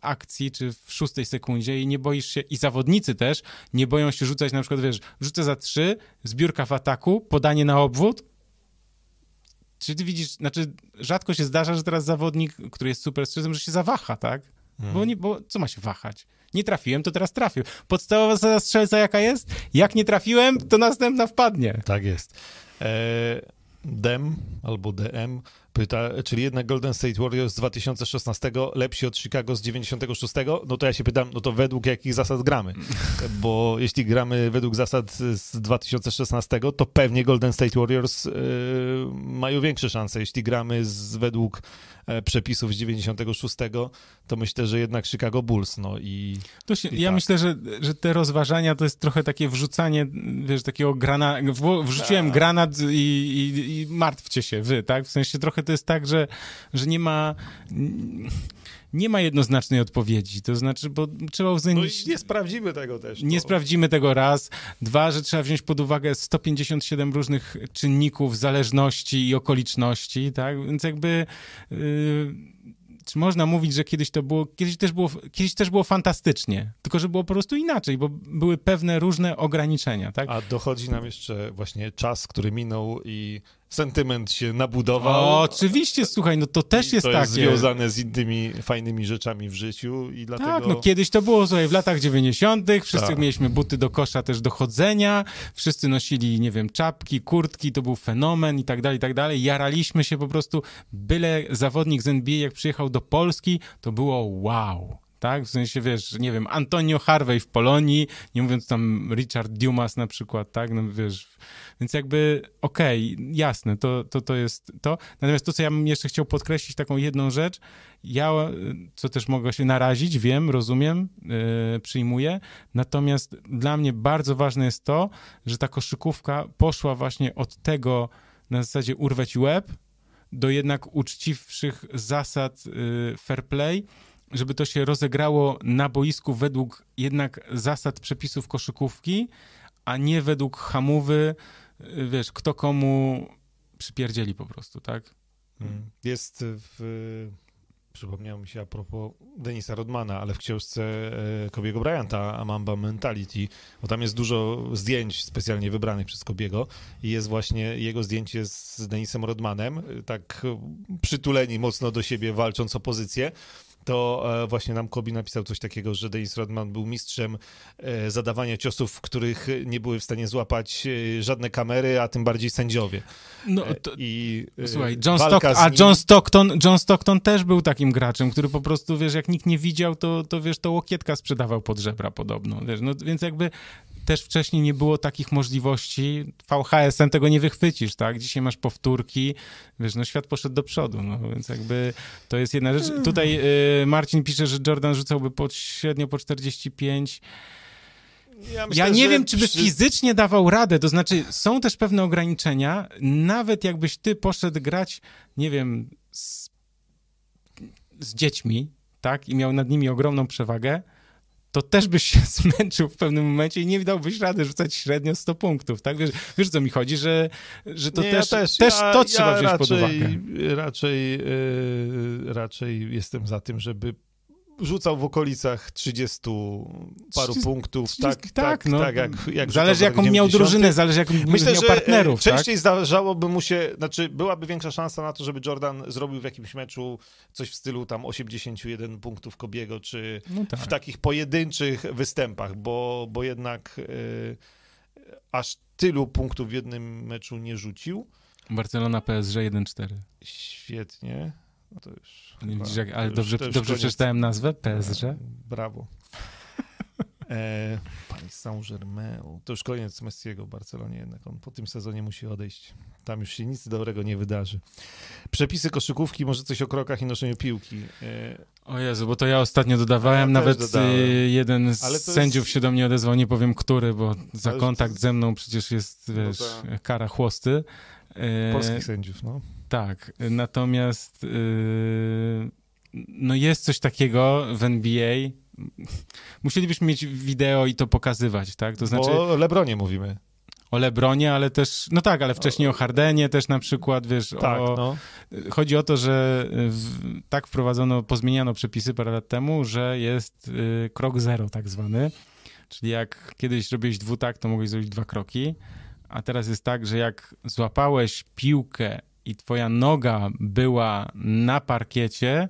akcji, czy w szóstej sekundzie i nie boisz się, i zawodnicy też nie boją się rzucać na przykład, wiesz, rzucę za trzy, zbiórka w ataku, podanie na obwód, czy ty widzisz, znaczy rzadko się zdarza, że teraz zawodnik, który jest super strzelcem, że się zawaha, tak? Hmm. Bo, nie, bo co ma się wahać? Nie trafiłem, to teraz trafił. Podstawowa zasada strzelca jaka jest? Jak nie trafiłem, to następna wpadnie. Tak jest. E, DEM albo DM pyta, czyli jednak Golden State Warriors z 2016 lepsi od Chicago z 96, no to ja się pytam, no to według jakich zasad gramy? Bo jeśli gramy według zasad z 2016, to pewnie Golden State Warriors yy, mają większe szanse. Jeśli gramy z, według e, przepisów z 96, to myślę, że jednak Chicago Bulls, no i... Się, i ja tak. myślę, że, że te rozważania to jest trochę takie wrzucanie, wiesz, takiego granat, wrzuciłem granat i, i, i martwcie się wy, tak? W sensie trochę to jest tak, że, że nie ma nie ma jednoznacznej odpowiedzi. To znaczy, bo trzeba uwzględnić... No nie sprawdzimy tego też. Nie sprawdzimy tego raz. Dwa, że trzeba wziąć pod uwagę 157 różnych czynników, zależności i okoliczności, tak? Więc jakby... Yy czy można mówić, że kiedyś to było, kiedyś też było, kiedyś też było fantastycznie, tylko że było po prostu inaczej, bo były pewne różne ograniczenia, tak? A dochodzi nam jeszcze właśnie czas, który minął i sentyment się nabudował. O, oczywiście, słuchaj, no to też jest to takie. jest związane z innymi fajnymi rzeczami w życiu i dlatego... Tak, no kiedyś to było, słuchaj, w latach 90. wszyscy Tak. mieliśmy buty do kosza też do chodzenia, wszyscy nosili, nie wiem, czapki, kurtki, to był fenomen i tak dalej, i tak dalej. Jaraliśmy się po prostu, byle zawodnik z NBA jak przyjechał do Polski, to było wow. Tak? W sensie, wiesz, nie wiem, Antonio Harvey w Polonii, nie mówiąc tam Richard Dumas na przykład, tak? No wiesz, więc jakby, okej, jasne, to, to, to jest to. Natomiast to, co ja bym jeszcze chciał podkreślić, taką jedną rzecz, ja, co też mogę się narazić, wiem, rozumiem, yy, przyjmuję, natomiast dla mnie bardzo ważne jest to, że ta koszykówka poszła właśnie od tego na zasadzie urwę ci łeb, do jednak uczciwszych zasad yy, fair play, żeby to się rozegrało na boisku według jednak zasad przepisów koszykówki, a nie według hamowy, y, wiesz, kto komu przypierdzieli po prostu, tak? Mm. Jest w... Przypomniało mi się a propos Denisa Rodmana, ale w książce e, Kobiego Bryanta, Amamba Mentality, bo tam jest dużo zdjęć specjalnie wybranych przez Kobiego i jest właśnie jego zdjęcie z Denisem Rodmanem, e, tak e, przytuleni mocno do siebie, walcząc o pozycję. To e, właśnie nam Kobi napisał coś takiego, że Denis Rodman był mistrzem e, zadawania ciosów, których nie były w stanie złapać e, żadne kamery, a tym bardziej sędziowie. No, to, I Słuchaj, John z a John Stockton, John Stockton też był takim graczem, który po prostu, wiesz, jak nikt nie widział, to, to wiesz, to łokietka sprzedawał pod żebra podobno, wiesz, no więc jakby też wcześniej nie było takich możliwości, VHS-em tego nie wychwycisz, tak, dzisiaj masz powtórki, wiesz, no świat poszedł do przodu, no więc jakby to jest jedna rzecz. Tutaj y, Marcin pisze, że Jordan rzucałby po, średnio po 45, Ja, myślę, ja nie wiem, czy by przy- fizycznie dawał radę, to znaczy są też pewne ograniczenia, nawet jakbyś ty poszedł grać, nie wiem, z, z dziećmi, tak, i miał nad nimi ogromną przewagę, to też byś się zmęczył w pewnym momencie i nie dałbyś rady rzucać średnio 100 punktów, tak? Wiesz, wiesz co mi chodzi, że, że to nie, też, ja też, też ja, to trzeba ja wziąć raczej, pod uwagę. Raczej, yy, raczej jestem za tym, żeby rzucał w okolicach 30 paru 30 punktów. 30, tak, tak, tak, no. tak, jak, jak Zależy jaką miał 90. drużynę, zależy jaką Myślę, miał że partnerów, e, tak? częściej zdarzałoby mu się, znaczy byłaby większa szansa na to, żeby Jordan zrobił w jakimś meczu coś w stylu tam 81 punktów Kobiego, czy No tak. w takich pojedynczych występach, bo, bo jednak e, aż tylu punktów w jednym meczu nie rzucił. Barcelona PSG 1-4. Świetnie. No to już Nie chyba- jak, ale już- dobrze, dobrze koniec. przeczytałem nazwę? PSG? E, Brawo. E, Paris Saint-Germain. To już koniec Messiego w Barcelonie jednak. On po tym sezonie musi odejść. Tam już się nic dobrego nie wydarzy. Przepisy koszykówki, może coś o krokach i noszeniu piłki. E, O Jezu, bo to ja ostatnio dodawałem, Ja nawet y, jeden z to sędziów jest- się do mnie odezwał, nie powiem który, bo za kontakt ze mną przecież jest, No wiesz, tak. kara chłosty. E, polskich sędziów, no. Tak, natomiast y, no jest coś takiego w NBA. Musielibyśmy mieć wideo i to pokazywać, tak? To znaczy o Lebronie mówimy. o Lebronie, ale też, no tak, ale wcześniej o Hardenie też na przykład, wiesz, Tak, o, no. Chodzi o to, że w, tak wprowadzono, pozmieniano przepisy parę lat temu, że jest y, krok zero tak zwany. Czyli jak kiedyś robiłeś dwutak, to mogłeś zrobić dwa kroki, a teraz jest tak, że jak złapałeś piłkę i twoja noga była na parkiecie,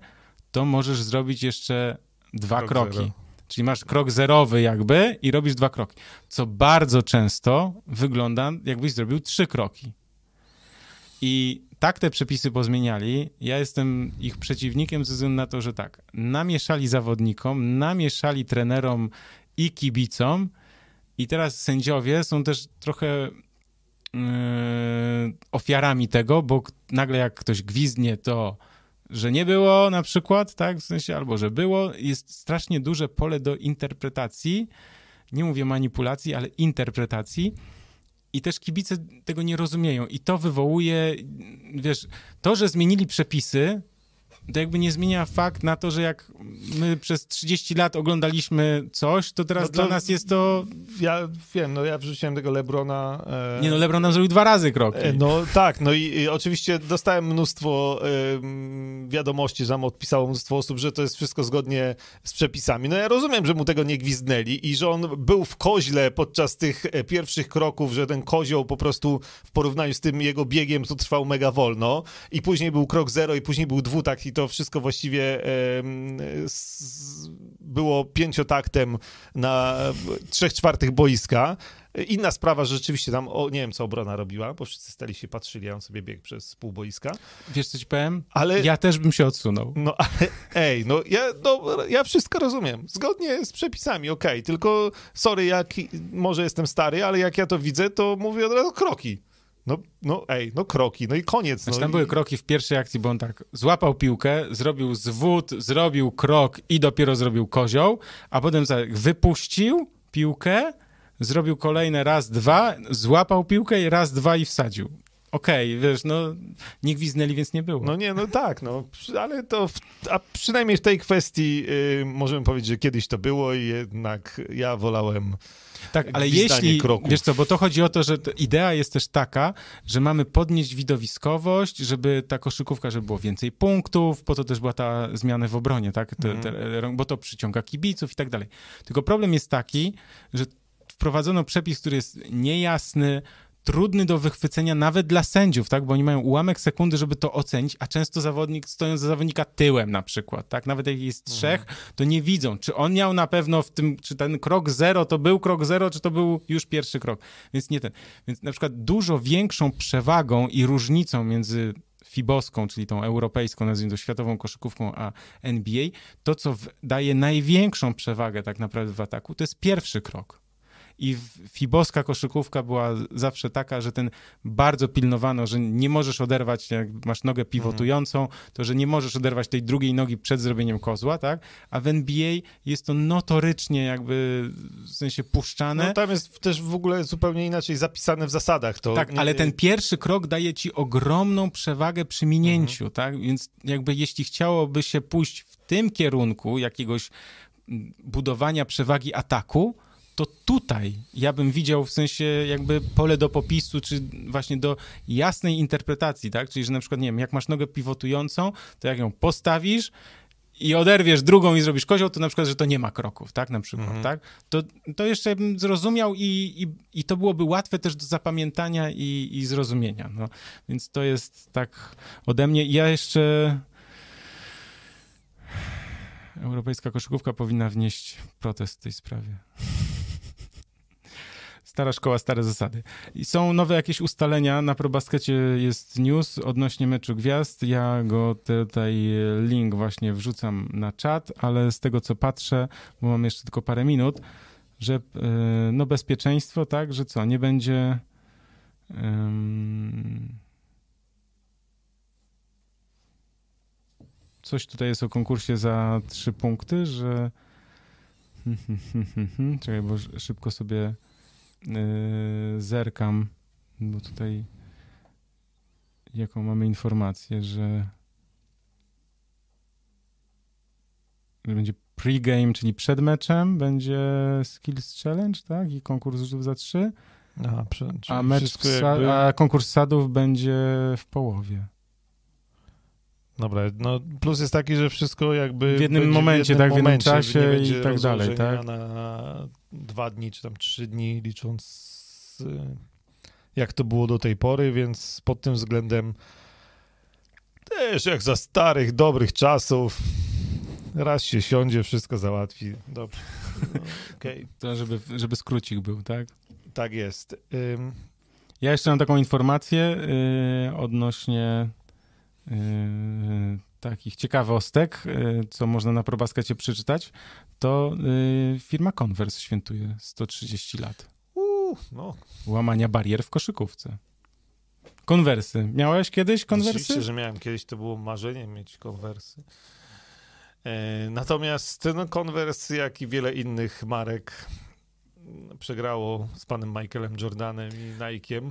to możesz zrobić jeszcze dwa Krok kroki. zero. Czyli masz krok zerowy jakby i robisz dwa kroki. Co bardzo często wygląda, jakbyś zrobił trzy kroki. I tak te przepisy pozmieniali. Ja jestem ich przeciwnikiem ze względu na to, że tak, namieszali zawodnikom, namieszali trenerom i kibicom i teraz sędziowie są też trochę ofiarami tego, bo nagle jak ktoś gwizdnie, to że nie było na przykład, tak, w sensie, albo że było, jest strasznie duże pole do interpretacji, nie mówię manipulacji, ale interpretacji. I też kibice tego nie rozumieją. I to wywołuje, wiesz, to, że zmienili przepisy, to jakby nie zmienia fakt na to, że jak my przez 30 lat oglądaliśmy coś, to teraz No to- dla nas jest to... Ja wiem, no ja wrzuciłem tego Lebrona. E... Nie no, LeBron nam zrobił dwa razy kroki. E, No tak, no i, i oczywiście dostałem mnóstwo em, wiadomości, że tam odpisało mnóstwo osób, że to jest wszystko zgodnie z przepisami. No ja rozumiem, że mu tego nie gwizdnęli i że on był w koźle podczas tych e, pierwszych kroków, że ten kozioł po prostu w porównaniu z tym jego biegiem to trwał mega wolno i później był krok zero i później był dwutak i to wszystko właściwie było pięciotaktem na trzech czwartych boiska. Inna sprawa, że rzeczywiście tam, o, nie wiem, co obrona robiła, bo wszyscy stali się patrzyli, a on sobie biegł przez pół boiska. Wiesz, co ci powiem? Ale, Ja też bym się odsunął. no, ale, ej, no ja, no, ja wszystko rozumiem. Zgodnie z przepisami, okej, tylko sorry, jak, może jestem stary, ale jak ja to widzę, to mówię od razu kroki. No, no, ej, no kroki, no i koniec. Znaczy, no, tam i- były kroki w pierwszej akcji, bo on tak złapał piłkę, zrobił zwód, zrobił krok i dopiero zrobił kozioł, a potem tak wypuścił piłkę, zrobił kolejne raz, dwa, złapał piłkę i raz, dwa i wsadził. Okej, wiesz, no nie gwiznęli, więc nie było. No nie, no tak, no, ale to, w, a przynajmniej w tej kwestii y, możemy powiedzieć, że kiedyś to było i jednak ja wolałem tak, ale jeśli, kroków. wiesz co, bo to chodzi o to, że idea jest też taka, że mamy podnieść widowiskowość, żeby ta koszykówka, żeby było więcej punktów, po to też była ta zmiana w obronie, tak, te, Mhm. te, bo to przyciąga kibiców i tak dalej. Tylko problem jest taki, że wprowadzono przepis, który jest niejasny, trudny do wychwycenia nawet dla sędziów, tak? Bo oni mają ułamek sekundy, żeby to ocenić, a często zawodnik, stojąc za zawodnika tyłem na przykład, tak? Nawet jak jest trzech, to nie widzą, czy on miał na pewno w tym, czy ten krok zero to był krok zero, czy to był już pierwszy krok. Więc nie ten. Więc na przykład dużo większą przewagą i różnicą między FIBOską, czyli tą europejską, nazwijmy to światową koszykówką, a NBA, to co daje największą przewagę tak naprawdę w ataku, to jest pierwszy krok. I fiboska koszykówka była zawsze taka, że ten bardzo pilnowano, że nie możesz oderwać, jak masz nogę pivotującą, to że nie możesz oderwać tej drugiej nogi przed zrobieniem kozła, tak? A w NBA jest to notorycznie jakby w sensie puszczane. No tam jest też w ogóle zupełnie inaczej zapisane w zasadach. To Tak, nie- ale ten pierwszy krok daje ci ogromną przewagę przy minięciu, Mhm. tak? Więc jakby jeśli chciałoby się pójść w tym kierunku jakiegoś budowania przewagi ataku, to tutaj ja bym widział w sensie jakby pole do popisu, czy właśnie do jasnej interpretacji, tak? Czyli, że na przykład, nie wiem, jak masz nogę pivotującą, to jak ją postawisz i oderwiesz drugą i zrobisz kozioł, to na przykład, że to nie ma kroków, tak? Na przykład, Mhm. tak? To, to jeszcze bym zrozumiał i, i, i to byłoby łatwe też do zapamiętania i, i zrozumienia, no. Więc to jest tak ode mnie. Ja jeszcze... Europejska koszykówka powinna wnieść protest w tej sprawie. Stara szkoła, stare zasady. I są nowe jakieś ustalenia. Na probaskecie jest news odnośnie meczu gwiazd. Ja go tutaj link właśnie wrzucam na czat, ale z tego co patrzę, bo mam jeszcze tylko parę minut, że e, no bezpieczeństwo, tak, że co, nie będzie. em, Coś tutaj jest o konkursie za trzy punkty, że. Czekaj, bo sz- szybko sobie zerkam, bo tutaj jaką mamy informację, że, że będzie pre-game, czyli przed meczem, będzie Skills Challenge, tak? I konkurs rzutów za trzy, Aha, prze- czyli a, mecz w jakby- a konkurs sadów będzie w połowie. Dobra, no plus jest taki, że wszystko jakby... W jednym momencie, tak, w jednym momencie, czasie nie będzie i tak dalej, tak? na dwa dni, czy tam trzy dni, licząc jak to było do tej pory, więc pod tym względem też jak za starych, dobrych czasów raz się siądzie, wszystko załatwi. Dobrze. No, Okej, To żeby, żeby skrócik był, tak? tak jest. Ym, Ja jeszcze mam taką informację yy, odnośnie yy, takich ciekawostek, yy, co można na probaskecie przeczytać. To yy, firma Converse świętuje 130 lat uu, no, łamania barier w koszykówce. Konwersy. Miałeś kiedyś konwersy? Oczywiście, że miałem kiedyś, to było marzeniem mieć konwersy. E, natomiast no, Converse, jak i wiele innych marek, przegrało z panem Michaelem Jordanem i Nike'iem.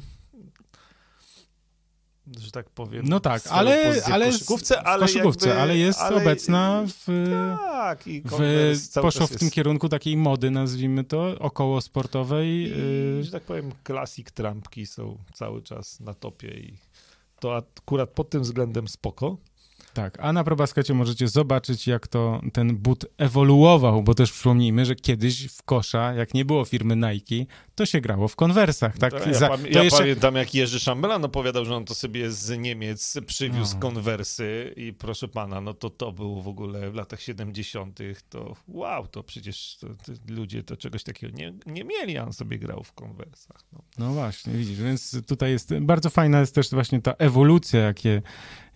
Że tak powiem. No tak, ale, ale w koszykówce, w ale, koszykówce, jakby, ale jest ale- obecna w, Tak, i w, poszło w tym jest- kierunku takiej mody, nazwijmy to, około sportowej. I, y, że tak powiem, klasik trampki są cały czas na topie i to akurat pod tym względem spoko. Tak, a na ProBaskecie możecie zobaczyć, jak to ten but ewoluował, bo też przypomnijmy, że kiedyś w kosza, jak nie było firmy Nike, to się grało w konwersach. Tak? Ja Za- ja jeszcze- pamiętam, jak Jerzy Szambelan opowiadał, że on to sobie z Niemiec przywiózł No. konwersy i proszę pana, no to to było w ogóle w latach 70. to wow, to przecież to, to ludzie to czegoś takiego nie, nie mieli, a on sobie grał w konwersach. No. No właśnie, widzisz, więc tutaj jest, bardzo fajna jest też właśnie ta ewolucja, jakie,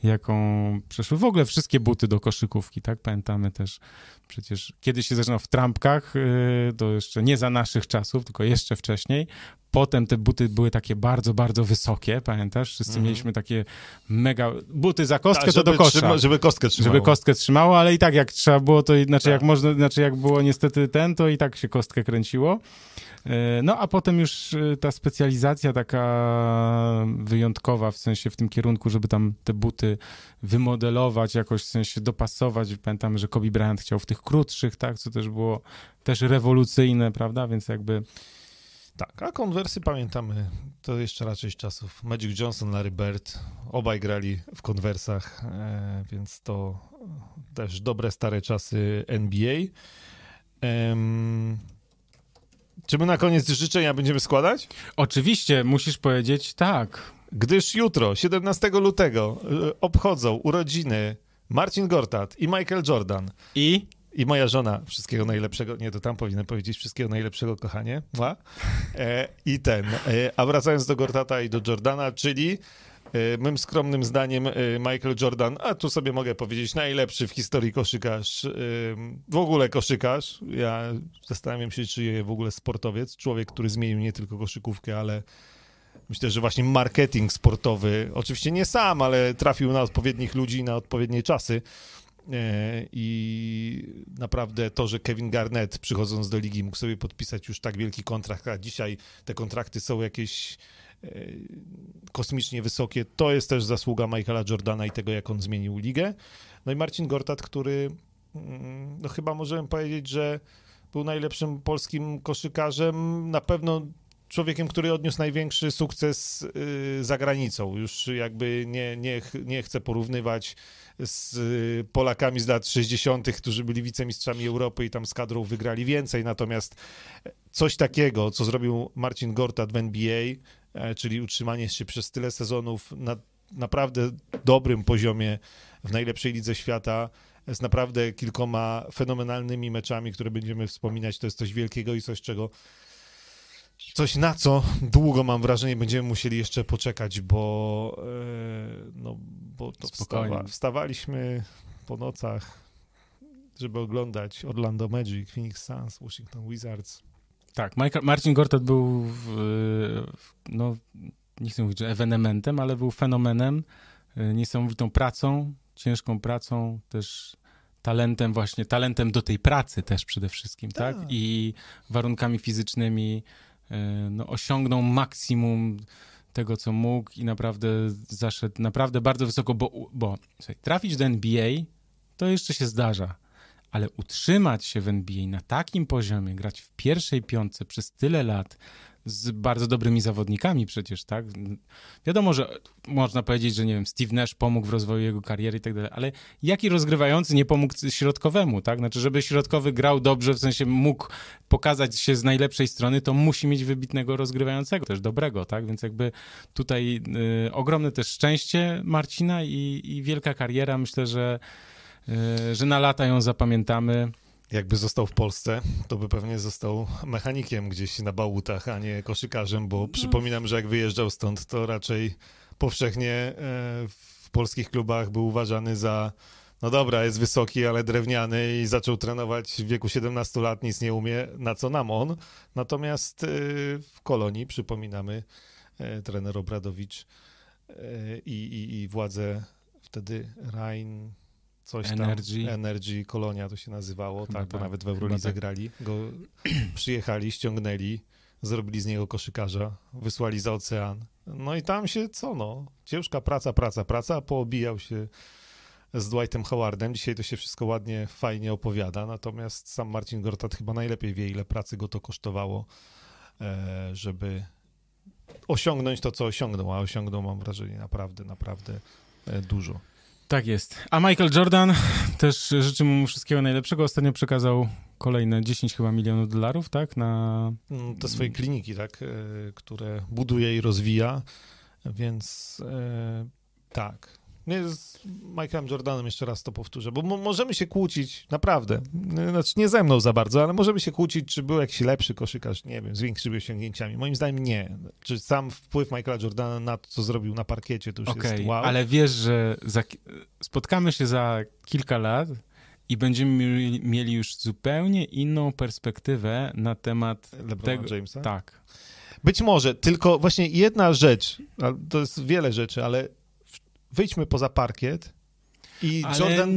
jaką przeszły w ogóle wszystkie buty do koszykówki, tak? Pamiętamy też przecież, kiedy się zaczynał w trampkach, yy, to jeszcze nie za naszych czasów, tylko jeszcze wcześniej. Potem te buty były takie bardzo, bardzo wysokie, pamiętasz? Wszyscy Mhm. mieliśmy takie mega, buty za kostkę Tak, to do kosza. trzyma- żeby kostkę trzymało. Żeby kostkę trzymało, ale i tak jak trzeba było, to znaczy jak można, znaczy jak było niestety ten, to i tak się kostkę kręciło. E, No a potem już e, ta specjalizacja taka wyjątkowa, w sensie w tym kierunku, żeby tam te buty wymodelować, jakoś w sensie dopasować. Pamiętamy, że Kobe Bryant chciał w tych krótszych, tak, co też było też rewolucyjne, prawda, więc jakby Tak, a konwersy pamiętamy, to jeszcze raczej z czasów Magic Johnson, Larry Bird, obaj grali w konwersach, e, więc to też dobre, stare czasy NBA. Em, czy my na koniec życzenia będziemy składać? oczywiście musisz powiedzieć tak. Gdyż jutro, 17 lutego, e, obchodzą urodziny Marcin Gortat i Michael Jordan. I I moja żona, wszystkiego najlepszego, nie, to tam powinienem powiedzieć, wszystkiego najlepszego, kochanie. E, I ten. E, a wracając do Gortata i do Jordana, czyli e, mym skromnym zdaniem e, Michael Jordan, a tu sobie mogę powiedzieć, najlepszy w historii koszykarz, e, w ogóle koszykarz. Ja zastanawiam się, czy w ogóle sportowiec, człowiek, który zmienił nie tylko koszykówkę, ale myślę, że właśnie marketing sportowy, oczywiście nie sam, ale trafił na odpowiednich ludzi, na odpowiednie czasy. E, I naprawdę to, że Kevin Garnett przychodząc do ligi mógł sobie podpisać już tak wielki kontrakt, a dzisiaj te kontrakty są jakieś e, kosmicznie wysokie, to jest też zasługa Michaela Jordana i tego, jak on zmienił ligę. No i Marcin Gortat, który mm, no chyba możemy powiedzieć, że był najlepszym polskim koszykarzem, na pewno człowiekiem, który odniósł największy sukces y, za granicą. Już jakby nie, nie, nie chcę porównywać z y, Polakami z lat 60., którzy byli wicemistrzami Europy i tam z kadrą wygrali więcej. Natomiast coś takiego, co zrobił Marcin Gortat w NBA, e, czyli utrzymanie się przez tyle sezonów na naprawdę dobrym poziomie w najlepszej lidze świata, z naprawdę kilkoma fenomenalnymi meczami, które będziemy wspominać, to jest coś wielkiego i coś, czego Coś na co długo mam wrażenie będziemy musieli jeszcze poczekać, bo, e, no, bo to wstawa, wstawaliśmy po nocach, żeby oglądać Orlando Magic, Phoenix Suns, Washington Wizards. Tak, Michael, Marcin Gortat był, w, no, nie chcę mówić, że ewenementem, ale był fenomenem, y, niesamowitą pracą, ciężką pracą, też talentem właśnie, talentem do tej pracy też przede wszystkim, tak? Tak. I warunkami fizycznymi no, osiągnął maksimum tego, co mógł i naprawdę zaszedł naprawdę bardzo wysoko, bo, bo słuchaj, trafić do NBA to jeszcze się zdarza, ale utrzymać się w NBA na takim poziomie, grać w pierwszej piątce przez tyle lat z bardzo dobrymi zawodnikami przecież, tak? Wiadomo, że można powiedzieć, że nie wiem, Steve Nash pomógł w rozwoju jego kariery i tak dalej, ale jaki rozgrywający nie pomógł środkowemu, tak? Znaczy, żeby środkowy grał dobrze, w sensie mógł pokazać się z najlepszej strony, to musi mieć wybitnego rozgrywającego, też dobrego, tak? Więc jakby tutaj y, ogromne też szczęście Marcina i, i wielka kariera, myślę, że y, że na lata ją zapamiętamy. Jakby został w Polsce, to by pewnie został mechanikiem gdzieś na bałutach, a nie koszykarzem, bo przypominam, że jak wyjeżdżał stąd, to raczej powszechnie e, w polskich klubach był uważany za no dobra, jest wysoki, ale drewniany i zaczął trenować w wieku 17 lat, nic nie umie, na co nam on. Natomiast e, w Kolonii, przypominamy, e, trener Obradowicz i, i, i władze wtedy Rhein, coś tam, Energy. Energy, Kolonia to się nazywało, Chyba tak, bo tak, nawet w Eurolidze tak. grali, go przyjechali, ściągnęli, zrobili z niego koszykarza, wysłali za ocean. No i tam się co no, ciężka praca, praca, praca, poobijał się z Dwightem Howardem. Dzisiaj to się wszystko ładnie, fajnie opowiada, natomiast sam Marcin Gortat chyba najlepiej wie, ile pracy go to kosztowało, e, żeby osiągnąć to, co osiągnął, a osiągnął, mam wrażenie, naprawdę, naprawdę e, dużo. Tak jest. A Michael Jordan też życzy mu wszystkiego najlepszego. Ostatnio przekazał kolejne 10 chyba milionów dolarów, tak? Na... Mm, te swoje kliniki, tak? E, które buduje i rozwija, więc e, tak. Nie, z Michaelem Jordanem jeszcze raz to powtórzę, bo możemy się kłócić, naprawdę, znaczy nie ze mną za bardzo, ale możemy się kłócić, czy był jakiś lepszy koszykarz, nie wiem, z większymi osiągnięciami. Moim zdaniem nie. Czy sam wpływ Michaela Jordana na to, co zrobił na parkiecie, to już okay, jest wow. ale wiesz, że za, spotkamy się za kilka lat i będziemy mieli już zupełnie inną perspektywę na temat LeBrona tego. Jamesa? Tak. Być może, tylko właśnie jedna rzecz, to jest wiele rzeczy, ale wyjdźmy poza parkiet i Ale Jordan...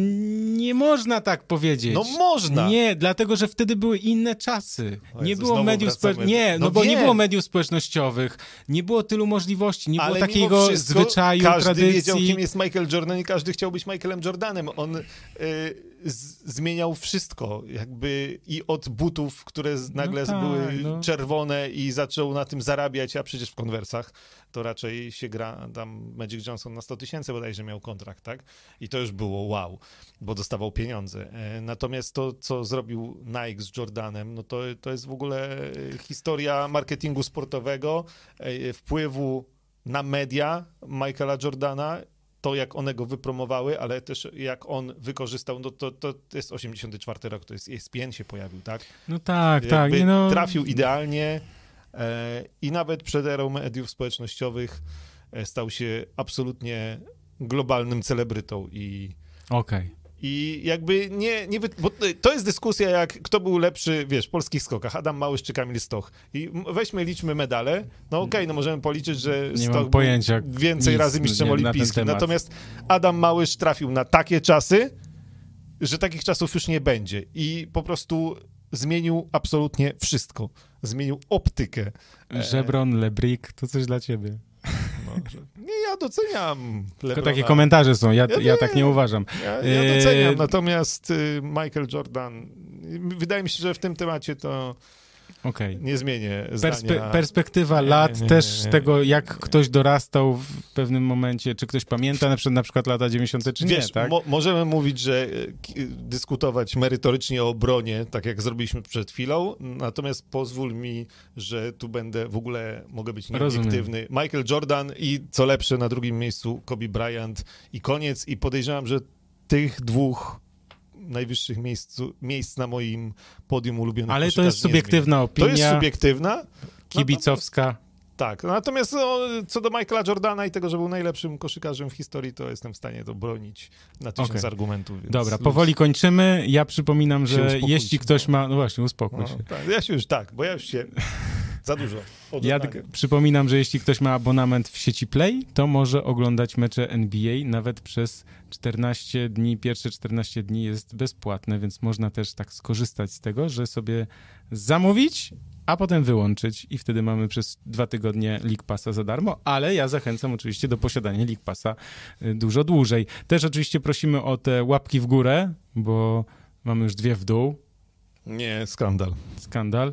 nie można tak powiedzieć. No można. Nie, dlatego, że wtedy były inne czasy. Nie było mediów społecznościowych. Nie, no, no bo nie było mediów społecznościowych. Nie było tylu możliwości, nie Ale było takiego wszystko, zwyczaju, każdy tradycji. Każdy wiedział, kim jest Michael Jordan i każdy chciał być Michaelem Jordanem. On... Y zmieniał wszystko, jakby i od butów, które nagle no tak, były no. czerwone i zaczął na tym zarabiać, a przecież w konwersach to raczej się gra, tam Magic Johnson na 100 tysięcy bodajże miał kontrakt, tak? I to już było wow, bo dostawał pieniądze. E, natomiast to, co zrobił Nike z Jordanem, no to, to jest w ogóle historia marketingu sportowego, e, wpływu na media Michaela Jordana to, jak one go wypromowały, ale też jak on wykorzystał, no to, to jest 84 rok, to jest ESPN się pojawił, tak? No tak, tak, Jakby tak. Trafił idealnie e, i nawet przed erą mediów społecznościowych e, stał się absolutnie globalnym celebrytą i... Okej. Okay. I jakby nie, nie bo to jest dyskusja, jak kto był lepszy, wiesz, w polskich skokach, Adam Małysz czy Kamil Stoch. I weźmy, liczmy medale. No okej, okay, no możemy policzyć, że nie Stoch pojęcia, więcej nic, razy mistrzem nie, olimpijskim. Na Natomiast Adam Małysz trafił na takie czasy, że takich czasów już nie będzie. I po prostu zmienił absolutnie wszystko. Zmienił optykę. Żebron, Lebrik, to coś dla ciebie. Nie, ja doceniam Lebrona. Tylko takie komentarze są, ja, ja, ja tak nie uważam. Ja, ja doceniam, e... natomiast y, Michael Jordan, wydaje mi się, że w tym temacie to Okay. Nie zmienię Perspe perspektywa nie, lat nie, nie, też tego, jak ktoś dorastał w pewnym momencie, czy ktoś pamięta na przykład, na przykład lata 90. czy Wiesz, nie, tak? Mo możemy mówić, że e, dyskutować merytorycznie o obronie, tak jak zrobiliśmy przed chwilą, natomiast pozwól mi, że tu będę, w ogóle mogę być nieobiektywny. Michael Jordan i co lepsze na drugim miejscu Kobe Bryant i koniec i podejrzewam, że tych dwóch najwyższych miejsc, miejsc na moim podium ulubionych Ale to jest subiektywna opinia. To jest subiektywna. Kibicowska. Tak, natomiast no, co do Michaela Jordana i tego, że był najlepszym koszykarzem w historii, to jestem w stanie to bronić na tysiąc okay. argumentów. Więc... Dobra, powoli kończymy. Ja przypominam, że jeśli ktoś ma... No właśnie, uspokój no, się. Tak, ja się już tak, bo ja już się... Za dużo. Ja przypominam, że jeśli ktoś ma abonament w sieci Play, to może oglądać mecze NBA nawet przez 14 dni. Pierwsze 14 dni jest bezpłatne, więc można też tak skorzystać z tego, że sobie zamówić a potem wyłączyć i wtedy mamy przez dwa tygodnie League Passa za darmo, ale ja zachęcam oczywiście do posiadania League Passa y, dużo dłużej. Też oczywiście prosimy o te łapki w górę, bo mamy już dwie w dół. Nie, skandal. Skandal.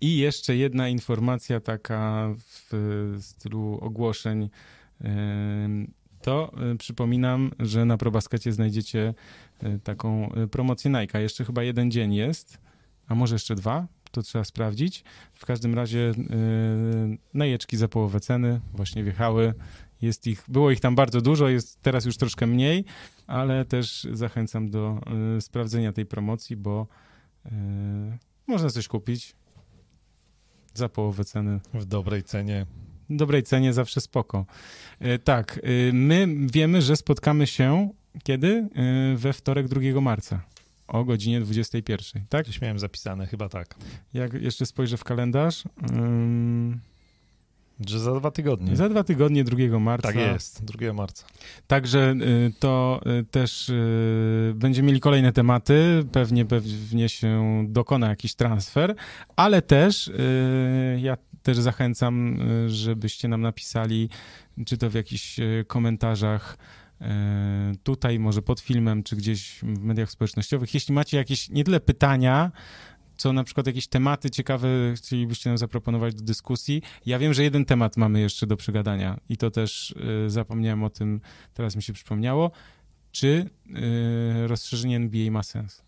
I jeszcze jedna informacja taka w stylu ogłoszeń. To przypominam, że na ProBaskecie znajdziecie taką promocję Nike. Jeszcze chyba jeden dzień jest, a może jeszcze dwa? to trzeba sprawdzić. W każdym razie najeczki za połowę ceny właśnie wjechały. Jest ich, było ich tam bardzo dużo, jest teraz już troszkę mniej, ale też zachęcam do sprawdzenia tej promocji, bo można coś kupić za połowę ceny. W dobrej cenie. W dobrej cenie zawsze spoko. Y, tak, my wiemy, że spotkamy się kiedy? we wtorek 2 marca o godzinie 21, tak? Gdzieś miałem zapisane, chyba tak. Jak jeszcze spojrzę w kalendarz. Um, Że za dwa tygodnie. Za dwa tygodnie, 2 marca. Tak jest, 2 marca. Także y, to y, też y, będziemy mieli kolejne tematy, pewnie pewnie się dokona jakiś transfer, ale też ja też zachęcam, żebyście nam napisali, czy to w jakichś komentarzach tutaj, może pod filmem, czy gdzieś w mediach społecznościowych. Jeśli macie jakieś nie tyle pytania, co na przykład jakieś tematy ciekawe chcielibyście nam zaproponować do dyskusji. Ja wiem, że jeden temat mamy jeszcze do przegadania i to też y, zapomniałem o tym, teraz mi się przypomniało. Czy y, rozszerzenie NBA ma sens?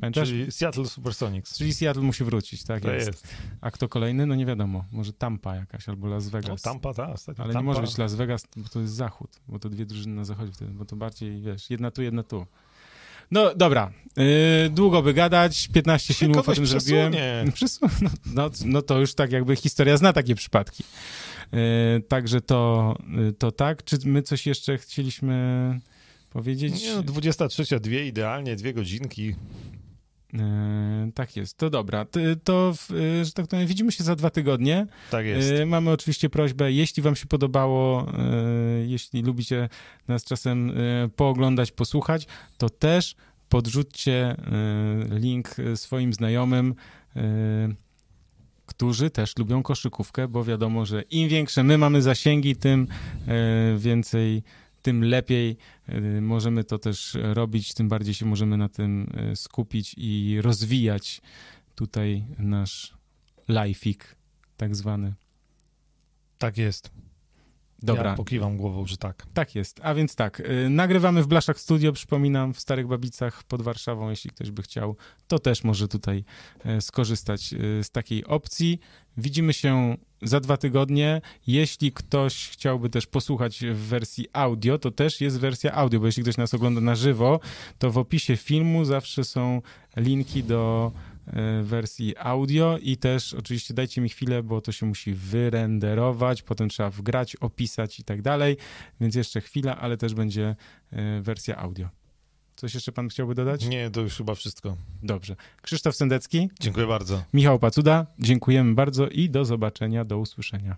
Pamiętasz? Czyli, Seattle Supersonics. Czyli Seattle musi wrócić, tak jest. jest. A kto kolejny? No nie wiadomo. Może Tampa jakaś albo Las No, Vegas. Tampa, tak. Ale Tampa. nie może być Las Vegas, bo to jest zachód, bo to dwie drużyny na zachodzie wtedy, bo to bardziej, wiesz, jedna tu, jedna tu. No dobra, yy, długo by gadać, 15 filmów o tym zrobiłem. przesunie. Przesu- no, no, no to już tak jakby historia zna takie przypadki. Yy, także to, yy, to tak. Czy my coś jeszcze chcieliśmy powiedzieć? Nie, no, 23, dwie idealnie, dwie godzinki. Yy, tak jest, to dobra. To, w- yy, że tak powiem, widzimy się za dwa tygodnie. Tak jest. E, Mamy oczywiście prośbę, jeśli wam się podobało, e, jeśli lubicie nas czasem e, pooglądać, posłuchać, to też podrzućcie e, link e, swoim znajomym, e, którzy też lubią koszykówkę, bo wiadomo, że im większe my mamy zasięgi, tym e, więcej, tym lepiej e, możemy to też robić, tym bardziej się możemy na tym e, skupić i rozwijać tutaj nasz lifeik tak zwany. Tak jest. Dobra, Ja pokiwam głową, że tak. tak jest. A więc tak, y, nagrywamy w Blaszach Studio, przypominam, w Starych Babicach pod Warszawą, jeśli ktoś by chciał, to też może tutaj skorzystać z takiej opcji. Widzimy się za dwa tygodnie. Jeśli ktoś chciałby też posłuchać w wersji audio, to też jest wersja audio, bo jeśli ktoś nas ogląda na żywo, to w opisie filmu zawsze są linki do e, wersji audio i też oczywiście dajcie mi chwilę, bo to się musi wyrenderować, potem trzeba wgrać, opisać i tak dalej, więc jeszcze chwila, ale też będzie e, wersja audio. Coś jeszcze pan chciałby dodać? Nie, to już chyba wszystko. Dobrze. Krzysztof Sendecki, Dziękuję bardzo. Michał Pacuda, dziękujemy bardzo i do zobaczenia, do usłyszenia.